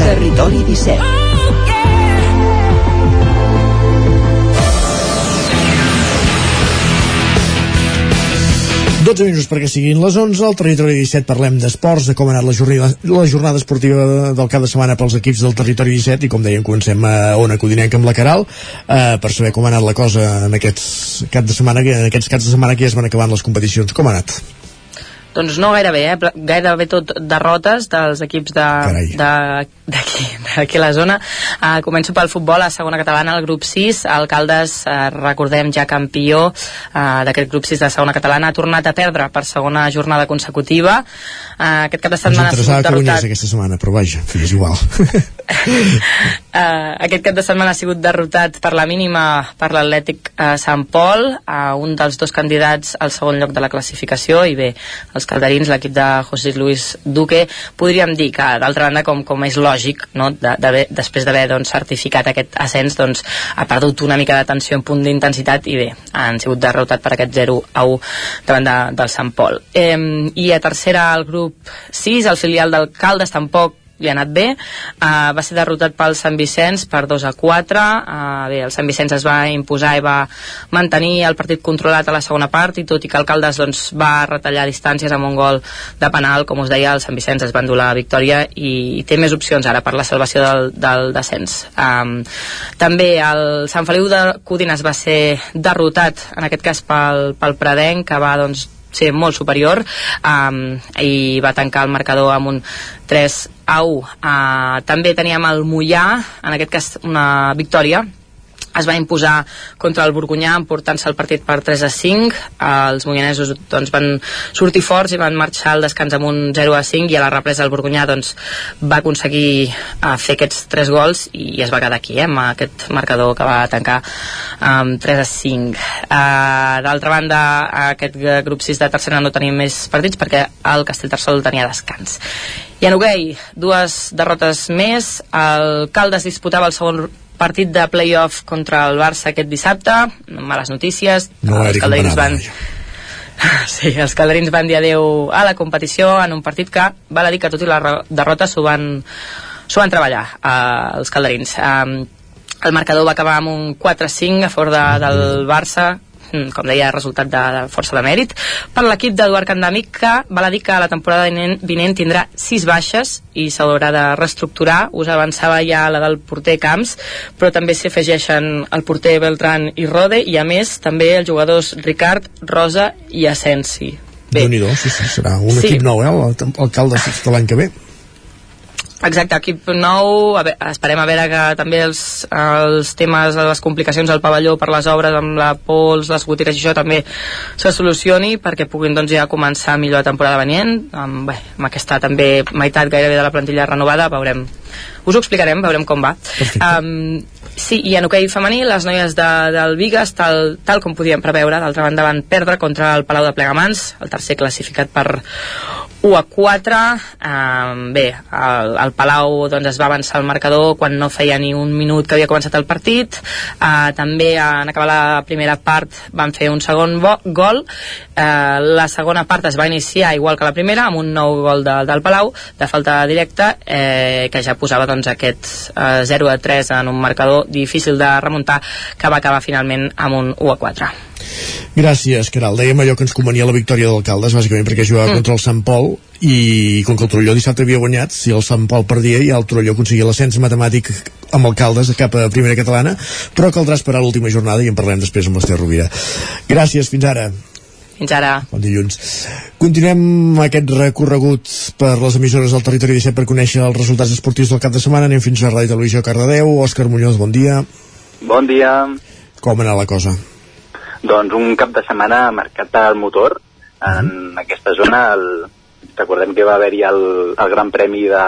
[SPEAKER 40] Territori 17.
[SPEAKER 1] 12 minuts perquè siguin les 11, al territori 17 parlem d'esports, de com ha anat la jornada, la jornada esportiva del cap de setmana pels equips del territori 17 i com dèiem comencem a Ona Codinenca amb la Caral eh, per saber com ha anat la cosa en aquests cap de setmana, en aquests caps de setmana que ja es van acabant les competicions. Com ha anat?
[SPEAKER 12] Doncs no gairebé, eh? Gairebé tot derrotes dels equips de, de, d'aquí, d'aquí a la zona. Uh, començo pel futbol, a segona catalana, el grup 6, Alcaldes, uh, recordem ja campió uh, d'aquest grup 6 de segona catalana, ha tornat a perdre per segona jornada consecutiva. Uh, aquest cap de
[SPEAKER 1] Ens
[SPEAKER 12] setmana ha
[SPEAKER 1] interessava que guanyés aquesta setmana, però vaja, és igual.
[SPEAKER 12] Uh, aquest cap de setmana ha sigut derrotat per la mínima per l'Atlètic uh, Sant Pol, uh, un dels dos candidats al segon lloc de la classificació, i bé, els calderins, l'equip de José Luis Duque, podríem dir que, d'altra banda, com, com és lògic, no? de, de, després d'haver doncs, certificat aquest ascens, doncs, ha perdut una mica d'atenció en punt d'intensitat i bé, han sigut derrotat per aquest 0 a 1 davant de, del Sant Pol. Eh, I a tercera, el grup 6, el filial d'Alcaldes, tampoc li ha anat bé. Uh, va ser derrotat pel Sant Vicenç per 2 a 4. Uh, bé, el Sant Vicenç es va imposar i va mantenir el partit controlat a la segona part i tot i que Alcaldes doncs, va retallar distàncies amb un gol de penal, com us deia, el Sant Vicenç es va endur la victòria i, i té més opcions ara per la salvació del, del descens. Um, també el Sant Feliu de Codines va ser derrotat, en aquest cas pel, pel Pradenc, que va doncs, ser molt superior um, i va tancar el marcador amb un 3 a 1 uh, també teníem el Mollà en aquest cas una victòria es va imposar contra el Borgunyà emportant-se el partit per 3 a 5 els moianesos doncs, van sortir forts i van marxar al descans amb un 0 a 5 i a la represa el Borgunyà doncs, va aconseguir uh, fer aquests 3 gols i es va quedar aquí eh, amb aquest marcador que va tancar amb um, 3 a 5 uh, d'altra banda aquest grup 6 de tercera no tenim més partits perquè el Castellterçol tenia descans. I en hoquei, dues derrotes més. El Caldes disputava el segon partit de playoff contra el Barça aquest dissabte, males notícies,
[SPEAKER 1] no
[SPEAKER 12] els calderins van... Sí, els calderins van dir adeu a la competició en un partit que val a dir que tot i la derrota s'ho van, van treballar eh, els calderins. Eh, el marcador va acabar amb un 4-5 a favor de, del Barça com deia, resultat de, de força de mèrit. Per l'equip d'Eduard Candamic, que val a dir que la temporada vinent, vinent tindrà sis baixes i s'haurà de reestructurar. Us avançava ja la del porter Camps, però també s'hi afegeixen el porter Beltran i Rode, i a més també els jugadors Ricard, Rosa i Asensi.
[SPEAKER 1] Bé. déu nhi sí, sí, serà un
[SPEAKER 12] Sí.
[SPEAKER 1] equip nou, eh, el, el calde de l'any que ve.
[SPEAKER 12] Exacte, equip nou, a veure, esperem a veure que també els, els temes de les complicacions al pavelló per les obres amb la pols, les botigues i això també se solucioni perquè puguin doncs, ja començar millor la temporada venient. Amb, bé, amb aquesta també meitat gairebé de la plantilla renovada, veurem us ho explicarem, veurem com va. Um, sí, i en hoquei femení les noies de, del Vigas, tal, tal com podíem preveure, d'altra banda van perdre contra el Palau de Plegamans, el tercer classificat per 1 a 4 um, bé, el, el Palau doncs, es va avançar al marcador quan no feia ni un minut que havia començat el partit. Uh, també en acabar la primera part van fer un segon gol. Uh, la segona part es va iniciar igual que la primera amb un nou gol de, del Palau de falta directa eh, que ja posava doncs, aquest eh, 0 a 3 en un marcador difícil de remuntar que va acabar finalment amb un 1 a 4
[SPEAKER 1] Gràcies, Caral. Dèiem allò que ens convenia la victòria d'Alcaldes, bàsicament perquè jugava mm. contra el Sant Pol i com que el Torelló dissabte havia guanyat, si el Sant Pol perdia ja el Torelló aconseguia l'ascens matemàtic amb Alcaldes cap a primera catalana, però caldrà esperar l'última jornada i en parlem després amb l'Ester Rovira. Gràcies, fins ara.
[SPEAKER 12] Fins ara.
[SPEAKER 1] Bon dilluns. Continuem aquest recorregut per les emissores del territori 17 per conèixer els resultats esportius del cap de setmana. Anem fins a Ràdio Televisió Cardedeu. Òscar Muñoz, bon dia.
[SPEAKER 41] Bon dia.
[SPEAKER 1] Com ha anat la cosa?
[SPEAKER 41] Doncs un cap de setmana marcat al motor en aquesta zona. El, recordem que va haver-hi el, el Gran Premi de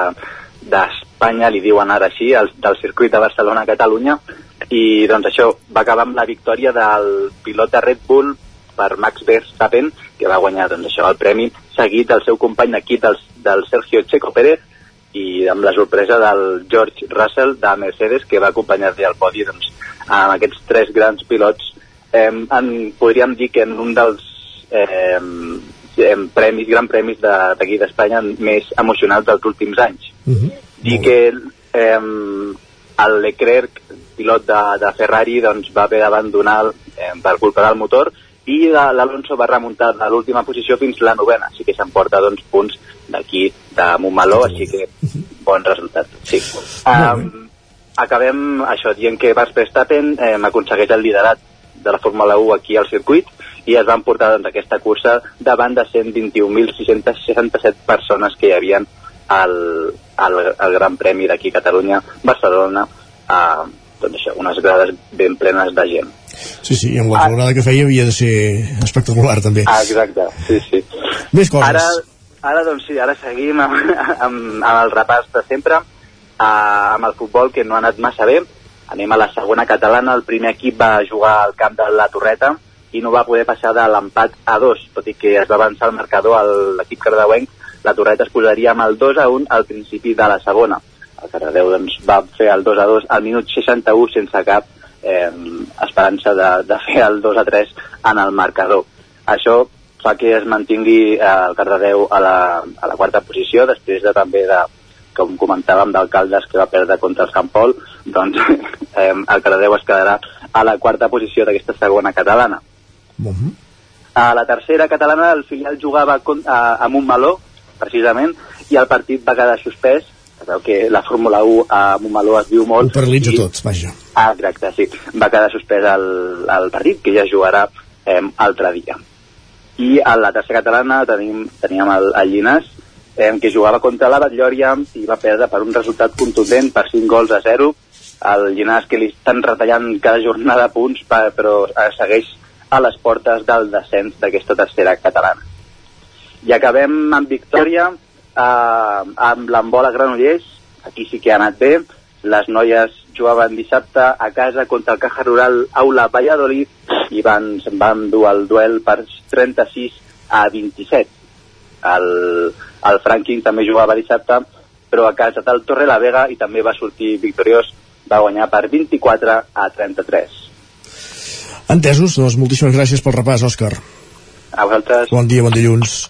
[SPEAKER 41] d'Espanya, li diuen ara així, el, del circuit de Barcelona-Catalunya, i doncs això va acabar amb la victòria del pilot de Red Bull per Max Verstappen, que va guanyar doncs, això, el premi, seguit del seu company d'equip del, del Sergio Checo Pérez, i amb la sorpresa del George Russell de Mercedes, que va acompanyar-li al podi doncs, amb aquests tres grans pilots eh, en, podríem dir que en un dels eh, em, premis, gran premis de- d'aquí d'Espanya més emocionals dels últims anys.
[SPEAKER 1] Uh -huh.
[SPEAKER 41] I que eh, el Leclerc, pilot de, de Ferrari, doncs, va haver d'abandonar eh, per culpa del motor i la- l'Alonso va remuntar de l'última posició fins la novena, així que s'emporta doncs, punts d'aquí de Montmeló, així que bon resultat. Sí. Um, acabem això dient que Max Verstappen eh, aconsegueix el liderat de la Fórmula 1 aquí al circuit i es van portar doncs, aquesta cursa davant de 121.667 persones que hi havien al, al, al Gran Premi d'aquí a Catalunya, Barcelona, a, doncs això, unes grades ben plenes de gent.
[SPEAKER 1] Sí, sí, i amb la colorada que feia havia de ser espectacular, també.
[SPEAKER 41] Ah, exacte, sí, sí.
[SPEAKER 1] Més coses.
[SPEAKER 41] Ara, ara doncs sí, ara seguim amb, amb, amb el repàs de sempre, uh, amb el futbol que no ha anat massa bé. Anem a la segona catalana, el primer equip va jugar al camp de la Torreta i no va poder passar de l'empat a 2, tot i que es va avançar el marcador a l'equip cardeuenc, la Torreta es posaria amb el 2 a 1 al principi de la segona. El Cardedeu doncs, va fer el 2 a 2 al minut 61 sense cap eh, esperança de, de fer el 2 a 3 en el marcador. Això fa que es mantingui eh, el Cardedeu a la, a la quarta posició després de també de, com comentàvem, d'alcaldes que va perdre contra el Sant Pol, doncs eh, el Cardedeu es quedarà a la quarta posició d'aquesta segona catalana. A la tercera catalana el filial jugava con, a, amb un meló, precisament, i el partit va quedar suspès. Sabeu que la Fórmula 1 a Montmeló es viu molt.
[SPEAKER 1] Ho paralitza tot, vaja.
[SPEAKER 41] Ah, exacte, sí. Va quedar suspès el, el partit, que ja jugarà eh, altre dia. I a la tercera catalana tenim, teníem el, el Llinàs, eh, que jugava contra la Batllòria i va perdre per un resultat contundent per 5 gols a 0. El Llinàs que li estan retallant cada jornada punts, per, però eh, segueix a les portes del descens d'aquesta tercera catalana. I acabem amb victòria eh, amb l'embola Granollers, aquí sí que ha anat bé, les noies jugaven dissabte a casa contra el Caja Rural Aula Valladolid i van, se'n van dur el duel per 36 a 27. El, el Franklin també jugava dissabte, però a casa del Torre la Vega i també va sortir victoriós, va guanyar per 24 a 33.
[SPEAKER 1] Entesos, doncs moltíssimes gràcies pel repàs, Òscar.
[SPEAKER 41] A vosaltres.
[SPEAKER 1] Bon dia, bon dilluns.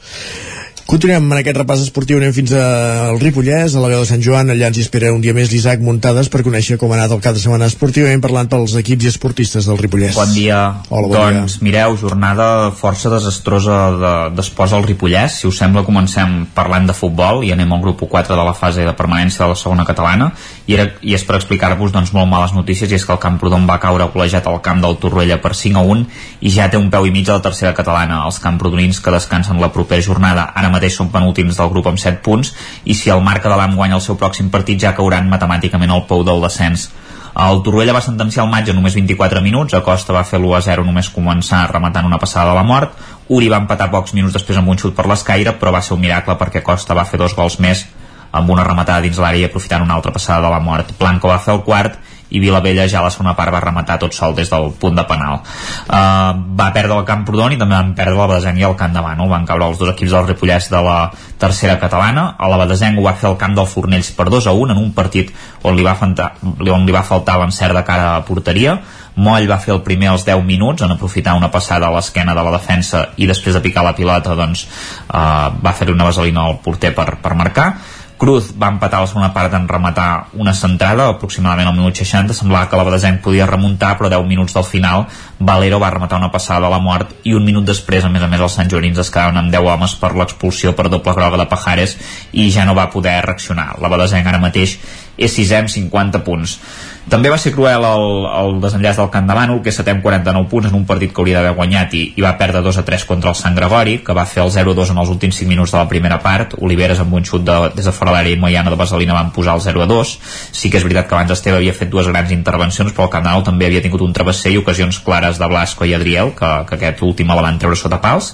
[SPEAKER 1] Continuem en aquest repàs esportiu, anem fins al Ripollès, a la veu de Sant Joan, allà ens hi espera un dia més l'Isaac Muntades per conèixer com ha anat el cap de setmana esportivament parlant pels equips i esportistes del Ripollès.
[SPEAKER 10] Bon dia.
[SPEAKER 1] Hola, bon
[SPEAKER 10] doncs
[SPEAKER 1] dia.
[SPEAKER 10] mireu, jornada força desastrosa de- d'esports al Ripollès. Si us sembla, comencem parlant de futbol i anem al grup 4 de la fase de permanència de la segona catalana i, era, i és per explicar-vos doncs, molt males notícies i és que el Camprodon va caure col·legiat al camp del Torroella per 5 a 1 i ja té un peu i mig a la tercera catalana. Els camprodonins que descansen la propera jornada ara mateix són penúltims del grup amb 7 punts i si el Marca de l'Am guanya el seu pròxim partit ja cauran matemàticament al pou del descens. El Torroella va sentenciar el maig en només 24 minuts, Acosta va fer l'1 a 0 només començar rematant una passada de la mort, Uri va empatar pocs minuts després amb un xut per l'escaire, però va ser un miracle perquè Acosta va fer dos gols més amb una rematada dins l'àrea i aprofitant una altra passada de la mort. Blanco va fer el quart i Vilavella ja a la segona part va rematar tot sol des del punt de penal. Uh, va perdre el Camprodon i també van perdre la Badesenc i el Camp de Manu. Van caure els dos equips del Ripollès de la tercera catalana. A la Badesenc ho va fer el camp del Fornells per 2 a 1 en un partit on li va, faltar, on li va faltar l'encert de cara a porteria. Moll va fer el primer als 10 minuts en aprofitar una passada a l'esquena de la defensa i després de picar la pilota doncs, uh, va fer una vaselina al porter per, per marcar Cruz va empatar la segona part en rematar una centrada, aproximadament al minut 60. Semblava que la Badesenc podia remuntar, però 10 minuts del final Valero va rematar una passada a la mort i un minut després, a més a més, els Sant Joanins es quedaven amb 10 homes per l'expulsió per doble groga de Pajares i ja no va poder reaccionar. La Badesenc ara mateix és sisè amb 50 punts. També va ser cruel el, el desenllaç del Camp de Bànol, que és setè amb 49 punts en un partit que hauria d'haver guanyat i, i va perdre 2 a 3 contra el Sant Gregori, que va fer el 0-2 en els últims 5 minuts de la primera part. Oliveres amb un xut de, des de fora l'àrea i Moiana de Vaselina van posar el 0-2. Sí que és veritat que abans Esteve havia fet dues grans intervencions, però el Camp de Bànol també havia tingut un travesser i ocasions clares de Blasco i Adriel, que, que aquest últim la van treure sota pals.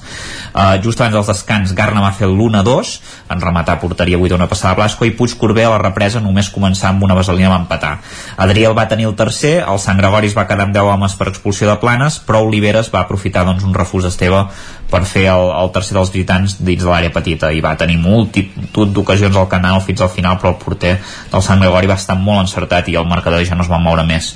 [SPEAKER 10] Uh, just abans dels descans, Garna va fer l'1-2, en rematar a porteria avui d'una passada a Blasco, i Puig Corbé a la represa només començar amb una vaselina va empatar. Adriel va tenir el tercer, el Sant Gregori es va quedar amb 10 homes per expulsió de planes, però Oliveres va aprofitar doncs, un refús d'Esteve per fer el, el tercer dels visitants dins de l'àrea petita. I va tenir multitud d'ocasions al canal fins al final, però el porter del Sant Gregori va estar molt encertat i el marcador ja no es va moure més.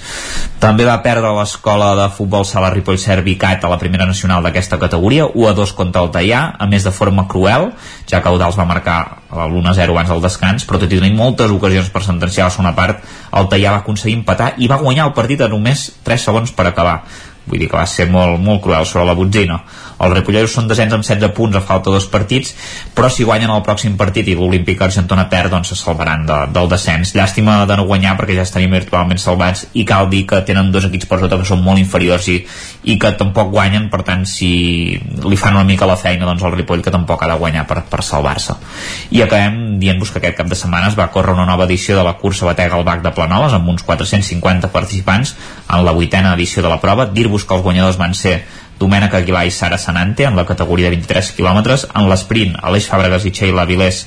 [SPEAKER 10] També va perdre l'escola de futbol Sala Ripoll Servicat a la primera nacional d'aquesta categoria, 1 a 2 contra el Tallà, a més de forma cruel, ja que Eudals va marcar l'1-0 abans del descans, però tot i tenir moltes ocasions per sentenciar la segona part, el Tallà va aconseguir empatar i va guanyar el partit a només 3 segons per acabar. Vull dir que va ser molt, molt cruel sobre la botzina els Ripolleros són desens amb 16 punts a falta dos partits però si guanyen el pròxim partit i l'Olímpic Argentona perd doncs se salvaran de, del descens. Llàstima de no guanyar perquè ja estaríem virtualment salvats i cal dir que tenen dos equips per sota que són molt inferiors i, i que tampoc guanyen per tant si li fan una mica la feina doncs el Ripoll que tampoc ha de guanyar per, per salvar-se. I acabem dient-vos que aquest cap de setmana es va córrer una nova edició de la cursa Batega al Bac de Planoles amb uns 450 participants. En la vuitena edició de la prova dir-vos que els guanyadors van ser Domènec Aguilar i Sara Sanante en la categoria de 23 quilòmetres en l'esprint Aleix Fàbregas i Sheila Vilés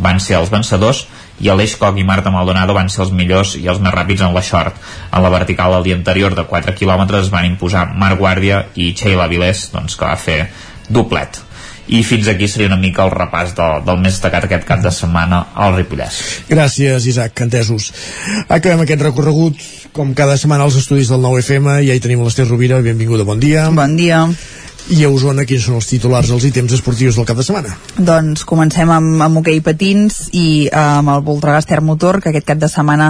[SPEAKER 10] van ser els vencedors i Aleix Coc i Marta Maldonado van ser els millors i els més ràpids en la short. En la vertical del dia anterior de 4 quilòmetres van imposar Marc Guàrdia i Sheila Vilés, doncs, que va fer doblet i fins aquí seria una mica el repàs del, del més destacat aquest cap de setmana al Ripollès.
[SPEAKER 1] Gràcies, Isaac, entesos. Acabem aquest recorregut, com cada setmana, als estudis del 9FM. Ja hi tenim l'Ester Rovira. Benvinguda, bon dia.
[SPEAKER 42] Bon dia.
[SPEAKER 1] I a Osona, quins són els titulars, els ítems esportius del cap de setmana?
[SPEAKER 43] Doncs comencem amb, amb hoquei patins i eh, amb el Voltregà Motor, que aquest cap de setmana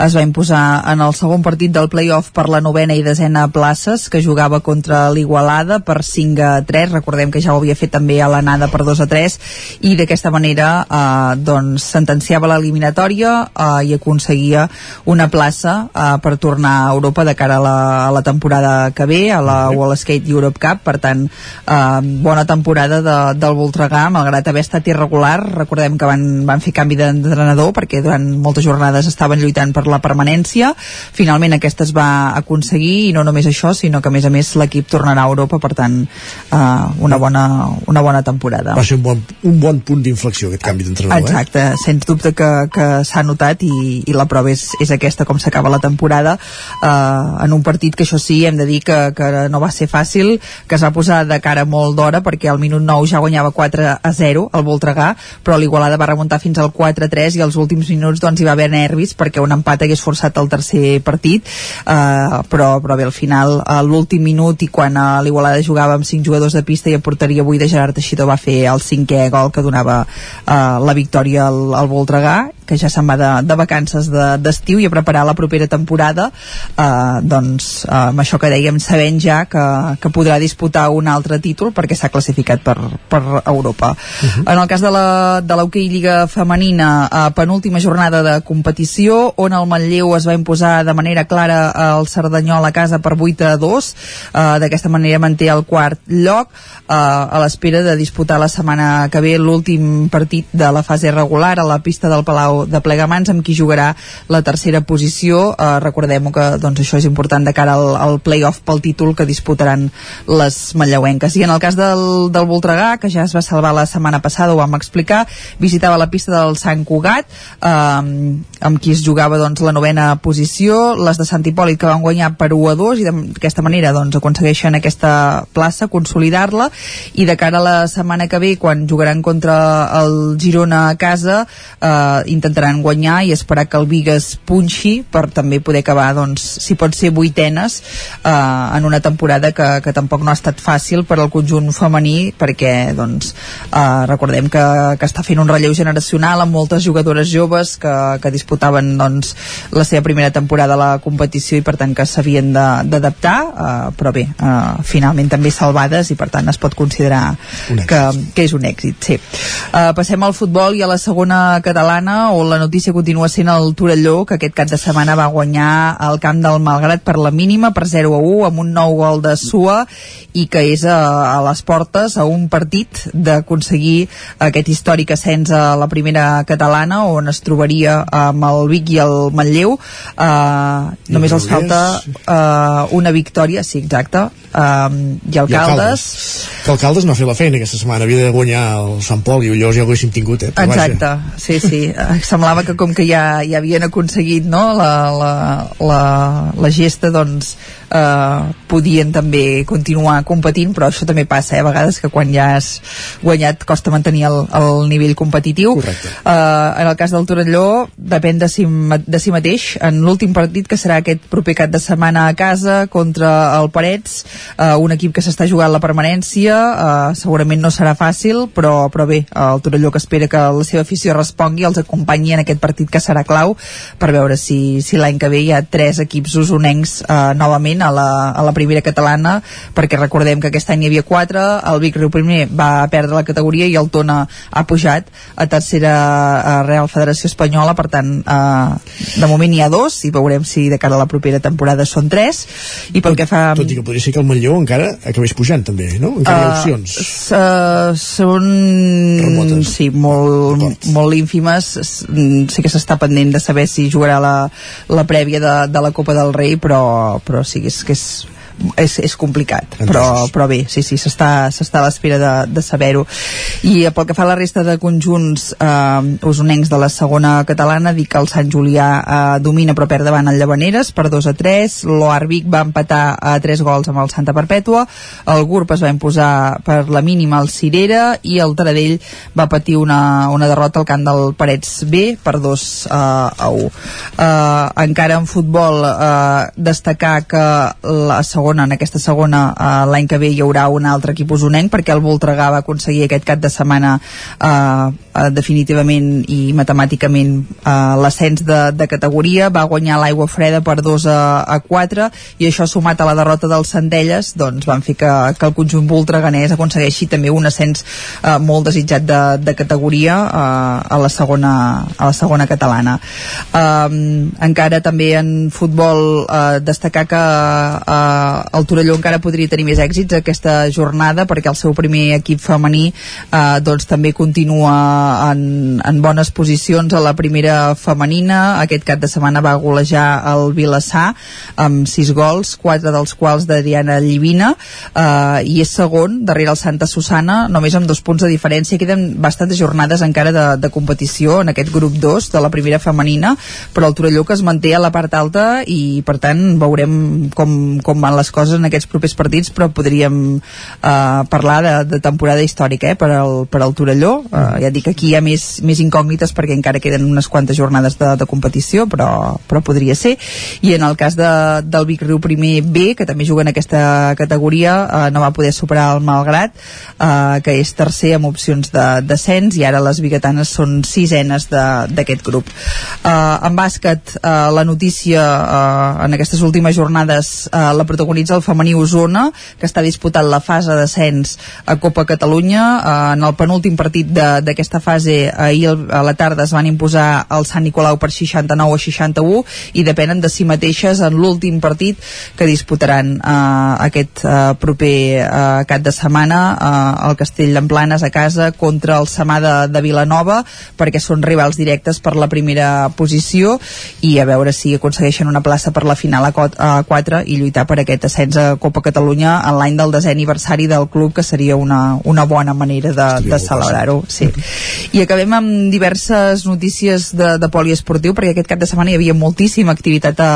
[SPEAKER 43] es va imposar en el segon partit del play-off per la novena i desena places, que jugava contra l'Igualada per 5 a 3. Recordem que ja ho havia fet també a l'anada per 2 a 3 i d'aquesta manera eh, doncs sentenciava l'eliminatòria eh, i aconseguia una plaça eh, per tornar a Europa de cara a la, a la temporada que ve, a la World Skate Europe Cup, per tant eh, bona temporada de, del Voltregà malgrat haver estat irregular. Recordem que van, van fer canvi d'entrenador perquè durant moltes jornades estaven lluitant per la permanència. Finalment aquesta es va aconseguir i no només això sinó que a més a més l'equip tornarà a Europa per tant eh, una, bona, una bona temporada.
[SPEAKER 1] Va ser un bon, un bon punt d'inflexió aquest canvi d'entrenador
[SPEAKER 43] Exacte,
[SPEAKER 1] eh?
[SPEAKER 43] sens dubte que, que s'ha notat i, i la prova és, és aquesta com s'acaba la temporada. Eh, en un partit que això sí hem de dir que, que no va ser fàcil que es va posar de cara molt d'hora perquè al minut 9 ja guanyava 4 a 0 el Voltregà, però l'Igualada va remuntar fins al 4 a 3 i als últims minuts doncs hi va haver nervis perquè un empat hagués forçat el tercer partit. Eh, però, però bé, al final a l'últim minut i quan a l'Igualada jugava amb 5 jugadors de pista i a porteria avui de Gerard Teixidor va fer el cinquè gol que donava eh, la victòria al, al Voltregà que ja se'n va de, de vacances d'estiu de, i a preparar la propera temporada. Eh, doncs eh, amb això que dèiem sabent ja que, que podrà disputar un altre títol perquè s'ha classificat per, per Europa. Uh -huh. En el cas de la, de l'Hockey Lliga Femenina, eh, penúltima jornada de competició, on el Manlleu es va imposar de manera clara al Cerdanyol a casa per 8 a 2. Eh, D'aquesta manera manté el quart lloc eh, a l'espera de disputar la setmana que ve l'últim partit de la fase regular a la pista del Palau de Plegamans amb qui jugarà la tercera posició. Eh, Recordem que doncs, això és important de cara al, al play-off pel títol que disputaran les manlleuenques. I en el cas del, del Voltregà, que ja es va salvar la setmana passada, ho vam explicar, visitava la pista del Sant Cugat, eh, amb qui es jugava doncs, la novena posició, les de Sant Hipòlit que van guanyar per 1 a 2 i d'aquesta manera doncs, aconsegueixen aquesta plaça, consolidar-la i de cara a la setmana que ve quan jugaran contra el Girona a casa eh, intentaran guanyar i esperar que el Vigues punxi per també poder acabar doncs, si pot ser vuitenes eh, en una temporada que, que tampoc no ha estat fàcil per al conjunt femení perquè doncs, eh, recordem que, que està fent un relleu generacional amb moltes jugadores joves que, que disputaven doncs, la seva primera temporada a la competició i per tant que s'havien d'adaptar eh, però bé, eh, finalment també salvades i per tant es pot considerar que, que és un èxit sí. eh, passem al futbol i a la segona catalana on la notícia continua sent el Torelló que aquest cap de setmana va guanyar al camp del Malgrat per la mínima per 0 a 1 amb un nou gol de Sua i que és a, a les portes a un partit d'aconseguir aquest històric ascens a la primera catalana on es trobaria amb el Vic i el Manlleu. Uh, només els falta uh, una victòria sí, exacte. Uh, i el Caldes
[SPEAKER 1] que el Caldes no ha fet la feina aquesta setmana havia de guanyar el Sant Pol i llavors ja ho haguéssim tingut eh? Però
[SPEAKER 43] exacte,
[SPEAKER 1] vaja.
[SPEAKER 43] sí, sí. Eh, semblava que com que ja, ja havien aconseguit no, la, la, la, la gesta doncs eh, podien també continuar competint però això també passa eh, a vegades que quan ja has guanyat costa mantenir el, el nivell competitiu
[SPEAKER 1] Correcte.
[SPEAKER 43] eh, en el cas del Torelló depèn de si, de si mateix en l'últim partit que serà aquest proper cap de setmana a casa contra el Parets eh, un equip que s'està jugant la permanència eh, segurament no serà fàcil però, però bé, el Torelló que espera que la seva afició respongui els acompanyi en aquest partit que serà clau per veure si, si l'any que ve hi ha tres equips usonencs eh, novament a la, a la primera catalana perquè recordem que aquest any hi havia quatre el Vic Riu primer va perdre la categoria i el Tona ha pujat a tercera a Real Federació Espanyola per tant eh, de moment hi ha dos i veurem si de cara a la propera temporada són tres i pel que fa
[SPEAKER 1] tot i que podria ser que el Manlleu encara acabés pujant també, no? encara hi ha
[SPEAKER 43] Uh,
[SPEAKER 1] opcions.
[SPEAKER 43] uh, són sí, molt, molt ínfimes. Mm, sí que s'està pendent de saber si jugarà la, la prèvia de, de la Copa del Rei però, però sí que és, que és és, és complicat, però, però bé sí, sí, s'està a l'espera de, de saber-ho. I eh, pel que fa a la resta de conjunts eh, usonencs de la segona catalana dic que el Sant Julià eh, domina però perd davant el Llavaneres per 2 a 3 l'Oarvic va empatar a 3 gols amb el Santa Perpètua el GURB es va imposar per la mínima al Cirera i el Taradell va patir una, una derrota al camp del Parets B per 2 uh, a 1 uh, encara en futbol uh, destacar que la segona segona, en aquesta segona uh, l'any que ve hi haurà un altre equip usonenc perquè el Voltregà va aconseguir aquest cap de setmana uh, uh, definitivament i matemàticament uh, l'ascens de, de categoria, va guanyar l'aigua freda per 2 a, a 4 i això sumat a la derrota dels Centelles doncs van fer que, que el conjunt voltreganès aconsegueixi també un ascens uh, molt desitjat de, de categoria uh, a, la segona, a la segona catalana. Um, encara també en futbol uh, destacar que uh, el Torelló encara podria tenir més èxits aquesta jornada perquè el seu primer equip femení uh, doncs també continua en, en bones posicions a la primera femenina. Aquest cap de setmana va golejar el Vilassar amb 6 gols, 4 dels quals d'Adriana Llivina uh, i és segon darrere el Santa Susana només amb dos punts de diferència. Queden bastantes jornades encara de, de competició en aquest grup 2 de la primera femenina però el Torelló que es manté a la part alta i per tant veurem com, com van les coses en aquests propers partits però podríem eh, parlar de, de temporada històrica eh, per, al, per al Torelló. Eh, ja dic aquí hi ha més, més incògnites perquè encara queden unes quantes jornades de, de competició però, però podria ser. I en el cas de, del Vic Riu primer B que també juga en aquesta categoria eh, no va poder superar el Malgrat eh, que és tercer amb opcions de descens i ara les biguetanes són sisenes d'aquest grup. Eh, en bàsquet eh, la notícia eh, en aquestes últimes jornades eh, la protagonitza el femení Osona que està disputant la fase d'ascens a Copa Catalunya. Eh, en el penúltim partit d'aquesta fase ahir a la tarda es van imposar el Sant Nicolau per 69 a 61 i depenen de si mateixes en l'últim partit que disputaran eh, aquest eh, proper eh, cap de setmana eh, el Castell d'Emplanes a casa contra el Samà de, de Vilanova perquè són rivals directes per la primera posició i a veure si aconsegueixen una plaça per la final a 4 i lluitar per aquest ascens a Copa Catalunya en l'any del desè aniversari del club que seria una, una bona manera de, de celebrar-ho sí. i acabem amb diverses notícies de, de poliesportiu perquè aquest cap de setmana hi havia moltíssima activitat a,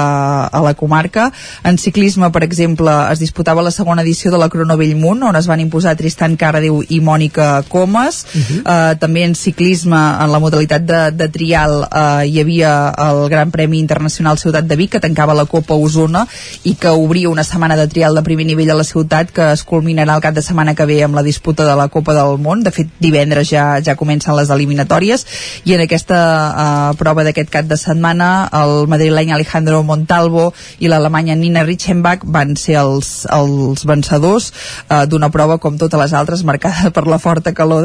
[SPEAKER 43] a la comarca en ciclisme per exemple es disputava la segona edició de la Crono Bellmunt on es van imposar Tristan Caradiu i Mònica Comas uh -huh. uh, també en ciclisme en la modalitat de, de trial uh, hi havia el Gran Premi Internacional Ciutat de Vic que tancava la Copa Osona i que obria una setmana de trial de primer nivell a la ciutat que es culminarà el cap de setmana que ve amb la disputa de la Copa del Món. De fet divendres ja, ja comencen les eliminatòries. I en aquesta uh, prova d'aquest cap de setmana el madrileny Alejandro Montalvo i l'alemanya Nina Richenbach van ser els, els vencedors uh, d'una prova com totes les altres marcada per la forta calor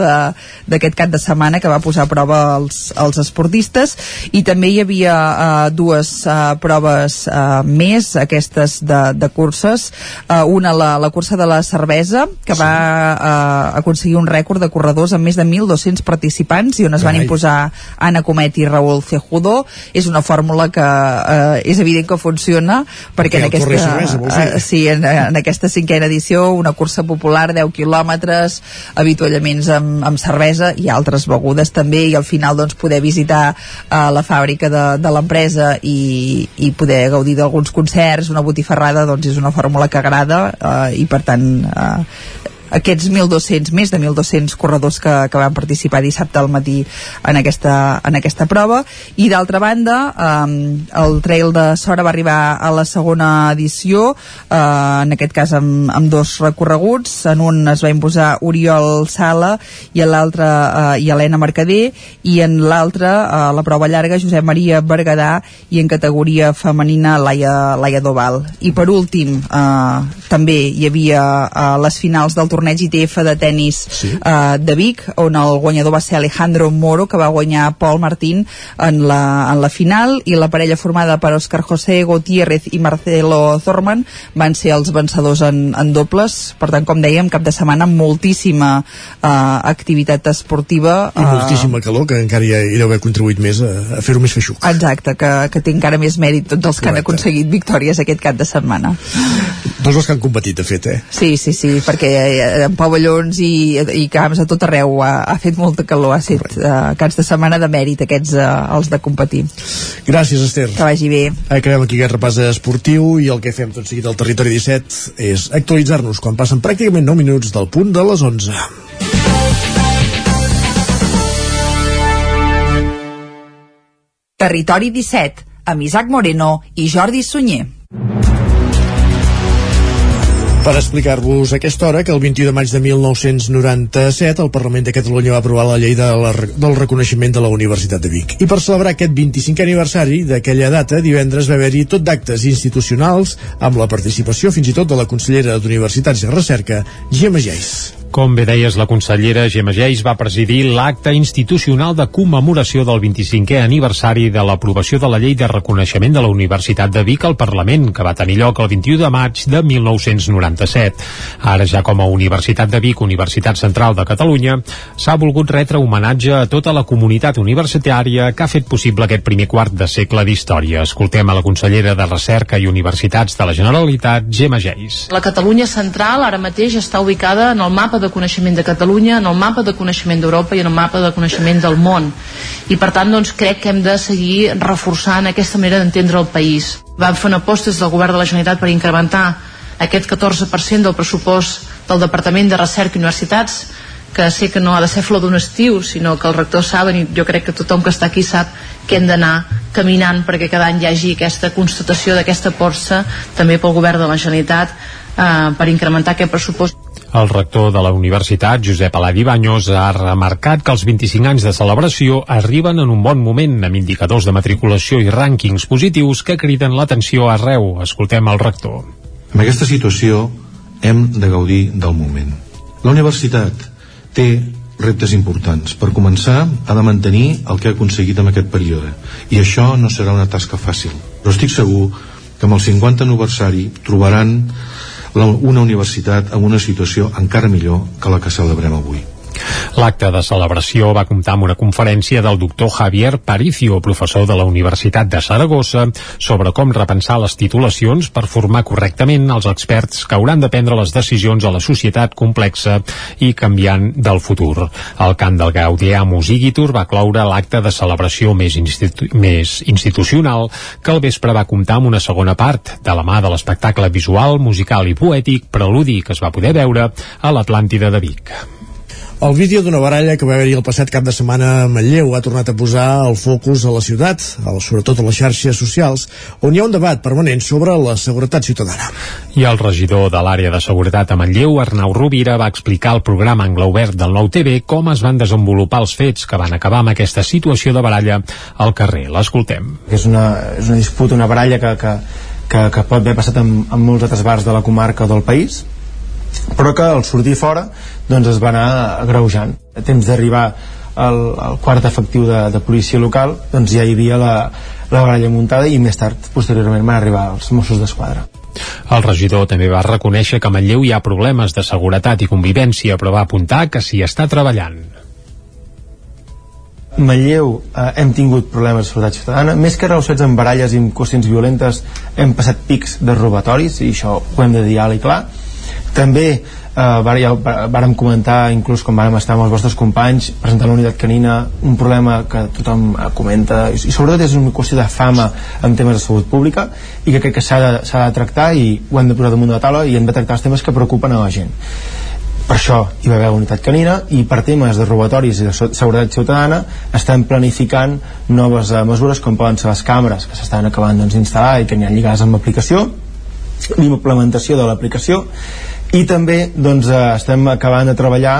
[SPEAKER 43] d'aquest cap de setmana que va posar a prova els, els esportistes. I també hi havia uh, dues uh, proves uh, més aquestes de, de curses uh, una la, la cursa de la cervesa que sí. va uh, aconseguir un rècord de corredors amb més de 1.200 participants i on es van imposar Anna Comet i Raúl Cejudo. És una fórmula que uh, és evident que funciona perquè en aquesta, cervesa, uh, sí, en, en aquesta cinquena edició una cursa popular 10 quilòmetres avituallaments amb, amb cervesa i altres begudes també i al final doncs poder visitar uh, la fàbrica de, de l'empresa i, i poder gaudir d'alguns concerts, una botifarrada doncs és una fórmula que agrada eh, i per tant eh, aquests 1.200, més de 1.200 corredors que, que van participar dissabte al matí en aquesta, en aquesta prova. I d'altra banda eh, el Trail de Sora va arribar a la segona edició eh, en aquest cas amb, amb dos recorreguts. En un es va imposar Oriol Sala i en l'altre eh, i Helena Mercader. I en l'altre eh, la prova llarga Josep Maria Berguedà i en categoria femenina Laia, Laia Doval. I per últim eh, també hi havia eh, les finals del torneig ITF de tennis sí. uh, de Vic, on el guanyador va ser Alejandro Moro, que va guanyar Paul Martín en la, en la final, i la parella formada per Oscar José Gutiérrez i Marcelo Zorman van ser els vencedors en, en dobles. Per tant, com dèiem, cap de setmana moltíssima uh, activitat esportiva.
[SPEAKER 1] I uh, moltíssima calor, que encara hi, hi deu haver contribuït més a, a fer-ho més feixuc.
[SPEAKER 43] Exacte, que, que té encara més mèrit tots els que han aconseguit victòries aquest cap de setmana.
[SPEAKER 1] Tots els que han competit, de fet, eh?
[SPEAKER 43] Sí, sí, sí, perquè en pavellons i, i camps a tot arreu ha, ha fet molta calor, ha estat uh, caps de setmana de mèrit aquests uh, els de competir.
[SPEAKER 1] Gràcies, Esther.
[SPEAKER 43] Que vagi bé.
[SPEAKER 1] Acabem aquí aquest repàs esportiu i el que fem tot seguit al Territori 17 és actualitzar-nos quan passen pràcticament 9 minuts del punt de les 11.
[SPEAKER 43] Territori 17, amb Isaac Moreno i Jordi Sunyer.
[SPEAKER 1] Per explicar-vos aquesta hora que el 21 de maig de 1997 el Parlament de Catalunya va aprovar la llei de la, del reconeixement de la Universitat de Vic. I per celebrar aquest 25è aniversari d'aquella data, divendres va haver-hi tot d'actes institucionals amb la participació fins i tot de la consellera d'Universitats i Recerca, Gemma Geis.
[SPEAKER 4] Com bé deies, la consellera Gemma Geis va presidir l'acte institucional de commemoració del 25è aniversari de l'aprovació de la llei de reconeixement de la Universitat de Vic al Parlament, que va tenir lloc el 21 de maig de 1997. Ara ja com a Universitat de Vic, Universitat Central de Catalunya, s'ha volgut retre homenatge a tota la comunitat universitària que ha fet possible aquest primer quart de segle d'història. Escoltem a la consellera de Recerca i Universitats de la Generalitat, Gemma Geis.
[SPEAKER 5] La Catalunya central ara mateix està ubicada en el mapa de coneixement de Catalunya, en el mapa de coneixement d'Europa i en el mapa de coneixement del món. I per tant doncs, crec que hem de seguir reforçant aquesta manera d'entendre el país. Vam fer una aposta des del govern de la Generalitat per incrementar aquest 14% del pressupost del Departament de Recerca i Universitats que sé que no ha de ser flor d'un estiu, sinó que els rectors saben, i jo crec que tothom que està aquí sap que hem d'anar caminant perquè cada any hi hagi aquesta constatació d'aquesta força també pel govern de la Generalitat eh, per incrementar aquest pressupost.
[SPEAKER 4] El rector de la universitat, Josep Aladi Baños, ha remarcat que els 25 anys de celebració arriben en un bon moment amb indicadors de matriculació i rànquings positius que criden l'atenció arreu. Escoltem el rector.
[SPEAKER 6] En aquesta situació hem de gaudir del moment. La universitat té reptes importants. Per començar, ha de mantenir el que ha aconseguit en aquest període. I això no serà una tasca fàcil. Però estic segur que amb el 50 aniversari trobaran una universitat en una situació encara millor que la que celebrem avui.
[SPEAKER 4] L'acte de celebració va comptar amb una conferència del doctor Javier Paricio, professor de la Universitat de Saragossa, sobre com repensar les titulacions per formar correctament els experts que hauran de prendre les decisions a la societat complexa i canviant del futur. El cant del Gaudiamus Igitur va cloure l'acte de celebració més, institu més institucional que al vespre va comptar amb una segona part, de la mà de l'espectacle visual, musical i poètic Preludi que es va poder veure a l'Atlàntida de Vic.
[SPEAKER 1] El vídeo d'una baralla que va haver-hi el passat cap de setmana a Manlleu ha tornat a posar el focus a la ciutat, sobretot a les xarxes socials, on hi ha un debat permanent sobre la seguretat ciutadana.
[SPEAKER 4] I el regidor de l'àrea de seguretat a Manlleu, Arnau Rovira, va explicar al programa Angle Obert del Nou TV com es van desenvolupar els fets que van acabar amb aquesta situació de baralla al carrer. L'escoltem.
[SPEAKER 28] És una, és una disputa, una baralla que, que, que, que pot haver passat en, en molts altres bars de la comarca del país, però que al sortir fora doncs es va anar agreujant a temps d'arribar al, al quart efectiu de, de policia local doncs ja hi havia la, la baralla muntada i més tard, posteriorment, van arribar els Mossos d'Esquadra.
[SPEAKER 4] El regidor també va reconèixer que a Manlleu hi ha problemes de seguretat i convivència, però va apuntar que s'hi està treballant.
[SPEAKER 28] Manlleu eh, hem tingut problemes de seguretat ciutadana més que relacionats amb baralles i amb qüestions violentes hem passat pics de robatoris i això ho hem de dir alt i clar també eh, vàrem comentar inclús quan vàrem estar amb els vostres companys presentant la unitat canina un problema que tothom eh, comenta i, i sobretot és una qüestió de fama en temes de salut pública i que crec que s'ha de, de tractar i ho hem de posar damunt de la taula i hem de tractar els temes que preocupen a la gent. Per això hi va haver unitat canina i per temes de robatoris i de seguretat ciutadana estem planificant noves uh, mesures com poden ser les càmeres que s'estan acabant d'instal·lar doncs, i que ha lligades amb l'aplicació l'implementació de l'aplicació i també doncs, eh, estem acabant de treballar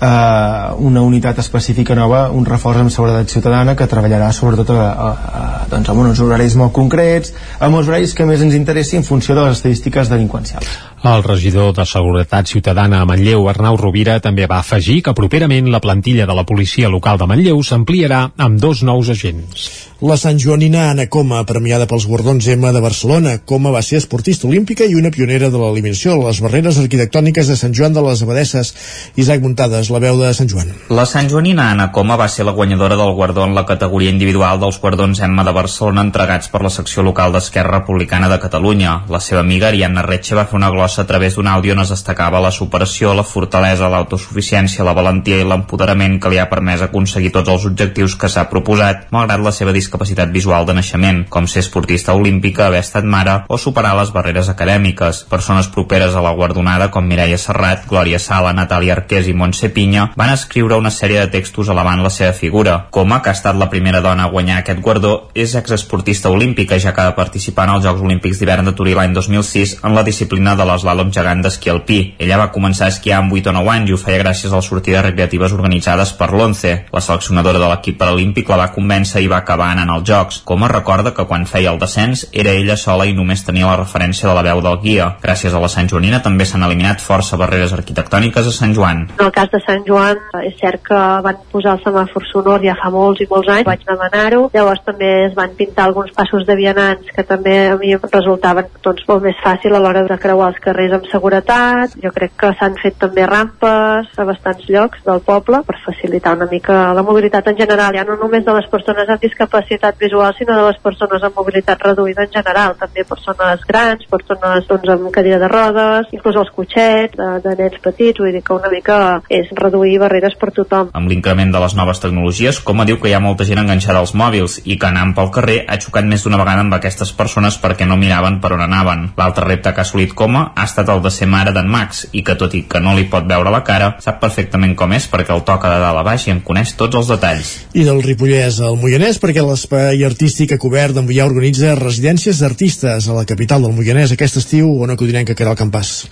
[SPEAKER 28] eh, una unitat específica nova, un reforç en seguretat ciutadana que treballarà sobretot a, a, a, doncs amb uns horaris molt concrets, amb uns horaris que més ens interessi en funció de les estadístiques delinqüencials.
[SPEAKER 4] El regidor de Seguretat Ciutadana a Manlleu, Arnau Rovira, també va afegir que properament la plantilla de la policia local de Manlleu s'ampliarà amb dos nous agents.
[SPEAKER 1] La Sant Joanina Anna Coma, premiada pels guardons M de Barcelona. Coma va ser esportista olímpica i una pionera de l'eliminació de les barreres arquitectòniques de Sant Joan de les Abadesses. Isaac Muntades, la veu de Sant Joan.
[SPEAKER 10] La Sant Joanina Anna Coma va ser la guanyadora del guardó en la categoria individual dels guardons M de Barcelona entregats per la secció local d'Esquerra Republicana de Catalunya. La seva amiga Ariadna Retxe va fer una glossa a través d'un àudio on es destacava la superació, la fortalesa, l'autosuficiència, la valentia i l'empoderament que li ha permès aconseguir tots els objectius que s'ha proposat, malgrat la seva discapacitat visual de naixement, com ser esportista olímpica, haver estat mare o superar les barreres acadèmiques. Persones properes a la guardonada com Mireia Serrat, Glòria Sala, Natàlia Arqués i Montse Pinya van escriure una sèrie de textos elevant la seva figura. Coma, que ha estat la primera dona a guanyar aquest guardó, és exesportista olímpica, ja que va participar en els Jocs Olímpics d'hivern de Turí l'any 2006 en la disciplina de l'eslàlom gegant d'esquí alpí. Ella va començar a esquiar amb 8 o 9 anys i ho feia gràcies a les sortides recreatives organitzades per l'ONCE. La seleccionadora de l'equip paralímpic la va convèncer i va acabar anant als Jocs. Com es recorda que quan feia el descens era ella sola i només tenia la referència de la veu del guia. Gràcies a la Sant Joanina també s'han eliminat força barreres arquitectòniques a Sant Joan.
[SPEAKER 44] En el cas de Sant Joan, és cert que van posar el semàfor sonor ja fa molts i molts anys, vaig demanar-ho. Llavors també es van pintar alguns passos de vianants que també a mi em resultaven doncs, molt més fàcil a l'hora de creuar els carrers amb seguretat. Jo crec que s'han fet també rampes a bastants llocs del poble per facilitar una mica la mobilitat en general, ja no només de les persones amb discapacitat visual, sinó de les persones amb mobilitat reduïda en general, també persones grans, persones doncs, amb cadira de rodes, inclús els cotxets de, de nens petits, vull dir que una mica és reduir barreres per tothom.
[SPEAKER 10] Amb l'increment de les noves tecnologies, com diu que hi ha molta gent enganxada als mòbils i que anant pel carrer ha xocat més d'una vegada amb aquestes persones perquè no miraven per on anaven. L'altre repte que ha assolit Coma ha estat el de ser mare d'en Max i que tot i que no li pot veure la cara, sap perfectament com és perquè el toca de dalt a baix i en coneix tots els detalls.
[SPEAKER 1] I del Ripollès al Moianès perquè l'espai artístic a cobert d'en Moià organitza residències d'artistes a la capital del Moianès aquest estiu on acudirem que el Campàs.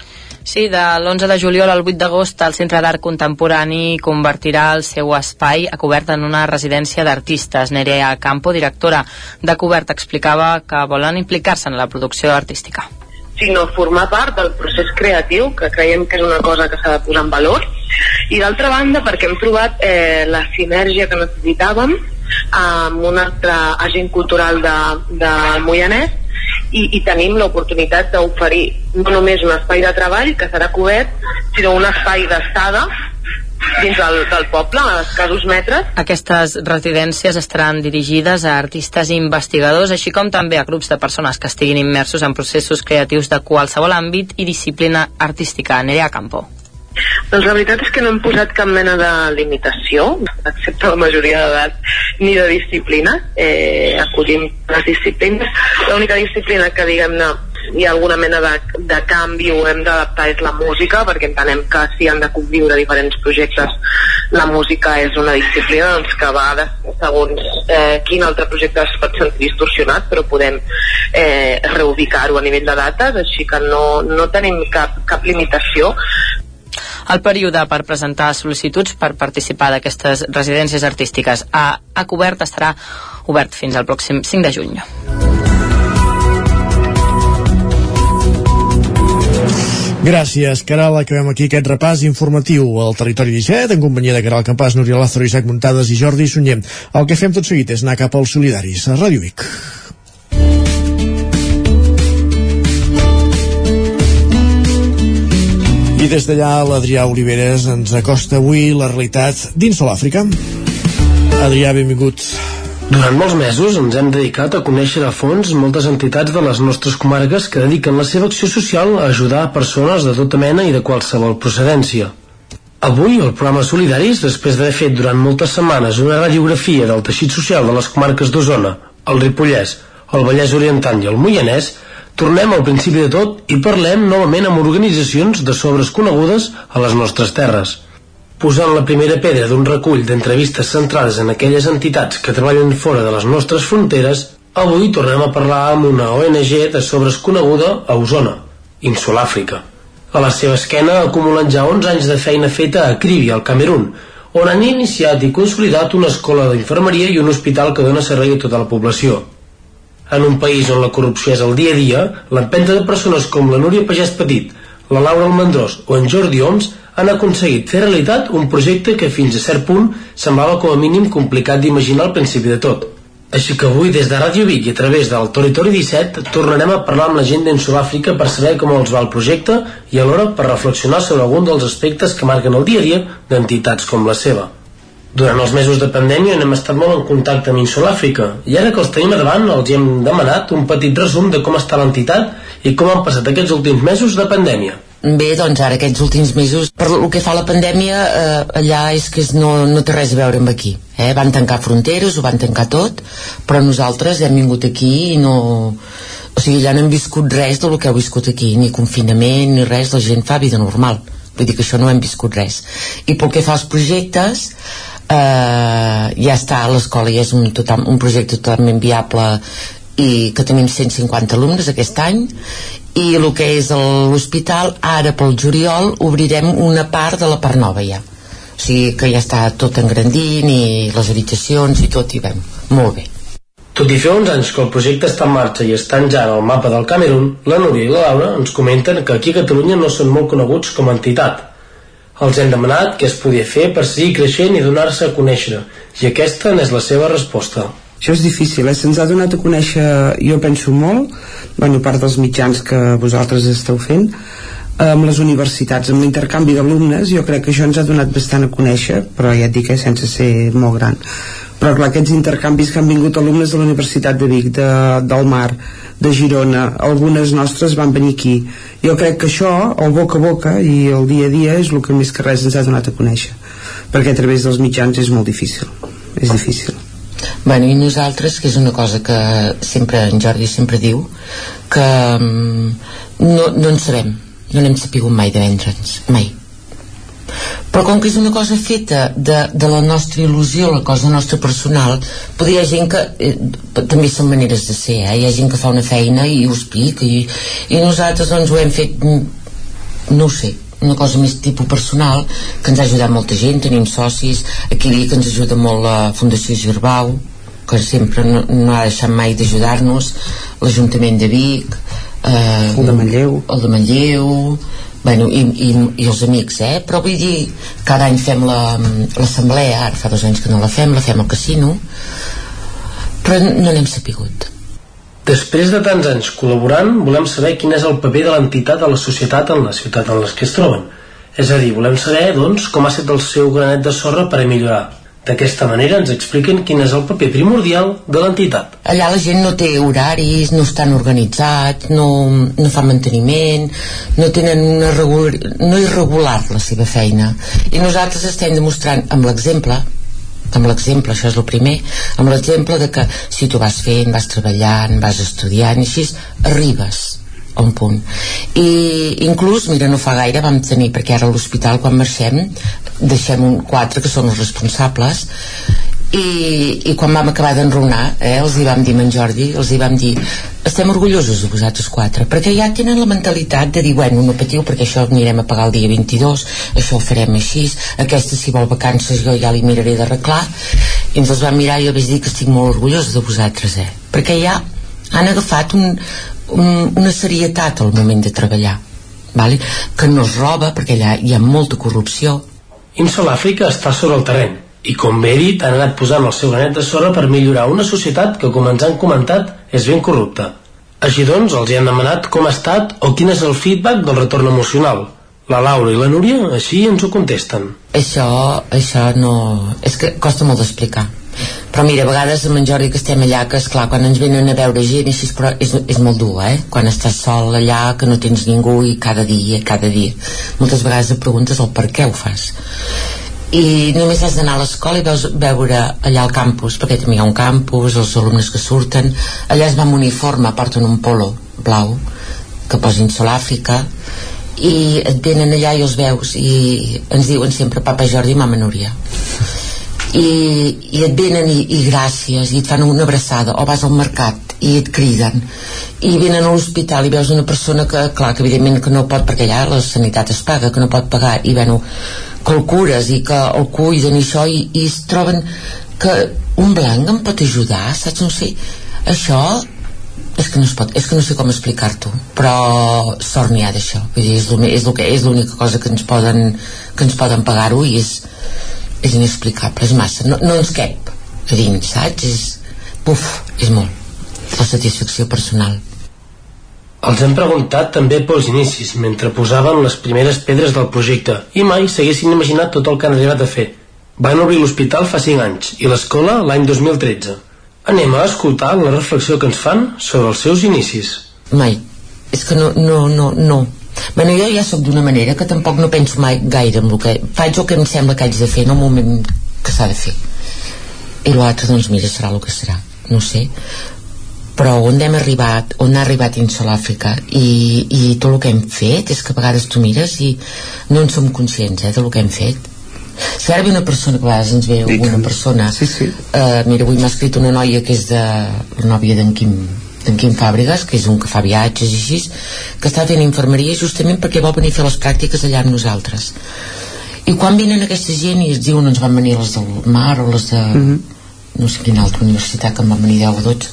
[SPEAKER 12] Sí, de l'11 de juliol al 8 d'agost el Centre d'Art Contemporani convertirà el seu espai a cobert en una residència d'artistes. Nerea Campo, directora de Cobert, explicava que volen implicar-se en la producció artística
[SPEAKER 45] sinó formar part del procés creatiu, que creiem que és una cosa que s'ha de posar en valor, i d'altra banda perquè hem trobat eh, la sinergia que necessitàvem amb un altre agent cultural de, de Moianès i, i tenim l'oportunitat d'oferir no només un espai de treball que serà cobert, sinó un espai d'estada dins del, del poble, a escassos metres.
[SPEAKER 12] Aquestes residències estaran dirigides a artistes i investigadors, així com també a grups de persones que estiguin immersos en processos creatius de qualsevol àmbit i disciplina artística. Nerea Campo.
[SPEAKER 45] Doncs la veritat és que no hem posat cap mena de limitació, excepte la majoria d'edat, ni de disciplina. Eh, acollim les disciplines. L'única disciplina que, diguem-ne, hi ha alguna mena de, de canvi o hem d'adaptar és la música, perquè entenem que si han de conviure diferents projectes, la música és una disciplina doncs, que va de, segons eh, quin altre projecte es pot sentir distorsionat, però podem eh, reubicar-ho a nivell de dates, així que no, no tenim cap, cap limitació
[SPEAKER 12] el període per presentar sol·licituds per participar d'aquestes residències artístiques a, a cobert estarà obert fins al pròxim 5 de juny.
[SPEAKER 1] Gràcies, Caral. Acabem aquí aquest repàs informatiu al Territori 17, en companyia de Caral Campàs, Núria Lázaro, Isaac Muntades i Jordi Sunyer. El que fem tot seguit és anar cap als solidaris, a Ràdio Vic. I des d'allà l'Adrià Oliveres ens acosta avui la realitat dins de l'Àfrica. Adrià, benvingut.
[SPEAKER 46] Durant molts mesos ens hem dedicat a conèixer a fons moltes entitats de les nostres comarques que dediquen la seva acció social a ajudar a persones de tota mena i de qualsevol procedència. Avui, el programa Solidaris, després d'haver fet durant moltes setmanes una radiografia del teixit social de les comarques d'Osona, el Ripollès, el Vallès Oriental i el Moianès, tornem al principi de tot i parlem novament amb organitzacions de sobres conegudes a les nostres terres. Posant la primera pedra d'un recull d'entrevistes centrades en aquelles entitats que treballen fora de les nostres fronteres, avui tornem a parlar amb una ONG de sobres coneguda a Osona, Insulàfrica. A la seva esquena acumulen ja 11 anys de feina feta a Kribi, al Camerún, on han iniciat i consolidat una escola d'infermeria i un hospital que dona servei a tota la població. En un país on la corrupció és el dia a dia, l'empenta de persones com la Núria Pagès Petit, la Laura Almendrós o en Jordi Oms han aconseguit fer realitat un projecte que fins a cert punt semblava com a mínim complicat d'imaginar al principi de tot. Així que avui, des de Ràdio Vic i a través del Territori 17, tornarem a parlar amb la gent d'en Sud-àfrica per saber com els va el projecte i alhora per reflexionar sobre algun dels aspectes que marquen el dia a dia d'entitats com la seva. Durant els mesos de pandèmia hem estat molt en contacte amb Insulàfrica i ara que els tenim davant els hem demanat un petit resum de com està l'entitat i com han passat aquests últims mesos de pandèmia.
[SPEAKER 47] Bé, doncs ara aquests últims mesos, per el que fa la pandèmia, eh, allà és que no, no té res a veure amb aquí. Eh? Van tancar fronteres, ho van tancar tot, però nosaltres hem vingut aquí i no... O sigui, ja no hem viscut res del que heu viscut aquí, ni confinament, ni res, la gent fa vida normal. Vull dir que això no hem viscut res. I pel que fa als projectes, eh, ja està l'escola i és un, total, un projecte totalment viable i que tenim 150 alumnes aquest any i el que és l'hospital ara pel juliol obrirem una part de la part nova ja o sigui que ja està tot engrandint i les habitacions i tot i vam molt bé
[SPEAKER 46] Tot i fer uns anys que el projecte està en marxa i estan ja en el mapa del Camerún, la Núria i la Laura ens comenten que aquí a Catalunya no són molt coneguts com a entitat. Els hem demanat què es podia fer per seguir creixent i donar-se a conèixer, i aquesta n'és la seva resposta.
[SPEAKER 48] Això és difícil, eh? se'ns ha donat a conèixer, jo penso molt, bueno, a part dels mitjans que vosaltres esteu fent, amb les universitats, amb l'intercanvi d'alumnes, jo crec que això ens ha donat bastant a conèixer, però ja et dic, eh, sense ser molt gran. Però clar, aquests intercanvis que han vingut alumnes de la Universitat de Vic, de, del Mar, de Girona, algunes nostres van venir aquí. Jo crec que això, el boca a boca i el dia a dia, és el que més que res ens ha donat a conèixer. Perquè a través dels mitjans és molt difícil. És difícil.
[SPEAKER 47] Bueno, i nosaltres, que és una cosa que sempre en Jordi sempre diu, que mm, no, no en sabem, no n'hem sapigut mai de vendre'ns, mai. Però com que és una cosa feta de, de la nostra il·lusió, la cosa nostra personal, potser hi ha gent que, eh, també són maneres de ser, eh? hi ha gent que fa una feina i ho explica, i, i nosaltres doncs ho hem fet, mm, no ho sé, una cosa més tipus personal que ens ha ajudat molta gent, tenim socis aquí a Vic ens ajuda molt la Fundació Girbau que sempre no, no ha deixat mai d'ajudar-nos l'Ajuntament de Vic eh,
[SPEAKER 48] El de Manlleu.
[SPEAKER 47] el de Manlleu bueno, i, i, i els amics eh? però vull dir, cada any fem la- l'assemblea, ara fa dos anys que no la fem la fem al casino però no n'hem sapigut
[SPEAKER 46] Després de tants anys col·laborant, volem saber quin és el paper de l'entitat a la societat en la ciutat en les que es troben. És a dir, volem saber, doncs, com ha estat el seu granet de sorra per a millorar. D'aquesta manera ens expliquen quin és el paper primordial de l'entitat.
[SPEAKER 47] allà la gent no té horaris, no estan organitzats, no, no fan manteniment, no tenen una regular, no és regular la seva feina. I nosaltres estem demostrant amb l'exemple amb l'exemple, això és el primer amb l'exemple de que si tu vas fent vas treballant, vas estudiant i així arribes a un punt. I inclús, mira, no fa gaire vam tenir, perquè ara a l'hospital quan marxem deixem un, quatre que són els responsables i, i quan vam acabar d'enrunar eh, els hi vam dir amb en Jordi els hi vam dir estem orgullosos de vosaltres quatre perquè ja tenen la mentalitat de dir bueno, no patiu perquè això anirem a pagar el dia 22 això ho farem així aquesta si vol vacances jo ja li miraré d'arreglar i ens els vam mirar i jo vaig dir que estic molt orgullosa de vosaltres eh? perquè ja han agafat un, un, una serietat al moment de treballar vale? que no es roba perquè allà hi ha molta corrupció
[SPEAKER 46] Insol Àfrica està sobre el terreny i com bé he dit han anat posant el seu granet de sorra per millorar una societat que com ens han comentat és ben corrupta. Així doncs els hi han demanat com ha estat o quin és el feedback del retorn emocional. La Laura i la Núria així ens ho contesten.
[SPEAKER 47] Això, això no... És que costa molt d'explicar. Però mira, a vegades amb en Jordi que estem allà, que és clar quan ens venen a veure gent així, però és, és molt dur, eh? Quan estàs sol allà, que no tens ningú i cada dia, cada dia. Moltes vegades et preguntes el per què ho fas. I només has d'anar a l'escola i veus, veure allà al campus, perquè també hi ha un campus, els alumnes que surten, allà es va amb uniforme, porten un polo blau, que posin Sol Àfrica, i et venen allà i els veus i ens diuen sempre papa Jordi i mama Núria. I, i et venen i, i gràcies i et fan una abraçada o vas al mercat i et criden. I venen a l'hospital i veus una persona que clar que evidentment que no pot perquè allà la sanitat es paga que no pot pagar i bueno, que el cures i que el cuiden i això i, i es troben que un blanc em pot ajudar saps? No sé. Això és que no, es pot, és que no sé com explicar-t'ho però sort n'hi ha d'això. Vull dir, és, el, és, que, és l'única cosa que ens poden que ens poden pagar-ho i és, és inexplicable, és massa. No, no ens cap a dins, saps? És, buf, és molt. La satisfacció personal
[SPEAKER 46] Els hem preguntat també pels inicis, mentre posaven les primeres pedres del projecte, i mai s'haguessin imaginat tot el que han arribat a fer. Van obrir l'hospital fa 5 anys i l'escola l'any 2013. Anem a escoltar la reflexió que ens fan sobre els seus inicis.
[SPEAKER 47] mai, és que no, no, no, no Bueno, jo ja sóc d'una manera que tampoc no penso mai gaire en el que... Faig el que em sembla que haig de fer en el moment que s'ha de fer. I l'altre, doncs mira, serà el que serà. No sé. Però on hem arribat, on ha arribat Insol Àfrica i, i tot el que hem fet és que a vegades tu mires i no en som conscients eh, del que hem fet si ara ve una persona que a vegades ens ve alguna persona sí, sí. Uh, mira, avui m'ha escrit una noia que és de la nòvia d'en Quim d'en Quim Fàbregas, que és un que fa viatges i així, que està fent infermeria justament perquè vol venir a fer les pràctiques allà amb nosaltres i quan venen aquesta gent i es diuen ens van venir les del mar o les de mm -hmm. no sé quina altra universitat que en van venir 10 o 12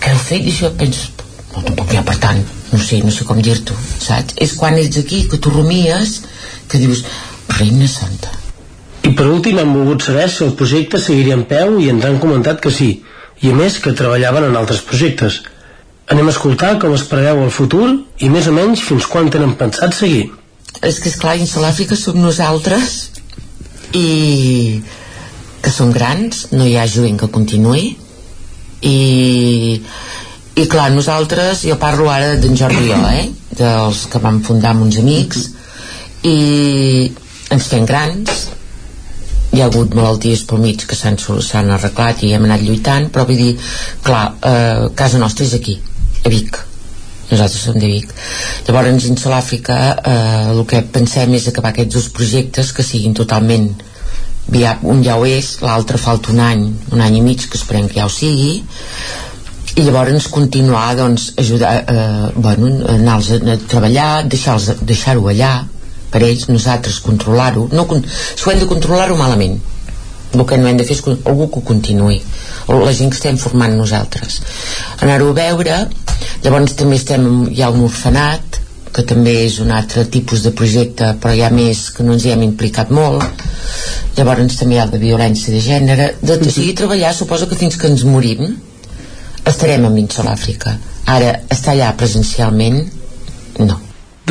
[SPEAKER 47] que heu fet i jo penso no, tampoc n'hi ha per tant no sé, no sé com dir-t'ho saps? és quan ets aquí que tu rumies que dius, reina santa
[SPEAKER 46] i per últim hem volgut saber si el projecte seguiria en peu i ens han comentat que sí i a més que treballaven en altres projectes. Anem a escoltar com es preveu el futur i més o menys fins quan tenen pensat seguir.
[SPEAKER 47] És que esclar, Insalàfrica som nosaltres i que som grans, no hi ha jovent que continuï i i clar, nosaltres, jo parlo ara d'en Jordi jo, eh? dels que vam fundar amb uns amics. I ens fem grans. Hi ha hagut malalties pel mig que s'han arreglat i hem anat lluitant però vull dir, clar, eh, casa nostra és aquí, a Vic. Nosaltres som de Vic. Llavors dins de l'Àfrica eh, el que pensem és acabar aquests dos projectes que siguin totalment un ja ho és, l'altre falta un any un any i mig que esperem que ja ho sigui. I llavors continuar doncs, ajudar eh, bueno, anar a, treballar deixar-ho deixar allà per ells, nosaltres controlar-ho. No, si ho hem de controlar-ho malament el que no hem de fer és algú que ho continuï la gent que estem formant nosaltres. Anar-ho a veure llavors també estem, hi ha un orfenat que també és un altre tipus de projecte però hi ha més que no ens hi hem implicat molt. Llavors també hi ha de violència de gènere de, de seguir treballar suposo que fins que ens morim estarem a Minsol Àfrica ara estar allà presencialment no.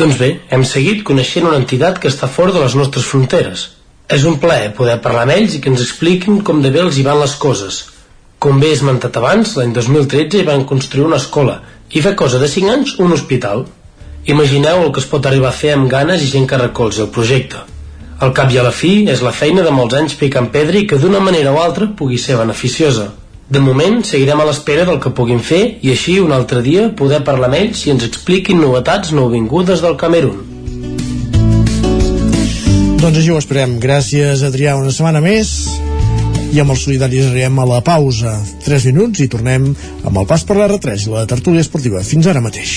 [SPEAKER 46] Doncs bé, hem seguit coneixent una entitat que està fora de les nostres fronteres. És un plaer poder parlar amb ells i que ens expliquin com de bé els hi van les coses. Com bé esmentat abans, l'any 2013 hi van construir una escola i fa cosa de 5 anys un hospital. Imagineu el que es pot arribar a fer amb ganes i gent que recolzi el projecte. Al cap i a la fi és la feina de molts anys picant pedra i que d'una manera o altra pugui ser beneficiosa. De moment seguirem a l'espera del que puguin fer i així un altre dia poder parlar amb ells i ens expliquin novetats nouvingudes del Camerún.
[SPEAKER 1] Doncs així ho esperem. Gràcies, Adrià, una setmana més. I amb els solidaris arribem a la pausa. 3 minuts i tornem amb el pas per l'R3 i la tertúlia esportiva. Fins ara mateix.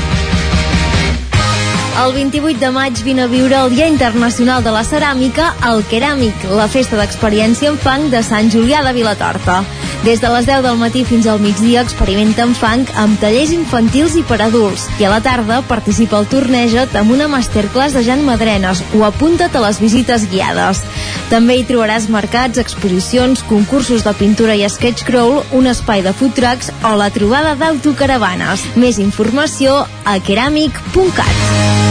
[SPEAKER 18] El 28 de maig vine a viure el Dia Internacional de la Ceràmica al Keràmic, la festa d'experiència en fang de Sant Julià de Vilatorta. Des de les 10 del matí fins al migdia experimenta en fang amb tallers infantils i per adults i a la tarda participa al Torneja't amb una masterclass de Jan Madrenes o apunta't a les visites guiades. També hi trobaràs mercats, exposicions, concursos de pintura i sketch crawl, un espai de food trucks o la trobada d'autocaravanes. Més informació a keramic.cat.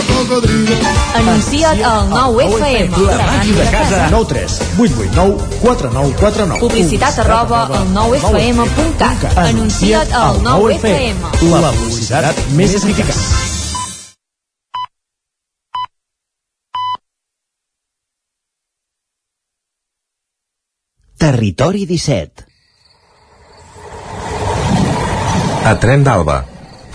[SPEAKER 49] Anuncia't al 9FM.
[SPEAKER 50] La màquina de casa. 9 3 8 8 9 4 9 4 9.
[SPEAKER 49] Publicitat arroba al 9FM.cat. Anuncia't al 9FM.
[SPEAKER 50] La publicitat més eficaç.
[SPEAKER 39] Territori 17
[SPEAKER 51] A Tren d'Alba.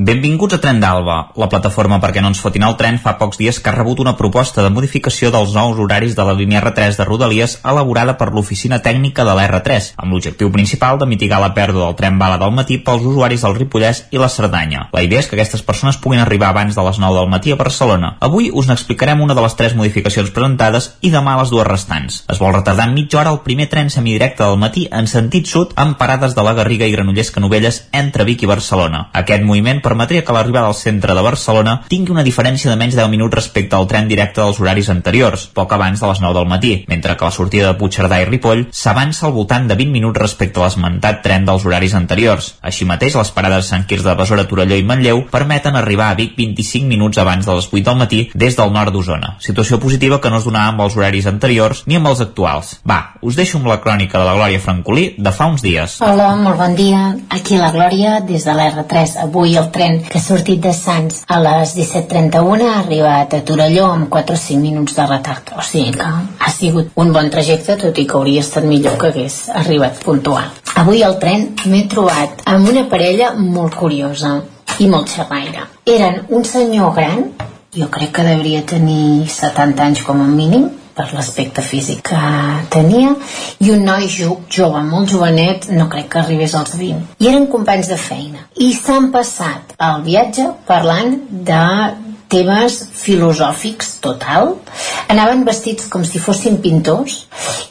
[SPEAKER 10] Benvinguts a Tren d'Alba. La plataforma perquè no ens fotin el tren fa pocs dies que ha rebut una proposta de modificació dels nous horaris de la línia R3 de Rodalies elaborada per l'oficina tècnica de l'R3, amb l'objectiu principal de mitigar la pèrdua del tren bala del matí pels usuaris del Ripollès i la Cerdanya. La idea és que aquestes persones puguin arribar abans de les 9 del matí a Barcelona. Avui us n'explicarem una de les tres modificacions presentades i demà les dues restants. Es vol retardar en mitja hora el primer tren semidirecte del matí en sentit sud amb parades de la Garriga i Granollers Canovelles entre Vic i Barcelona. Aquest moviment permetria que l'arribada al centre de Barcelona tingui una diferència de menys de 10 minuts respecte al tren directe dels horaris anteriors, poc abans de les 9 del matí, mentre que la sortida de Puigcerdà i Ripoll s'avança al voltant de 20 minuts respecte a l'esmentat tren dels horaris anteriors. Així mateix, les parades de Sant Quirze de Besora, Torelló i Manlleu permeten arribar a Vic 25 minuts abans de les 8 del matí des del nord d'Osona. Situació positiva que no es donava amb els horaris anteriors ni amb els actuals. Va, us deixo amb la crònica de la Glòria Francolí de fa uns dies.
[SPEAKER 52] Hola, molt bon dia. Aquí la Glòria, des de l'R3. Avui el tren que ha sortit de Sants a les 17.31 ha arribat a Torelló amb 4 o 5 minuts de retard. O sigui que ha sigut un bon trajecte, tot i que hauria estat millor que hagués arribat puntual. Avui al tren m'he trobat amb una parella molt curiosa i molt xerraire. Eren un senyor gran, jo crec que devia tenir 70 anys com a mínim, per l'aspecte físic que tenia i un noi jo, jove, molt jovenet no crec que arribés als 20 i eren companys de feina. I s'han passat el viatge parlant de temes filosòfics total. Anaven vestits com si fossin pintors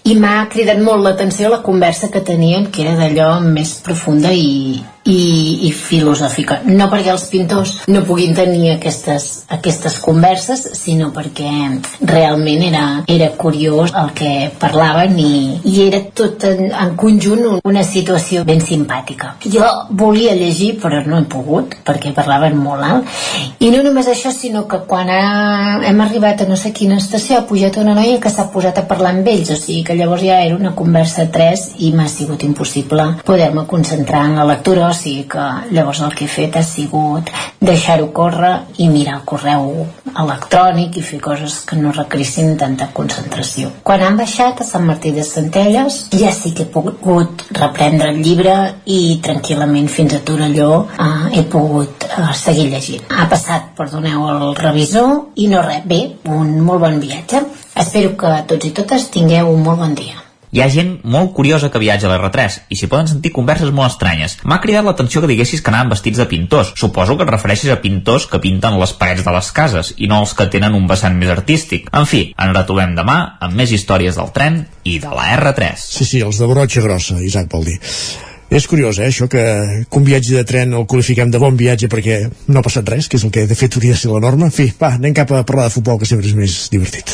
[SPEAKER 52] i m'ha cridat molt l'atenció la conversa que tenien que era d'allò més profunda i, i, i filosòfica. No perquè els pintors no puguin tenir aquestes, aquestes converses sinó perquè realment era, era curiós el que parlaven i, i era tot en, en conjunt una situació ben simpàtica. Jo volia llegir però no he pogut perquè parlaven molt alt. I no només això sinó que quan ha, hem arribat a no sé quina estació ha pujat una noia que s'ha posat a parlar amb ells. O sigui que llavors ja era una conversa a tres i m'ha sigut impossible poder-me concentrar en la lectura o sigui que llavors el que he fet ha sigut deixar-ho córrer i mirar el correu electrònic i fer coses que no requerissin tanta concentració. Quan han baixat a Sant Martí de Centelles ja sí que he pogut reprendre el llibre i tranquil·lament fins a Torelló eh, he pogut eh, seguir llegint. Ha passat, perdoneu, el revisor i no res, bé, un molt bon viatge. Espero que tots i totes tingueu un molt bon dia.
[SPEAKER 10] Hi ha gent molt curiosa que viatja a l'R3 i s'hi poden sentir converses molt estranyes. M'ha cridat l'atenció que diguessis que anaven vestits de pintors. Suposo que et refereixes a pintors que pinten les parets de les cases i no els que tenen un vessant més artístic. En fi, ens retrobem demà amb més històries del tren i de la R3.
[SPEAKER 1] Sí, sí, els de brotxa grossa, Isaac vol dir. És curiós, eh, això que, que un viatge de tren el qualifiquem de bon viatge perquè no ha passat res, que és el que de fet hauria de ser la norma. En fi, va, anem cap a parlar de futbol, que sempre és més divertit.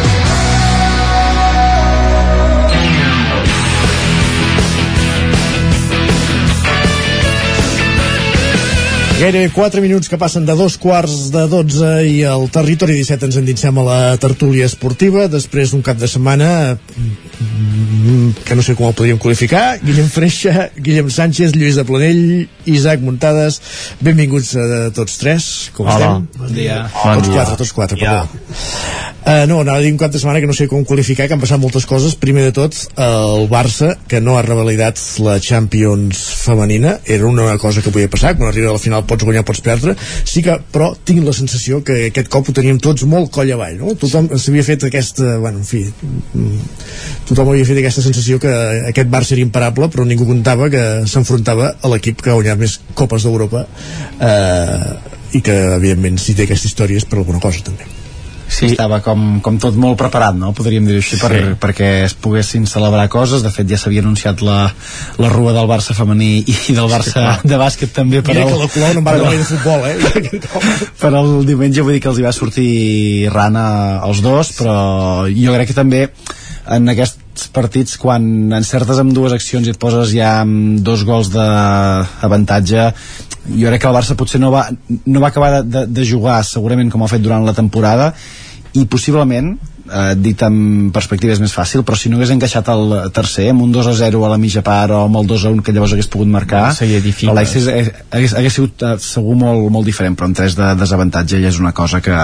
[SPEAKER 1] Gairebé 4 minuts que passen de dos quarts de 12 i al territori 17 ens endinsem a la tertúlia esportiva després d'un cap de setmana mm, que no sé com el podríem qualificar Guillem Freixa, Guillem Sánchez Lluís de Planell, Isaac Muntades benvinguts a tots tres com
[SPEAKER 37] Hola.
[SPEAKER 1] estem?
[SPEAKER 37] Bon dia.
[SPEAKER 1] Tots
[SPEAKER 37] Bon dia.
[SPEAKER 1] quatre, tots quatre,
[SPEAKER 37] Ja.
[SPEAKER 1] perdó Uh, no, anava a dir un cap de setmana que no sé com qualificar, que han passat moltes coses. Primer de tot, el Barça, que no ha revalidat la Champions femenina, era una cosa que podia passar, quan arriba a la final pots guanyar, pots perdre. Sí que, però, tinc la sensació que aquest cop ho teníem tots molt coll avall, no? Tothom s'havia fet aquesta, bueno, en fi, mm, tothom havia fet aquesta sensació que aquest Barça era imparable, però ningú comptava que s'enfrontava a l'equip que ha guanyat més Copes d'Europa eh, i que, evidentment, si té aquesta història és per alguna cosa, també.
[SPEAKER 37] Sí, estava com, com tot molt preparat, no? podríem dir-ho així, per,
[SPEAKER 1] Sí.
[SPEAKER 37] perquè es poguessin celebrar coses. De fet, ja s'havia anunciat la, la rua del Barça femení i del Barça
[SPEAKER 1] clar.
[SPEAKER 37] de bàsquet també per
[SPEAKER 1] Mira
[SPEAKER 37] al,
[SPEAKER 1] que la Colom en va
[SPEAKER 37] per
[SPEAKER 1] de futbol, eh?
[SPEAKER 37] per al diumenge vull dir que els hi va sortir rana als dos però jo crec que també en aquests partits quan encertes amb dues accions i et poses ja amb dos gols d'avantatge jo crec que el Barça potser no va, no va acabar de, de, de jugar segurament com ha fet durant la temporada i possiblement eh, dit amb perspectiva és més fàcil però si no hagués encaixat el tercer amb un 2 a 0 a la mitja part o amb el 2 a 1 que llavors hagués pogut marcar l'Alexis hagués, hagués, hagués sigut eh, segur molt, molt diferent però amb 3 de desavantatge ja és una cosa que,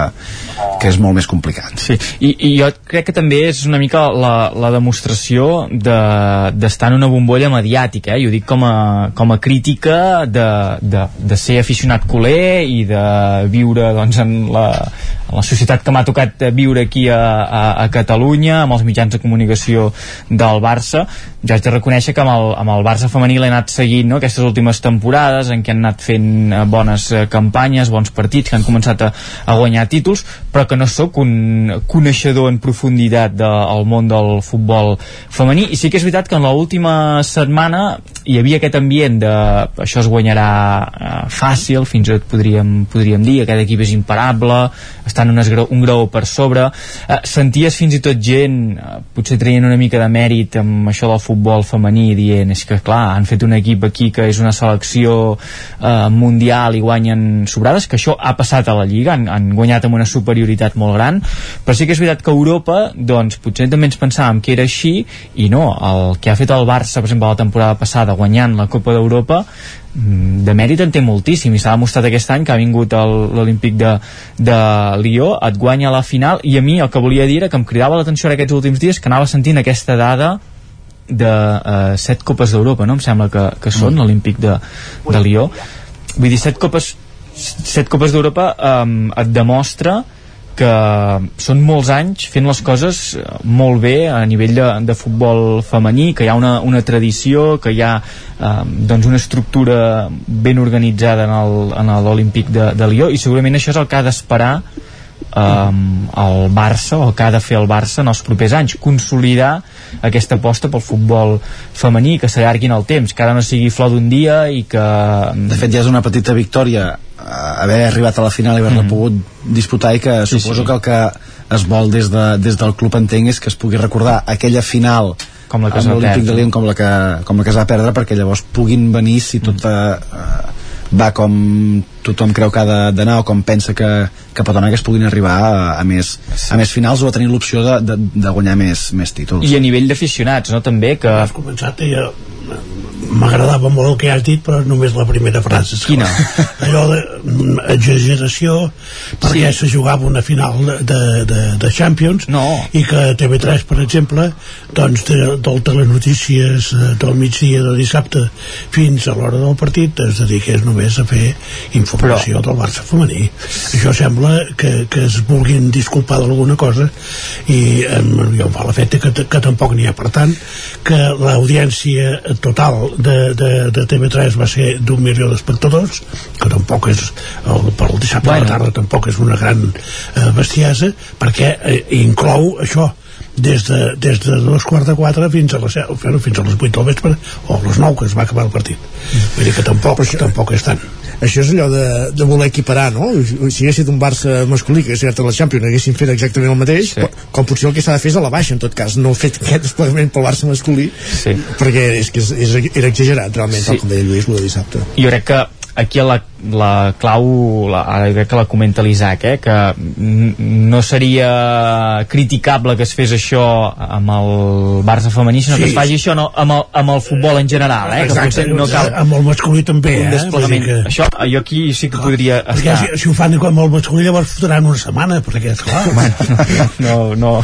[SPEAKER 37] que és molt més complicat.
[SPEAKER 38] Sí, i, i jo crec que també és una mica la, la demostració de- d'estar de, en una bombolla mediàtica, eh? i ho dic com a, com a crítica de, de, de ser aficionat culer i de viure doncs, en, la, en la societat que m'ha tocat viure aquí a, a, a Catalunya, amb els mitjans de comunicació del Barça. Jo haig de reconèixer que amb el, amb el Barça femení l'he anat seguint no? aquestes últimes temporades en què han anat fent eh, bones eh, campanyes, bons partits, que han començat a, a guanyar títols, però que no sóc un coneixedor en profunditat del món del futbol femení i sí que és veritat que en l'última setmana hi havia aquest ambient de això es guanyarà eh, fàcil, fins i tot podríem, podríem dir, aquest equip és imparable estan un, esgrau, un grau per sobre eh, senties fins i tot gent eh, potser traient una mica de mèrit amb això del futbol femení dient és que clar, han fet un equip aquí que és una selecció eh, mundial i guanyen sobrades, que això ha passat a la Lliga han, han guanyat amb una superioritat molt gran però sí que és veritat que Europa doncs potser també ens pensàvem que era així i no, el que ha fet el Barça per exemple la temporada passada guanyant la Copa d'Europa de mèrit en té moltíssim i s'ha demostrat aquest any que ha vingut l'Olímpic de, de Lió, et guanya la final i a mi el que volia dir era que em cridava l'atenció en aquests últims dies que anava sentint aquesta dada de uh, set copes d'Europa, no? Em sembla que, que són
[SPEAKER 37] Mm.
[SPEAKER 38] l'Olímpic de, de Lió. Vull dir, set copes set copes d'Europa um, et demostra que són molts anys fent les coses eh, molt bé a nivell de, de futbol femení, que hi ha una, una tradició, que hi ha eh, doncs una estructura ben organitzada en l'Olímpic de, de Lió i segurament això és el que ha d'esperar um, el Barça o el que ha de fer el Barça en els propers anys consolidar aquesta aposta pel futbol femení que s'allargui en el temps que ara no sigui flor d'un dia i que
[SPEAKER 37] de fet ja és una petita victòria eh, haver arribat a la final i haver-la mm. pogut disputar i que
[SPEAKER 38] Sí,
[SPEAKER 37] suposo
[SPEAKER 38] sí.
[SPEAKER 37] que el que es vol des, de, des del club entenc és que es pugui recordar aquella final
[SPEAKER 38] com la que es
[SPEAKER 37] amb
[SPEAKER 38] va
[SPEAKER 37] l'Olímpic
[SPEAKER 38] perdre.
[SPEAKER 37] de Lyon com la, que, com la que es va perdre perquè llavors puguin venir si tot eh, va com tothom creu que ha de- d'anar o com pensa que, que pot anar que es puguin arribar a, a, més, a més finals o a tenir l'opció de, de, de guanyar més, més títols
[SPEAKER 38] i a nivell d'aficionats, no? també que...
[SPEAKER 53] Has començat i jo m'agradava molt el que has dit però només la primera frase
[SPEAKER 38] Quina?
[SPEAKER 53] allò de mm, perquè se jugava una final de, de, de, Champions
[SPEAKER 38] no.
[SPEAKER 53] i que TV3 per exemple doncs de, del Telenotícies eh, del migdia de dissabte fins a l'hora del partit es dediqués només a fer informació però... del Barça femení això sembla que, que es vulguin disculpar d'alguna cosa i em, jo em fa l'efecte que, que tampoc n'hi ha per tant que l'audiència total de, de, de TV3 va ser d'un milió d'espectadors que tampoc és el, per el dissabte bueno. a la tarda tampoc és una gran eh, bestiesa perquè eh, inclou això des de, des de dos quarts de quatre fins a les, bueno, fins a les vuit del vespre o a les nou que es va acabar el partit. Vull dir que tampoc, tampoc és tant
[SPEAKER 1] això és allò de, de voler equiparar, no? Si hagués estat un Barça masculí que hagués estat a la Champions haguessin fet exactament el mateix, sí. com potser el que s'ha de fer és a la baixa, en tot cas, no fet aquest desplegament pel Barça masculí,
[SPEAKER 38] sí.
[SPEAKER 1] perquè és que és, és, era exagerat, realment,
[SPEAKER 38] Sí.
[SPEAKER 1] tal com deia Lluís, el dissabte.
[SPEAKER 38] jo crec que aquí la la clau la, ara crec que la comenta l'Isaac eh, que no seria criticable que es fes això amb el Barça femení sinó sí. que es faci això no, amb, el, amb el futbol en general eh,
[SPEAKER 53] Exacte,
[SPEAKER 38] que no cal
[SPEAKER 53] amb el masculí també
[SPEAKER 38] un
[SPEAKER 53] eh? dir que...
[SPEAKER 38] això jo aquí sí que podria
[SPEAKER 53] perquè
[SPEAKER 38] estar
[SPEAKER 53] si, si ho fan amb el masculí llavors fotran una setmana perquè esclar
[SPEAKER 38] bueno, no, no, no.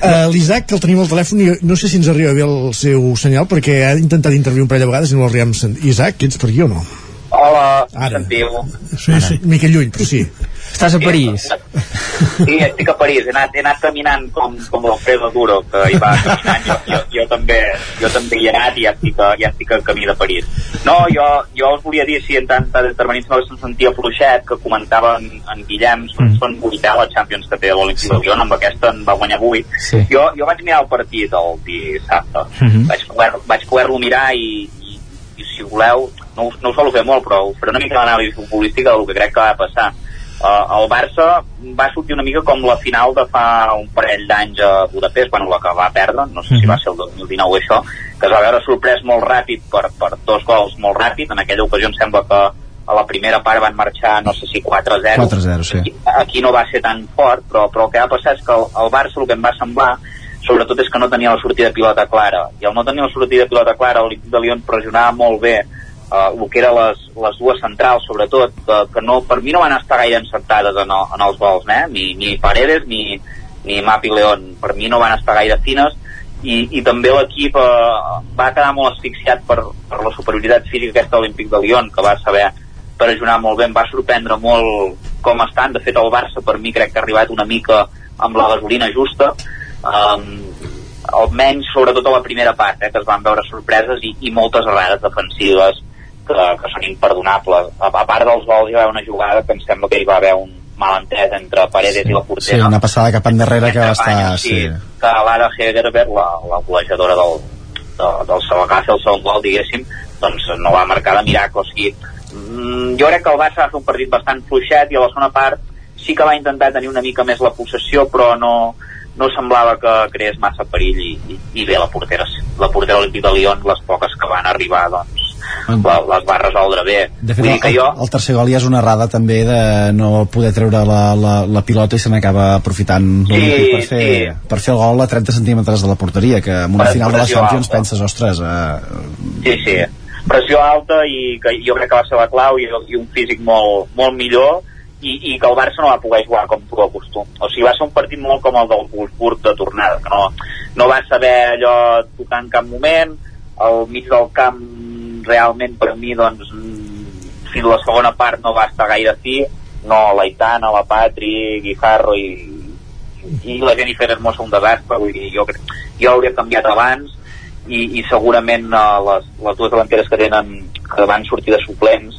[SPEAKER 1] Uh, L'Isaac, que el tenim al telèfon, i no sé si ens arriba bé el seu senyal, perquè ha intentat intervenir un parell de vegades i no l'arribem sent. Isaac, ets per aquí o no?
[SPEAKER 54] Hola,
[SPEAKER 1] Ara.
[SPEAKER 54] sentiu?
[SPEAKER 1] Sí, sí. Una mica lluny, però sí.
[SPEAKER 38] Estàs a París?
[SPEAKER 54] Sí, estic a París. He anat, he anat caminant com, com l'Alfredo Duro, que hi va caminant. Jo, jo, jo, també, jo també hi he anat i ja estic, a, ja estic al camí de París. No, jo, jo us volia dir, si en tant d'intervenir no se'm sentia fluixet, que comentava en, en Guillem, són, són 8 la Champions que té l'Olímpic de Lyon, amb aquesta en va guanyar 8.
[SPEAKER 38] Sí.
[SPEAKER 54] Jo, jo vaig mirar el partit el dissabte. Vaig poder- Vaig poder-lo mirar i, i, i si voleu, no, no ho solo fer molt, però faré una mica d'anàlisi futbolística del que crec que va passar. Uh, el Barça va sortir una mica com la final de fa un parell d'anys a Budapest, quan la que va perdre, no sé si va ser el 2019 això, que es va veure sorprès molt ràpid per, per dos gols molt ràpid, en aquella ocasió em sembla que a la primera part van marxar no sé si 4-0
[SPEAKER 55] 4-0, sí.
[SPEAKER 54] aquí no va ser tan fort, però, però el que va passar és que el, el Barça el que em va semblar sobretot és que no tenia la sortida de pilota clara. I al no tenir la sortida de pilota clara l'Olímpic de Lyon pressionava molt bé uh, el que eren les, les dues centrals sobretot, que, que no, per mi no van estar gaire encertades en, el, en els gols eh? ni, ni Paredes ni, ni Mapi León, per mi no van estar gaire fines. I, i també l'equip eh, va quedar molt asfixiat per, per la superioritat física aquesta de l'Olímpic de Lyon que va saber pressionar molt bé, em va sorprendre molt com estan, de fet el Barça per mi crec que ha arribat una mica amb la gasolina justa um, almenys sobretot a la primera part eh, que es van veure sorpreses i, i moltes errades defensives que, que són imperdonables a, a part dels gols hi va haver una jugada que em sembla que hi va haver un malentès entre Paredes i la
[SPEAKER 55] Sí,
[SPEAKER 54] portera
[SPEAKER 55] una passada cap endarrere que va estar...
[SPEAKER 54] Espanya,
[SPEAKER 55] Sí.
[SPEAKER 54] que l'Ara Hegerberg, la, la golejadora del, de, del fer el segon gol, diguéssim, doncs no va marcar de miracle. O sigui, mm, jo crec que el Barça va fer un partit bastant fluixet i a la segona part sí que va intentar tenir una mica més la possessió, però no, no semblava que creés massa perill i, i, i bé la portera, la portera olímpic de Lyon, les poques que van arribar, doncs, la, les va resoldre bé.
[SPEAKER 55] De fet,
[SPEAKER 54] Vull dir
[SPEAKER 55] el,
[SPEAKER 54] que jo,
[SPEAKER 55] el tercer gol ja és una errada també de no poder treure la, la, la pilota i se n'acaba aprofitant l'Olímpic per, fer,
[SPEAKER 54] sí.
[SPEAKER 55] per fer el gol a 30 centímetres de la porteria que en una
[SPEAKER 54] Per
[SPEAKER 55] final de
[SPEAKER 54] pressió
[SPEAKER 55] Champions
[SPEAKER 54] alta.
[SPEAKER 55] penses, ostres eh,
[SPEAKER 54] Sí, sí. Pressió alta i que jo crec que va ser la clau i, i un físic molt, molt millor i, i que el Barça no va poder jugar com tu acostum. O sigui, va ser un partit molt com el del Wolfsburg de tornada, que no, no va saber allò tocar en cap moment, al mig del camp realment per mi doncs mm, fins la segona part no va estar gaire fi. No, l'Aitana, la Patri Guijarro i, i la Jennifer Hermosa un desastre. Vull dir, jo, jo hauria canviat abans. I, i segurament uh, les, les dues delanteres que tenen que van sortir de suplents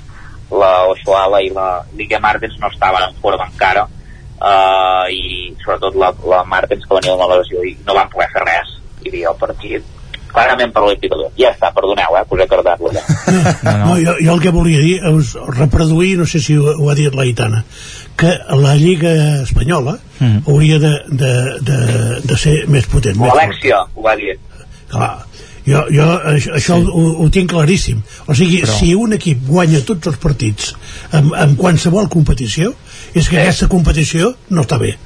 [SPEAKER 54] la Oshoala i la Ligue Martens no estaven en forma encara uh, i sobretot la, la Martens que venia amb la lesió i no van poder fer res i dir el partit clarament per Lyon. ja està, perdoneu eh, us he cardat-lo ja
[SPEAKER 53] no, no. jo, jo el que volia dir és reproduir, no sé si ho, ho ha dit la Itana que la Lliga Espanyola
[SPEAKER 54] Mm.
[SPEAKER 53] hauria de, de, de, de ser més potent
[SPEAKER 54] l'Alexia ho va dir
[SPEAKER 53] Clar, jo, jo això, això
[SPEAKER 54] Sí.
[SPEAKER 53] ho, ho tinc claríssim. O sigui,
[SPEAKER 54] Però-
[SPEAKER 53] si un equip guanya tots els partits en, en qualsevol competició és que aquesta competició no està bé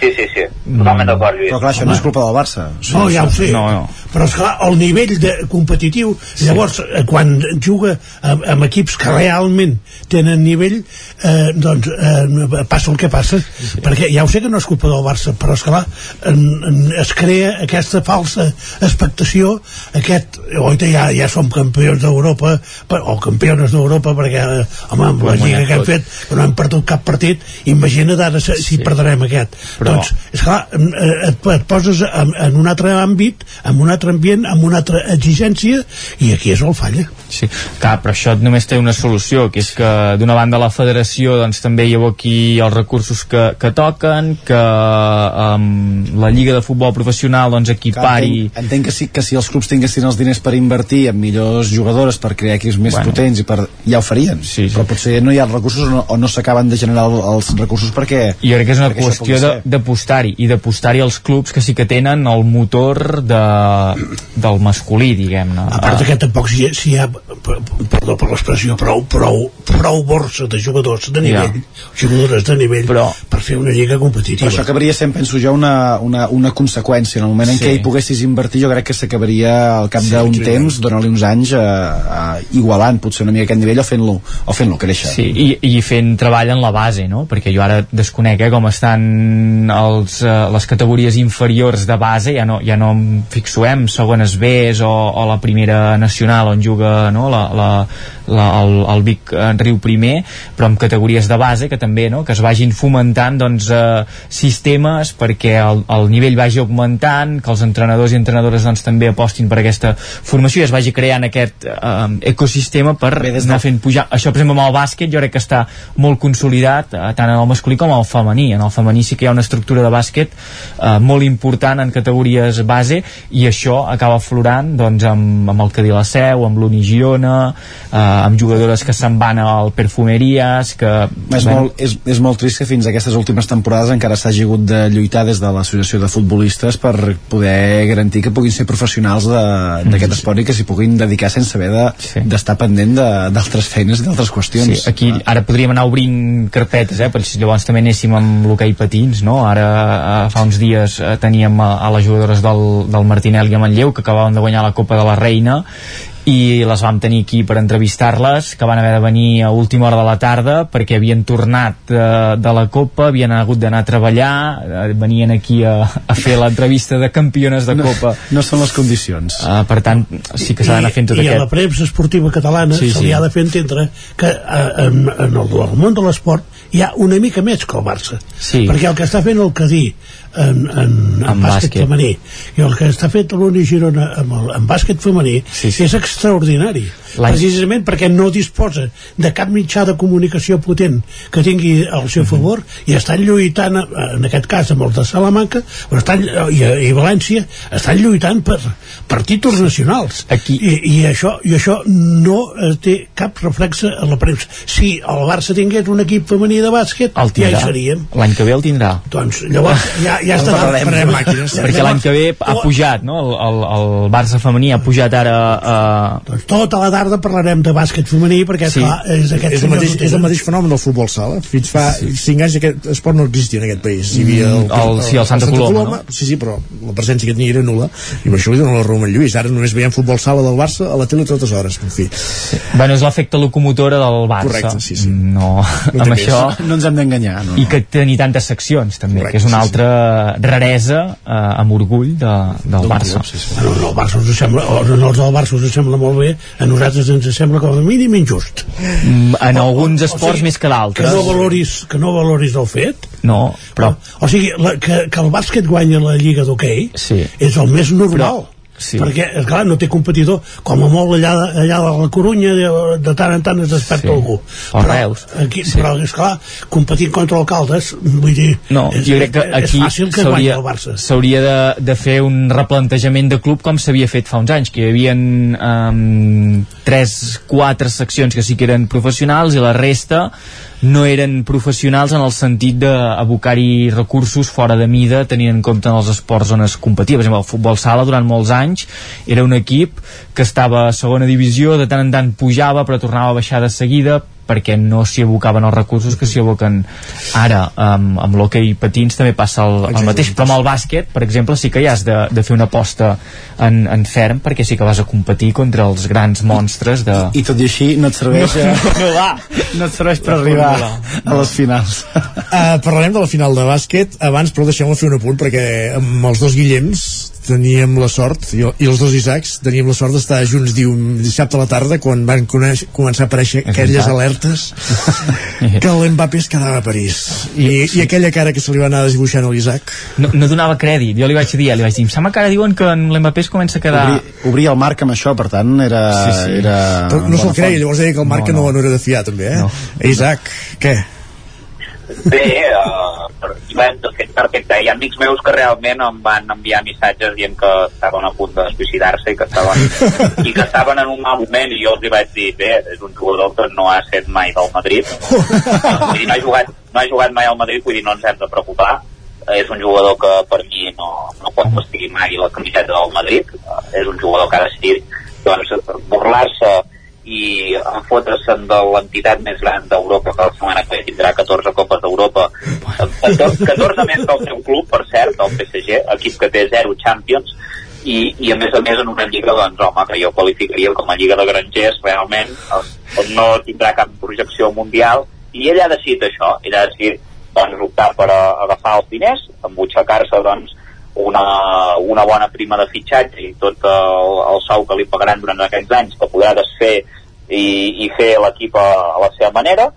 [SPEAKER 54] sí, sí, sí, totalment d'acord Lluís.
[SPEAKER 55] Però clar, això no és culpa del Barça.
[SPEAKER 53] No, ja ho sé,
[SPEAKER 55] no, no.
[SPEAKER 53] però esclar, el nivell de competitiu llavors, eh, quan juga amb, amb equips que realment tenen nivell eh, doncs eh, passa el que passa. Perquè ja ho sé que no és culpa del Barça però esclar, en, en, es crea aquesta falsa expectació. Aquest, oita, ja, ja som campions d'Europa o campiones d'Europa perquè, eh, home, amb la lliga que hem fet que no hem perdut cap partit imagina't ara si, si perdrem aquest.
[SPEAKER 38] Però-
[SPEAKER 53] doncs, esclar, eh, et, et poses en, en un altre àmbit en un altre ambient, amb una altra exigència i aquí és on falla
[SPEAKER 38] Sí, clar, però això només té una solució, que és que d'una banda la federació doncs, també hi aboqui els recursos que, que toquen, que um, la Lliga de Futbol Professional doncs, equipari...
[SPEAKER 55] Entenc, entenc que, sí, que si els clubs tinguessin els diners per invertir en millors jugadores per crear equips més
[SPEAKER 38] Bueno.
[SPEAKER 55] potents i per, ja ho farien sí, sí. però potser no hi ha recursos o no, o no s'acaben de generar el- els recursos perquè
[SPEAKER 38] jo crec que és una qüestió de. D'apostar-hi i d'apostar-hi als clubs que sí que tenen el motor de, del masculí, diguem-ne.
[SPEAKER 53] A part que tampoc si, si hi ha, perdó per l'expressió, prou, prou, prou borsa de jugadors de nivell, ja. jugadores de nivell, però, per fer una lliga competitiva.
[SPEAKER 55] Però això acabaria sent, penso jo, una, una, una conseqüència. En el moment en sí. què hi poguessis invertir, jo crec que s'acabaria al cap
[SPEAKER 38] Sí,
[SPEAKER 55] d'un temps, donar-li uns anys, eh, eh, igualant potser una mica aquest nivell o fent-lo o fent créixer.
[SPEAKER 38] Sí, i, i fent treball en la base, no? Perquè jo ara desconec eh, com estan els, eh, les categories inferiors de base, ja no, ja no em fixo eh, en segones Bs o, o la primera nacional on juga no? la, la, la, el, el Vic eh, Riu primer, però amb categories de base que també no? que es vagin fomentant doncs, eh, sistemes perquè el, el nivell vagi augmentant, que els entrenadors i entrenadores doncs, també apostin per aquesta formació i es vagi creant aquest eh, ecosistema per anar fent pujar. Això, per exemple, amb el bàsquet jo crec que està molt consolidat eh, tant en el masculí com en el femení. En el femení sí que hi ha una estructura de bàsquet eh, molt important en categories base i això acaba florant doncs, amb, amb el Cadí la Seu, amb l'Uni Girona, eh, amb jugadores que se'n van al Perfumeries, que...
[SPEAKER 55] És, molt, és, és molt trist que fins a aquestes últimes temporades encara s'hagi hagut de lluitar des de l'associació de futbolistes per poder garantir que puguin ser professionals d'aquest
[SPEAKER 38] Mm.
[SPEAKER 55] esport i que s'hi puguin dedicar sense haver de- d'estar pendent de- d'altres feines i d'altres qüestions.
[SPEAKER 38] Sí, aquí ara podríem anar obrint carpetes, eh, però si llavors també anéssim amb l'hoquei patins, no? Ara eh, fa uns dies eh, teníem a, a les jugadores del, del Martinel i a Manlleu que acabaven de guanyar la Copa de la Reina i les vam tenir aquí per entrevistar-les que van haver de venir a última hora de la tarda perquè havien tornat de, de la Copa havien hagut d'anar a treballar eh, venien aquí a, a fer l'entrevista de campiones de Copa.
[SPEAKER 55] no, no són les condicions.
[SPEAKER 38] Uh, per tant sí que s'ha d'anar fent tot
[SPEAKER 53] I, i a
[SPEAKER 38] aquest.
[SPEAKER 53] la premsa esportiva catalana
[SPEAKER 38] Sí,
[SPEAKER 53] sí, se
[SPEAKER 38] sí.
[SPEAKER 53] li ha de fer entendre que eh, en, en el món de l'esport hi ha una mica més que el Barça
[SPEAKER 38] Sí.
[SPEAKER 53] perquè el que està fent el Cadí en, en, en,
[SPEAKER 38] En
[SPEAKER 53] bàsquet,
[SPEAKER 38] bàsquet.
[SPEAKER 53] femení i el que està fet l'Uni Girona amb el, en bàsquet femení sí, sí. és extraordinari precisament perquè no disposa de cap mitjà de comunicació potent que tingui al seu favor i estan lluitant, eh, en aquest cas amb els de Salamanca però estan, i, i València estan lluitant per, per títols nacionals.
[SPEAKER 38] Aquí.
[SPEAKER 53] I, i, això, i això no eh, té cap reflexe a la premsa. Si el Barça tingués un equip femení de bàsquet
[SPEAKER 38] el
[SPEAKER 53] ja hi seríem.
[SPEAKER 38] L'any que ve el tindrà.
[SPEAKER 53] Doncs llavors ja, ja està
[SPEAKER 38] parlarem,
[SPEAKER 53] farem màquines.
[SPEAKER 38] Perquè l'any que ve ha pujat no? el, el, el Barça femení ha pujat ara a,
[SPEAKER 53] doncs tota la tarda parlarem de bàsquet femení perquè
[SPEAKER 1] Sí.
[SPEAKER 53] clar, és aquest
[SPEAKER 1] és, el mateix, és el mateix fenomen del futbol sala. Fins fa 5 anys aquest esport no existia en aquest país. Hi havia el,
[SPEAKER 38] Mm, el- sí, el Santa Coloma,
[SPEAKER 1] sí, sí, però la presència que tenia era nula i per això li dono la raó a en Lluís. Ara només veiem futbol sala del Barça a la tele totes hores en fi.
[SPEAKER 38] bueno, és l'efecte locomotora del Barça.
[SPEAKER 1] Correcte, sí, sí.
[SPEAKER 38] no,
[SPEAKER 1] té
[SPEAKER 38] amb
[SPEAKER 1] més.
[SPEAKER 38] això
[SPEAKER 55] no ens hem d'enganyar no,
[SPEAKER 38] i que tenir tantes seccions també,
[SPEAKER 1] Correcte,
[SPEAKER 38] que és una
[SPEAKER 1] sí,
[SPEAKER 38] altra raresa eh, amb orgull de, del Barça.
[SPEAKER 53] Bueno, no, el Barça us sembla, o no, els del Barça us sembla molt bé, a nosaltres ens sembla com a mínim injust.
[SPEAKER 38] Mm, en alguns esports més que d'altres
[SPEAKER 53] Que no valoris, que no valoris el fet.
[SPEAKER 38] no, però
[SPEAKER 53] O sigui, la, que, que el bàsquet guanya la Lliga d'hoquei
[SPEAKER 38] sí.
[SPEAKER 53] és el més normal.
[SPEAKER 38] Sí.
[SPEAKER 53] perquè, esclar, no té competidor com a molt allà, allà de la Corunya de, de tant en tant es desperta
[SPEAKER 38] Sí.
[SPEAKER 53] algú
[SPEAKER 38] O Reus.
[SPEAKER 53] aquí, sí. però esclar, competint contra alcaldes vull dir,
[SPEAKER 38] No,
[SPEAKER 53] és,
[SPEAKER 38] jo crec que
[SPEAKER 53] és
[SPEAKER 38] aquí
[SPEAKER 53] fàcil que guanyi
[SPEAKER 38] s'hauria
[SPEAKER 53] el Barça
[SPEAKER 38] s'hauria de, de fer un replantejament de club com s'havia fet fa uns anys, que hi havia um, 3-4 seccions que sí que eren professionals i la resta no eren professionals en el sentit d'abocar-hi recursos fora de mida tenint en compte els esports on es competia. Per exemple, el futbol sala durant molts anys era un equip que estava a segona divisió, de tant en tant pujava però tornava a baixar de seguida perquè no s'hi abocaven els recursos que s'hi aboquen ara. Amb, amb l'hoquei patins també passa el, el mateix. però amb el bàsquet, per exemple, sí que hi has de, de fer una aposta en, en ferm perquè sí que vas a competir contra els grans monstres de...
[SPEAKER 55] i tot i així no et serveix
[SPEAKER 38] No,
[SPEAKER 55] eh,
[SPEAKER 38] no va.
[SPEAKER 55] no et serveix per arribar a les finals.
[SPEAKER 1] Uh, parlarem de la final de bàsquet. Abans però deixem-me fer un apunt perquè amb els dos Guillems teníem la sort i, i els dos Isaacs teníem la sort d'estar junts diu, dissabte a la tarda quan van conèixer, començar a aparèixer
[SPEAKER 38] És
[SPEAKER 1] aquelles
[SPEAKER 38] veritat.
[SPEAKER 1] alertes que l'Mbappé es quedava a París I, i aquella cara que se li va anar desdibuixant a l'Isaac
[SPEAKER 38] no, no donava crèdit, jo li vaig dir, li vaig dir em sembla que ara diuen que l'Mbappé es comença a quedar
[SPEAKER 55] obrir, obrir el marc amb això per tant era,
[SPEAKER 38] Sí, sí.
[SPEAKER 55] era
[SPEAKER 1] però no se'l creia, llavors deia que el Marc no, no. no era de fiar també eh?
[SPEAKER 38] No.
[SPEAKER 1] Isaac, què?
[SPEAKER 54] Bé, uh, de fet, perfecte. Hi ha amics meus que realment em van enviar missatges dient que estaven a punt de suïcidar-se i que estaven, i que estaven en un mal moment i jo els hi vaig dir, bé, és un jugador que no ha set mai del Madrid vull dir, no ha jugat, no ha jugat mai al Madrid vull dir, no ens hem de preocupar és un jugador que per mi no, no pot vestir mai la camiseta del Madrid és un jugador que ha decidit doncs, burlar-se i enfotre's-se'n de l'entitat més gran d'Europa que la setmana que ve tindrà 14 copes d'Europa. 14, 14 més que el seu club per cert, el PSG, equip que té 0 Champions i, i a més a més en una lliga doncs home, que jo qualificaria com a lliga de grangers realment on no tindrà cap projecció mundial i ell ha decidit això, ell ha decidit doncs, optar per a, agafar els diners embutxacar-se doncs una, una bona prima de fitxatge i tot el, el sou que li pagaran durant aquests anys que podrà desfer i, i fer l'equip a, a la seva manera.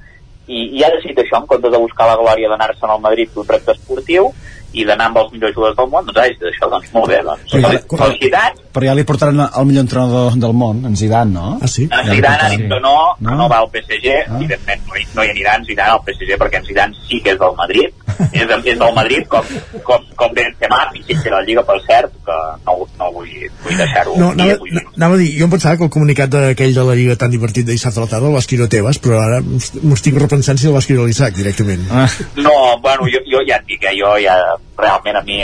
[SPEAKER 54] I, i ha decidit això en comptes de buscar la glòria d'anar-se'n al Madrid d'un repte esportiu i d'anar amb els millors jugadors del món, doncs decidit això, doncs molt bé, doncs.
[SPEAKER 55] Però ja,
[SPEAKER 54] Felicitats.
[SPEAKER 55] però ja li portaran el millor entrenador del món, en Zidane, no?
[SPEAKER 1] Ah, sí?
[SPEAKER 54] En Zidane ha dit que no, que no va al PSG, ah. evidentment no hi, no hi anirà en Zidane al PSG perquè en Zidane sí que és del Madrid, és, és del Madrid com, com, com Benzema, i sí que la Lliga, per cert, que no, no vull, vull deixar-ho.
[SPEAKER 1] No, anava, anava a dir, jo em pensava que el comunicat d'aquell de la Lliga tan divertit de dissabte a la tarda el va escriure Tebas, però ara m'ho estic repensant si el va escriure l'Isaac directament.
[SPEAKER 55] Ah.
[SPEAKER 54] No, bueno, jo, jo ja et dic que jo ja realment a mi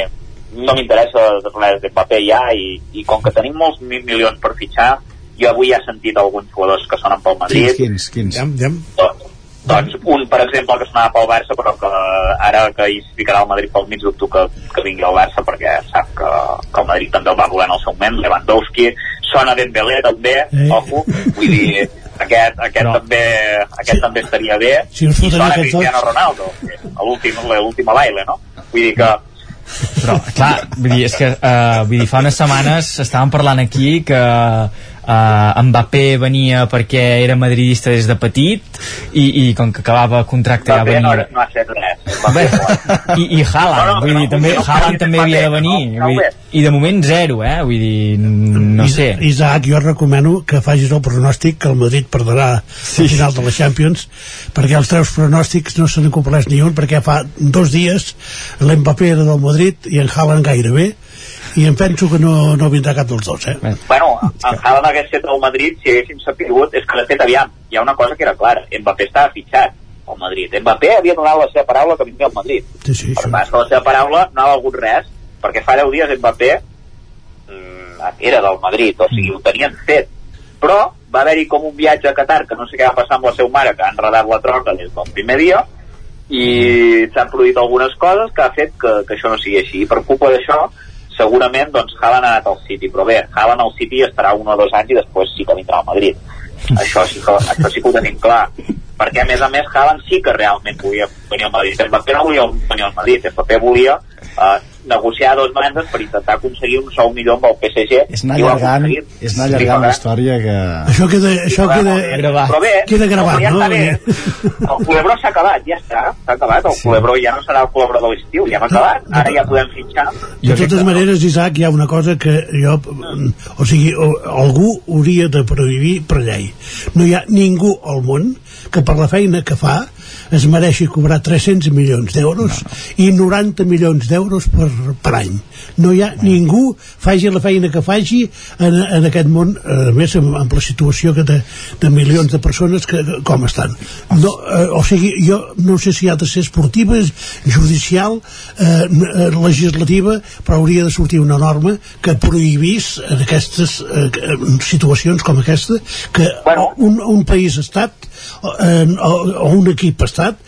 [SPEAKER 54] no m'interessa res de paper ja i, i com que tenim molts mil milions per fitxar jo avui ja he sentit alguns jugadors que sonen pel Madrid
[SPEAKER 55] Quins, quins?
[SPEAKER 1] Aviam, aviam.
[SPEAKER 54] doncs, doncs un per exemple que sonava pel Barça però que ara que hi ficarà el Madrid pel mig dubto que, que vingui al Barça perquè sap que, que el Madrid també el va voler en el seu moment Lewandowski, sona Dembélé també,
[SPEAKER 53] Eh.
[SPEAKER 54] ojo, vull dir aquest, aquest,
[SPEAKER 38] Però-
[SPEAKER 54] també, aquest també estaria bé
[SPEAKER 53] Si us
[SPEAKER 54] i sona Cristiano
[SPEAKER 53] dos.
[SPEAKER 54] Ronaldo a l'últim l'última baile no? vull dir que
[SPEAKER 38] però clar, vull dir, és que uh, vull dir, fa unes setmanes estàvem parlant aquí que uh, Mbappé venia perquè era madridista des de petit i, i com que acabava contracte ja
[SPEAKER 54] Mbappé no,
[SPEAKER 38] venia
[SPEAKER 54] no ha fet res
[SPEAKER 38] Bé, i, i Haaland,
[SPEAKER 54] No, no,
[SPEAKER 38] vull
[SPEAKER 54] no,
[SPEAKER 38] dir, també,
[SPEAKER 54] no,
[SPEAKER 38] Haaland
[SPEAKER 54] no,
[SPEAKER 38] també
[SPEAKER 54] no,
[SPEAKER 38] havia de venir.
[SPEAKER 54] no,
[SPEAKER 38] vull
[SPEAKER 54] no,
[SPEAKER 38] dir, i de moment zero, eh? Vull dir, no sé.
[SPEAKER 53] Isaac, jo recomano que facis el pronòstic que el Madrid perdrà sí. al final de la Champions perquè els teus pronòstics no se n'han complert ni un perquè fa dos dies l'Mbappé era del Madrid i en Haaland gairebé i em penso que no, no vindrà cap dels dos eh?
[SPEAKER 54] bueno, en Haaland hagués fet el Madrid si haguéssim sapigut, és que de fet aviam. Hi ha una cosa que era clara, Mbappé estava fitxat al Madrid, Mbappé havia donat la seva paraula que vindria al Madrid.
[SPEAKER 53] Sí, sí,
[SPEAKER 54] per tant, la seva paraula no ha valgut res perquè fa 10 dies Mbappé mm, era del Madrid, o sigui, ho tenien fet. Però va haver-hi com un viatge a Qatar que no sé què va passar amb la seva mare que ha enredat la troca des del primer dia i s'han produït algunes coses que ha fet que, que això no sigui així. I per culpa d'això segurament doncs Haaland ha anat al City. Però bé, Haaland al City estarà un o dos anys i després sí que vindrà al Madrid això sí que, això sí que ho tenim clar. Perquè a més a més Haaland sí que realment volia venir al Madrid. Mbappé no volia venir al Madrid. Mbappé volia eh, negociar dos bandes per intentar aconseguir un sou millor amb el PSG
[SPEAKER 55] És anar allargant, és anar allargant la història que...
[SPEAKER 53] això queda, això queda,
[SPEAKER 54] Però bé,
[SPEAKER 53] queda gravat
[SPEAKER 54] ja
[SPEAKER 53] no?
[SPEAKER 54] bé. El culebró s'ha acabat, ja està. S'ha acabat, el
[SPEAKER 53] Sí.
[SPEAKER 54] culebró ja no serà el culebró de l'estiu, ja hem acabat. Ara ja podem fitxar.
[SPEAKER 53] De totes maneres, Isaac, hi ha una cosa que jo... O sigui, o, algú hauria de prohibir per llei. No hi ha ningú al món que per la feina que fa es mereixi cobrar 300 milions d'euros no, no. i 90 milions d'euros per, per any. No hi ha no. ningú faci la feina que faci en, en aquest món, a més amb, amb la situació que de, de milions de persones que, com estan. No, eh, o sigui, jo no sé si ha de ser esportiva, judicial, eh, eh, legislativa, però hauria de sortir una norma que prohibís en aquestes eh, situacions com aquesta que bueno. un, un país-estat eh, o, o un equip-estat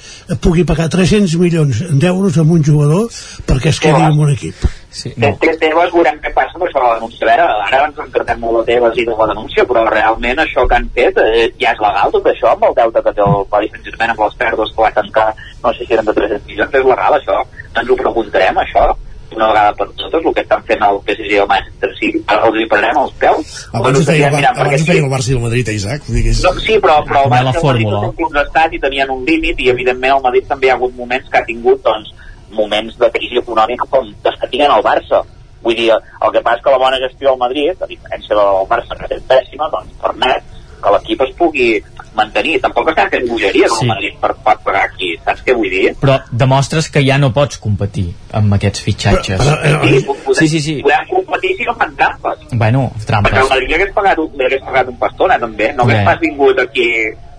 [SPEAKER 53] pugui pagar 300 milions d'euros a un jugador perquè es quedi en un equip.
[SPEAKER 38] Sí,
[SPEAKER 54] no. Tebes veurem què passa amb això de la denúncia. A veure, ara ens encartem molt de Tebes i de la denúncia, però realment això que han fet eh, ja és legal tot això, amb el deute que té el Paris Saint-Germain amb les pèrdues que va tancar, no sé si eren de 300 milions, és legal això? Ens ho preguntarem, això? Una vegada per totes el que estan fent el PSG i el Manchester City els hi pararem els peus?
[SPEAKER 1] Abans ho feia, el, abans ho feia el Barça i el Madrid, Isaac Vull dir que és...
[SPEAKER 54] no, sí, però, però el Barça i el Madrid no són clubs d'estat i tenien un límit i evidentment el Madrid també hi ha hagut moments que ha tingut doncs, moments de crisi econòmica com que tinguin el Barça. Vull dir, el que passa és que la bona gestió del Madrid a diferència del Barça que és pèssima doncs permet que l'equip es pugui mantenir. Tampoc estan fent bogeries sí. el Madrid per, per pagar aquí, saps què vull dir?
[SPEAKER 38] Però demostres que ja no pots competir amb aquests fitxatges.
[SPEAKER 54] Però, però, sí, podem,
[SPEAKER 38] sí, sí, sí.
[SPEAKER 54] Podem competir si no fan trampes.
[SPEAKER 38] Bueno, trampes.
[SPEAKER 54] Perquè el Madrid hagués pagat un, hagués pagat un pastona, també. No hagués
[SPEAKER 38] Bé.
[SPEAKER 54] pas vingut aquí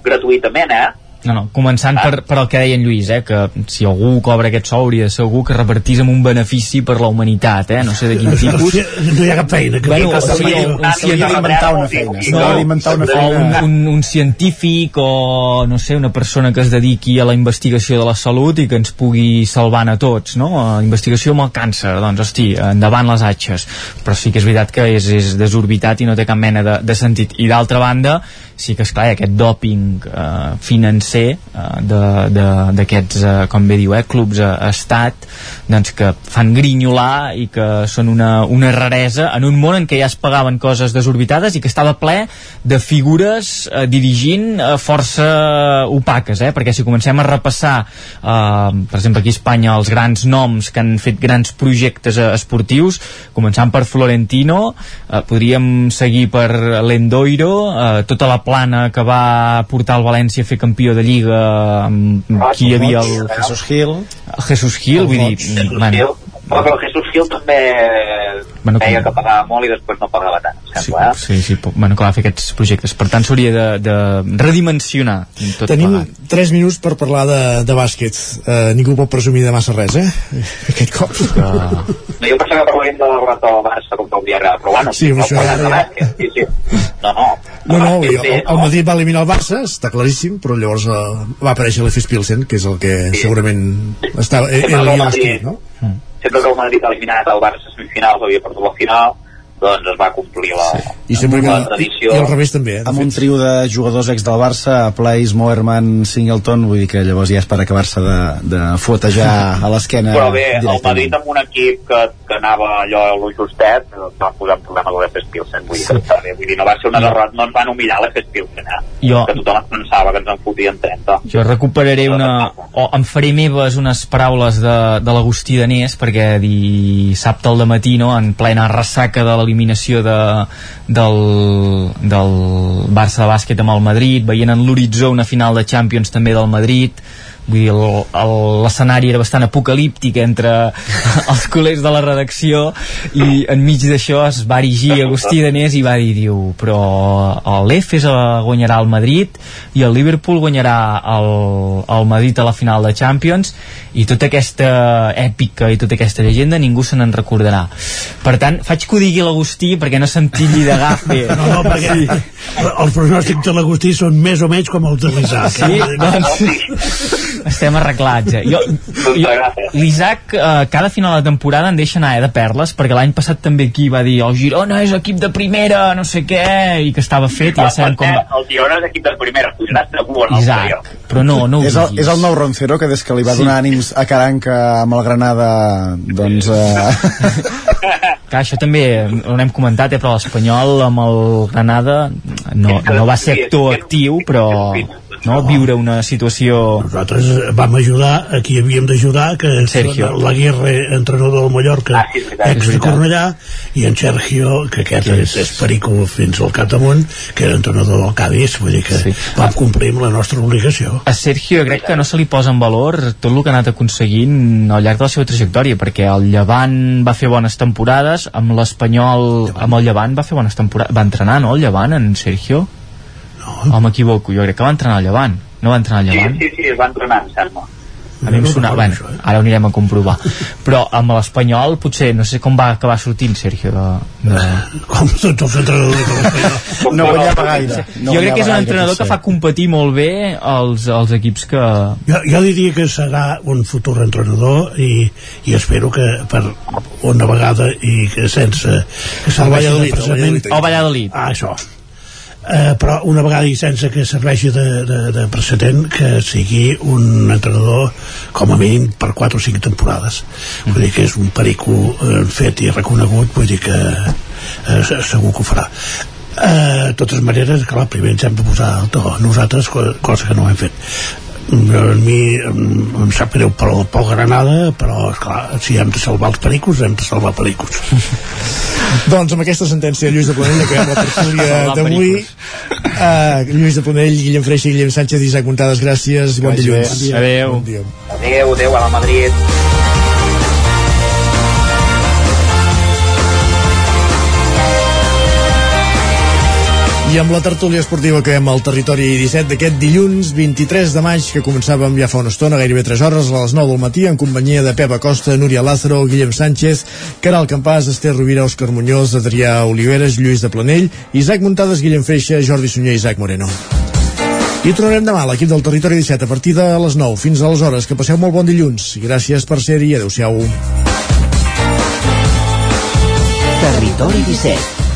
[SPEAKER 54] gratuïtament, eh?
[SPEAKER 38] No, no, començant per, per el que deia en Lluís, eh, que si algú cobra aquest sou hauria de ser algú que repartís amb un benefici per la humanitat, eh, no sé de quin tipus.
[SPEAKER 53] No hi ha cap feina. Que
[SPEAKER 38] Bueno,
[SPEAKER 53] que
[SPEAKER 38] o sigui, un, un
[SPEAKER 55] d'inventar una feina.
[SPEAKER 38] no,
[SPEAKER 55] d'inventar una
[SPEAKER 38] o un,
[SPEAKER 55] feina.
[SPEAKER 38] un, un científic o no sé, una persona que es dediqui a la investigació de la salut i que ens pugui salvar a tots, no? A investigació amb el càncer, doncs hosti, endavant les atxes però sí que és veritat que és, és desorbitat i no té cap mena de, de sentit i d'altra banda, sí que és clar, aquest doping eh, financer eh, d'aquests, eh, com bé diu, eh, clubs eh, estat doncs que fan grinyolar i que són una, una raresa en un món en què ja es pagaven coses desorbitades i que estava ple de figures eh, dirigint eh, força opaques, eh? perquè si comencem a repassar eh, per exemple aquí a Espanya els grans noms que han fet grans projectes eh, esportius, començant per Florentino eh, podríem seguir per l'Endoiro eh, tota la plana que va portar el València a fer campió de Lliga amb qui hi havia el
[SPEAKER 55] Jesús Gil.
[SPEAKER 38] Jesús Gil, vull dir bueno,
[SPEAKER 54] Però que el Jesús Gil també
[SPEAKER 38] Bueno,
[SPEAKER 54] deia
[SPEAKER 38] com-
[SPEAKER 54] que pagava molt i després no pagava tant, sembla,
[SPEAKER 38] sí, sí, po- bueno, que va fer aquests projectes per tant s'hauria de, de redimensionar tot
[SPEAKER 1] Tenim
[SPEAKER 38] plegat
[SPEAKER 1] 3 minuts per parlar de, de bàsquet. Uh, ningú pot presumir de massa res, eh? Aquest cop.
[SPEAKER 54] No, jo pensava que parlaríem de la derrota del Barça contra el Villarreal, però bueno,
[SPEAKER 1] Sí,
[SPEAKER 54] no
[SPEAKER 1] això
[SPEAKER 54] de
[SPEAKER 1] ja-
[SPEAKER 54] bàsquet, sí, sí. No, no.
[SPEAKER 1] No, no, el,
[SPEAKER 54] té,
[SPEAKER 1] el Madrid va eliminar el Barça, està claríssim, però llavors uh, va aparèixer l'Efes Pilsen, que és el que segurament estava,
[SPEAKER 54] Sí,
[SPEAKER 1] era el
[SPEAKER 54] el Madrid-
[SPEAKER 1] no?
[SPEAKER 54] Sempre que el Madrid ha eliminat el Barça a semifinals, havia perdut la final, doncs es va complir la,
[SPEAKER 1] I sempre
[SPEAKER 54] la
[SPEAKER 1] i,
[SPEAKER 54] tradició.
[SPEAKER 1] i al revés també, eh? de
[SPEAKER 55] amb un
[SPEAKER 1] fet.
[SPEAKER 55] trio de jugadors ex del Barça Place, Moerman, Singleton vull dir que llavors ja és per acabar-se de, de fotejar a l'esquena
[SPEAKER 54] Però bé, el. Madrid amb un equip que, que anava allò a lo justet, doncs va posar en problema l'Efes Pilsen, vull dir que està bé, vull dir, no va ser una derrota, no ens van humillar l'Efes Pilsen, eh?
[SPEAKER 38] Jo-
[SPEAKER 54] Que tothom es pensava que ens en fotien 30.
[SPEAKER 38] Jo recuperaré una... o em faré meves unes paraules de, de l'Agustí Danés perquè dissabte al matí no, en plena ressaca de l'eliminació de, del, del Barça de bàsquet amb el Madrid veient en l'horitzó una final de Champions també del Madrid vull dir, l'escenari era bastant apocalíptic entre els col·legs de la redacció i enmig d'això es va erigir Agustí Danés i va dir, diu, però l'Efes eh, guanyarà el Madrid i el Liverpool guanyarà el, el Madrid a la final de Champions i tota aquesta èpica i tota aquesta llegenda ningú se n'en recordarà. Per tant, faig que ho digui l'Agustí perquè no s'entilli de gafe
[SPEAKER 53] No, no, perquè els pronòstics de l'Agustí són més o menys com els de l'Isaac.
[SPEAKER 38] Sí, doncs estem arreglats. Eh? Jo, jo, L'Isaac, eh, cada final de temporada en deixa anar eh, de perles, perquè l'any passat també aquí va dir el Girona és equip de primera, no sé què, i que estava fet, i ja sabem com va.
[SPEAKER 54] El Girona és equip de primera, pujarà segur en
[SPEAKER 38] Isaac, però no, no ho
[SPEAKER 55] és, el, és el nou Roncero que des que li va
[SPEAKER 38] Sí.
[SPEAKER 55] donar ànims a Caranca amb el Granada doncs eh,
[SPEAKER 38] Clar, això també ho n'hem comentat, eh, però l'Espanyol amb el Granada no, no va ser actor actiu, però no, viure una situació...
[SPEAKER 53] Nosaltres vam ajudar a qui havíem d'ajudar, que
[SPEAKER 38] Sergio.
[SPEAKER 53] la Guerra, entrenador del Mallorca,
[SPEAKER 54] Ah, sí, veritat.
[SPEAKER 53] ex de. Cornellà, i en Sergio, que aquest és, és perico fins al capdamunt, que era entrenador del Cádiz, vull dir que
[SPEAKER 38] Sí.
[SPEAKER 53] vam complir amb la nostra obligació.
[SPEAKER 38] A Sergio crec que no se li posa en valor tot el que ha anat aconseguint al llarg de la seva trajectòria, perquè el Llevant va fer bones temporades, amb l'Espanyol, amb el Llevant va fer bones temporades, va entrenar, no, el Llevant, en Sergio? No. O m'equivoco, jo crec que va entrenar al Llevant. No va entrenar al
[SPEAKER 54] Sí,
[SPEAKER 38] Llevant?
[SPEAKER 54] sí, sí, es va entrenar, em sembla.
[SPEAKER 38] A mi em sonava, bueno, ara ho anirem a comprovar. Però amb l'Espanyol potser, no sé com va acabar sortint Sergio de... de...
[SPEAKER 53] Com tots els entrenadors de l'Espanyol.
[SPEAKER 55] no guanyava gaire no
[SPEAKER 38] jo crec que és un entrenador que fa competir molt bé els, els equips que...
[SPEAKER 53] Jo, jo diria que serà un futur entrenador i, i espero que per una vegada i que sense que de
[SPEAKER 1] Valladolid, el
[SPEAKER 53] precedent
[SPEAKER 1] Valladolid.
[SPEAKER 38] O Valladolid.
[SPEAKER 53] ah, això eh, però una vegada i sense que serveixi de, de, de precedent que sigui un entrenador com a mínim per 4 o 5 temporades. Vull dir que és un perico eh, fet i reconegut vull dir que eh, se- segur que ho farà. Eh, de totes maneres, clar, primer ens hem de posar al to nosaltres, co- cosa que no hem fet a mi em, em sap greu pel, pel Granada però esclar, si hem de salvar els pericos hem de salvar pericos
[SPEAKER 1] Doncs amb aquesta sentència de Lluís de Planell acabem la tertúlia d'avui. Uh, Lluís de Planell, Guillem Freixa i Guillem Sánchez i Isaac Montades, gràcies. Bon dilluns.
[SPEAKER 55] bé.
[SPEAKER 38] Adéu.
[SPEAKER 1] Bon dia.
[SPEAKER 54] Adéu, adéu, a la Madrid.
[SPEAKER 1] Amb la tertúlia esportiva que hem al territori 17 d'aquest dilluns 23 de maig, que començàvem ja fa una estona, gairebé 3 hores, a les 9 del matí, en companyia de Pepa Costa, Núria Lázaro, Guillem Sánchez, Caral Campàs, Esther Rovira, Òscar Muñoz, Adrià Oliveres, Lluís de Planell, Isaac Muntades, Guillem Freixa, Jordi Sunyer i Isaac Moreno. I tornarem demà a l'equip del Territori 17 a partir de les 9 fins a les hores. Que passeu molt bon dilluns. Gràcies per ser-hi. Adéu-siau.
[SPEAKER 11] Territori 17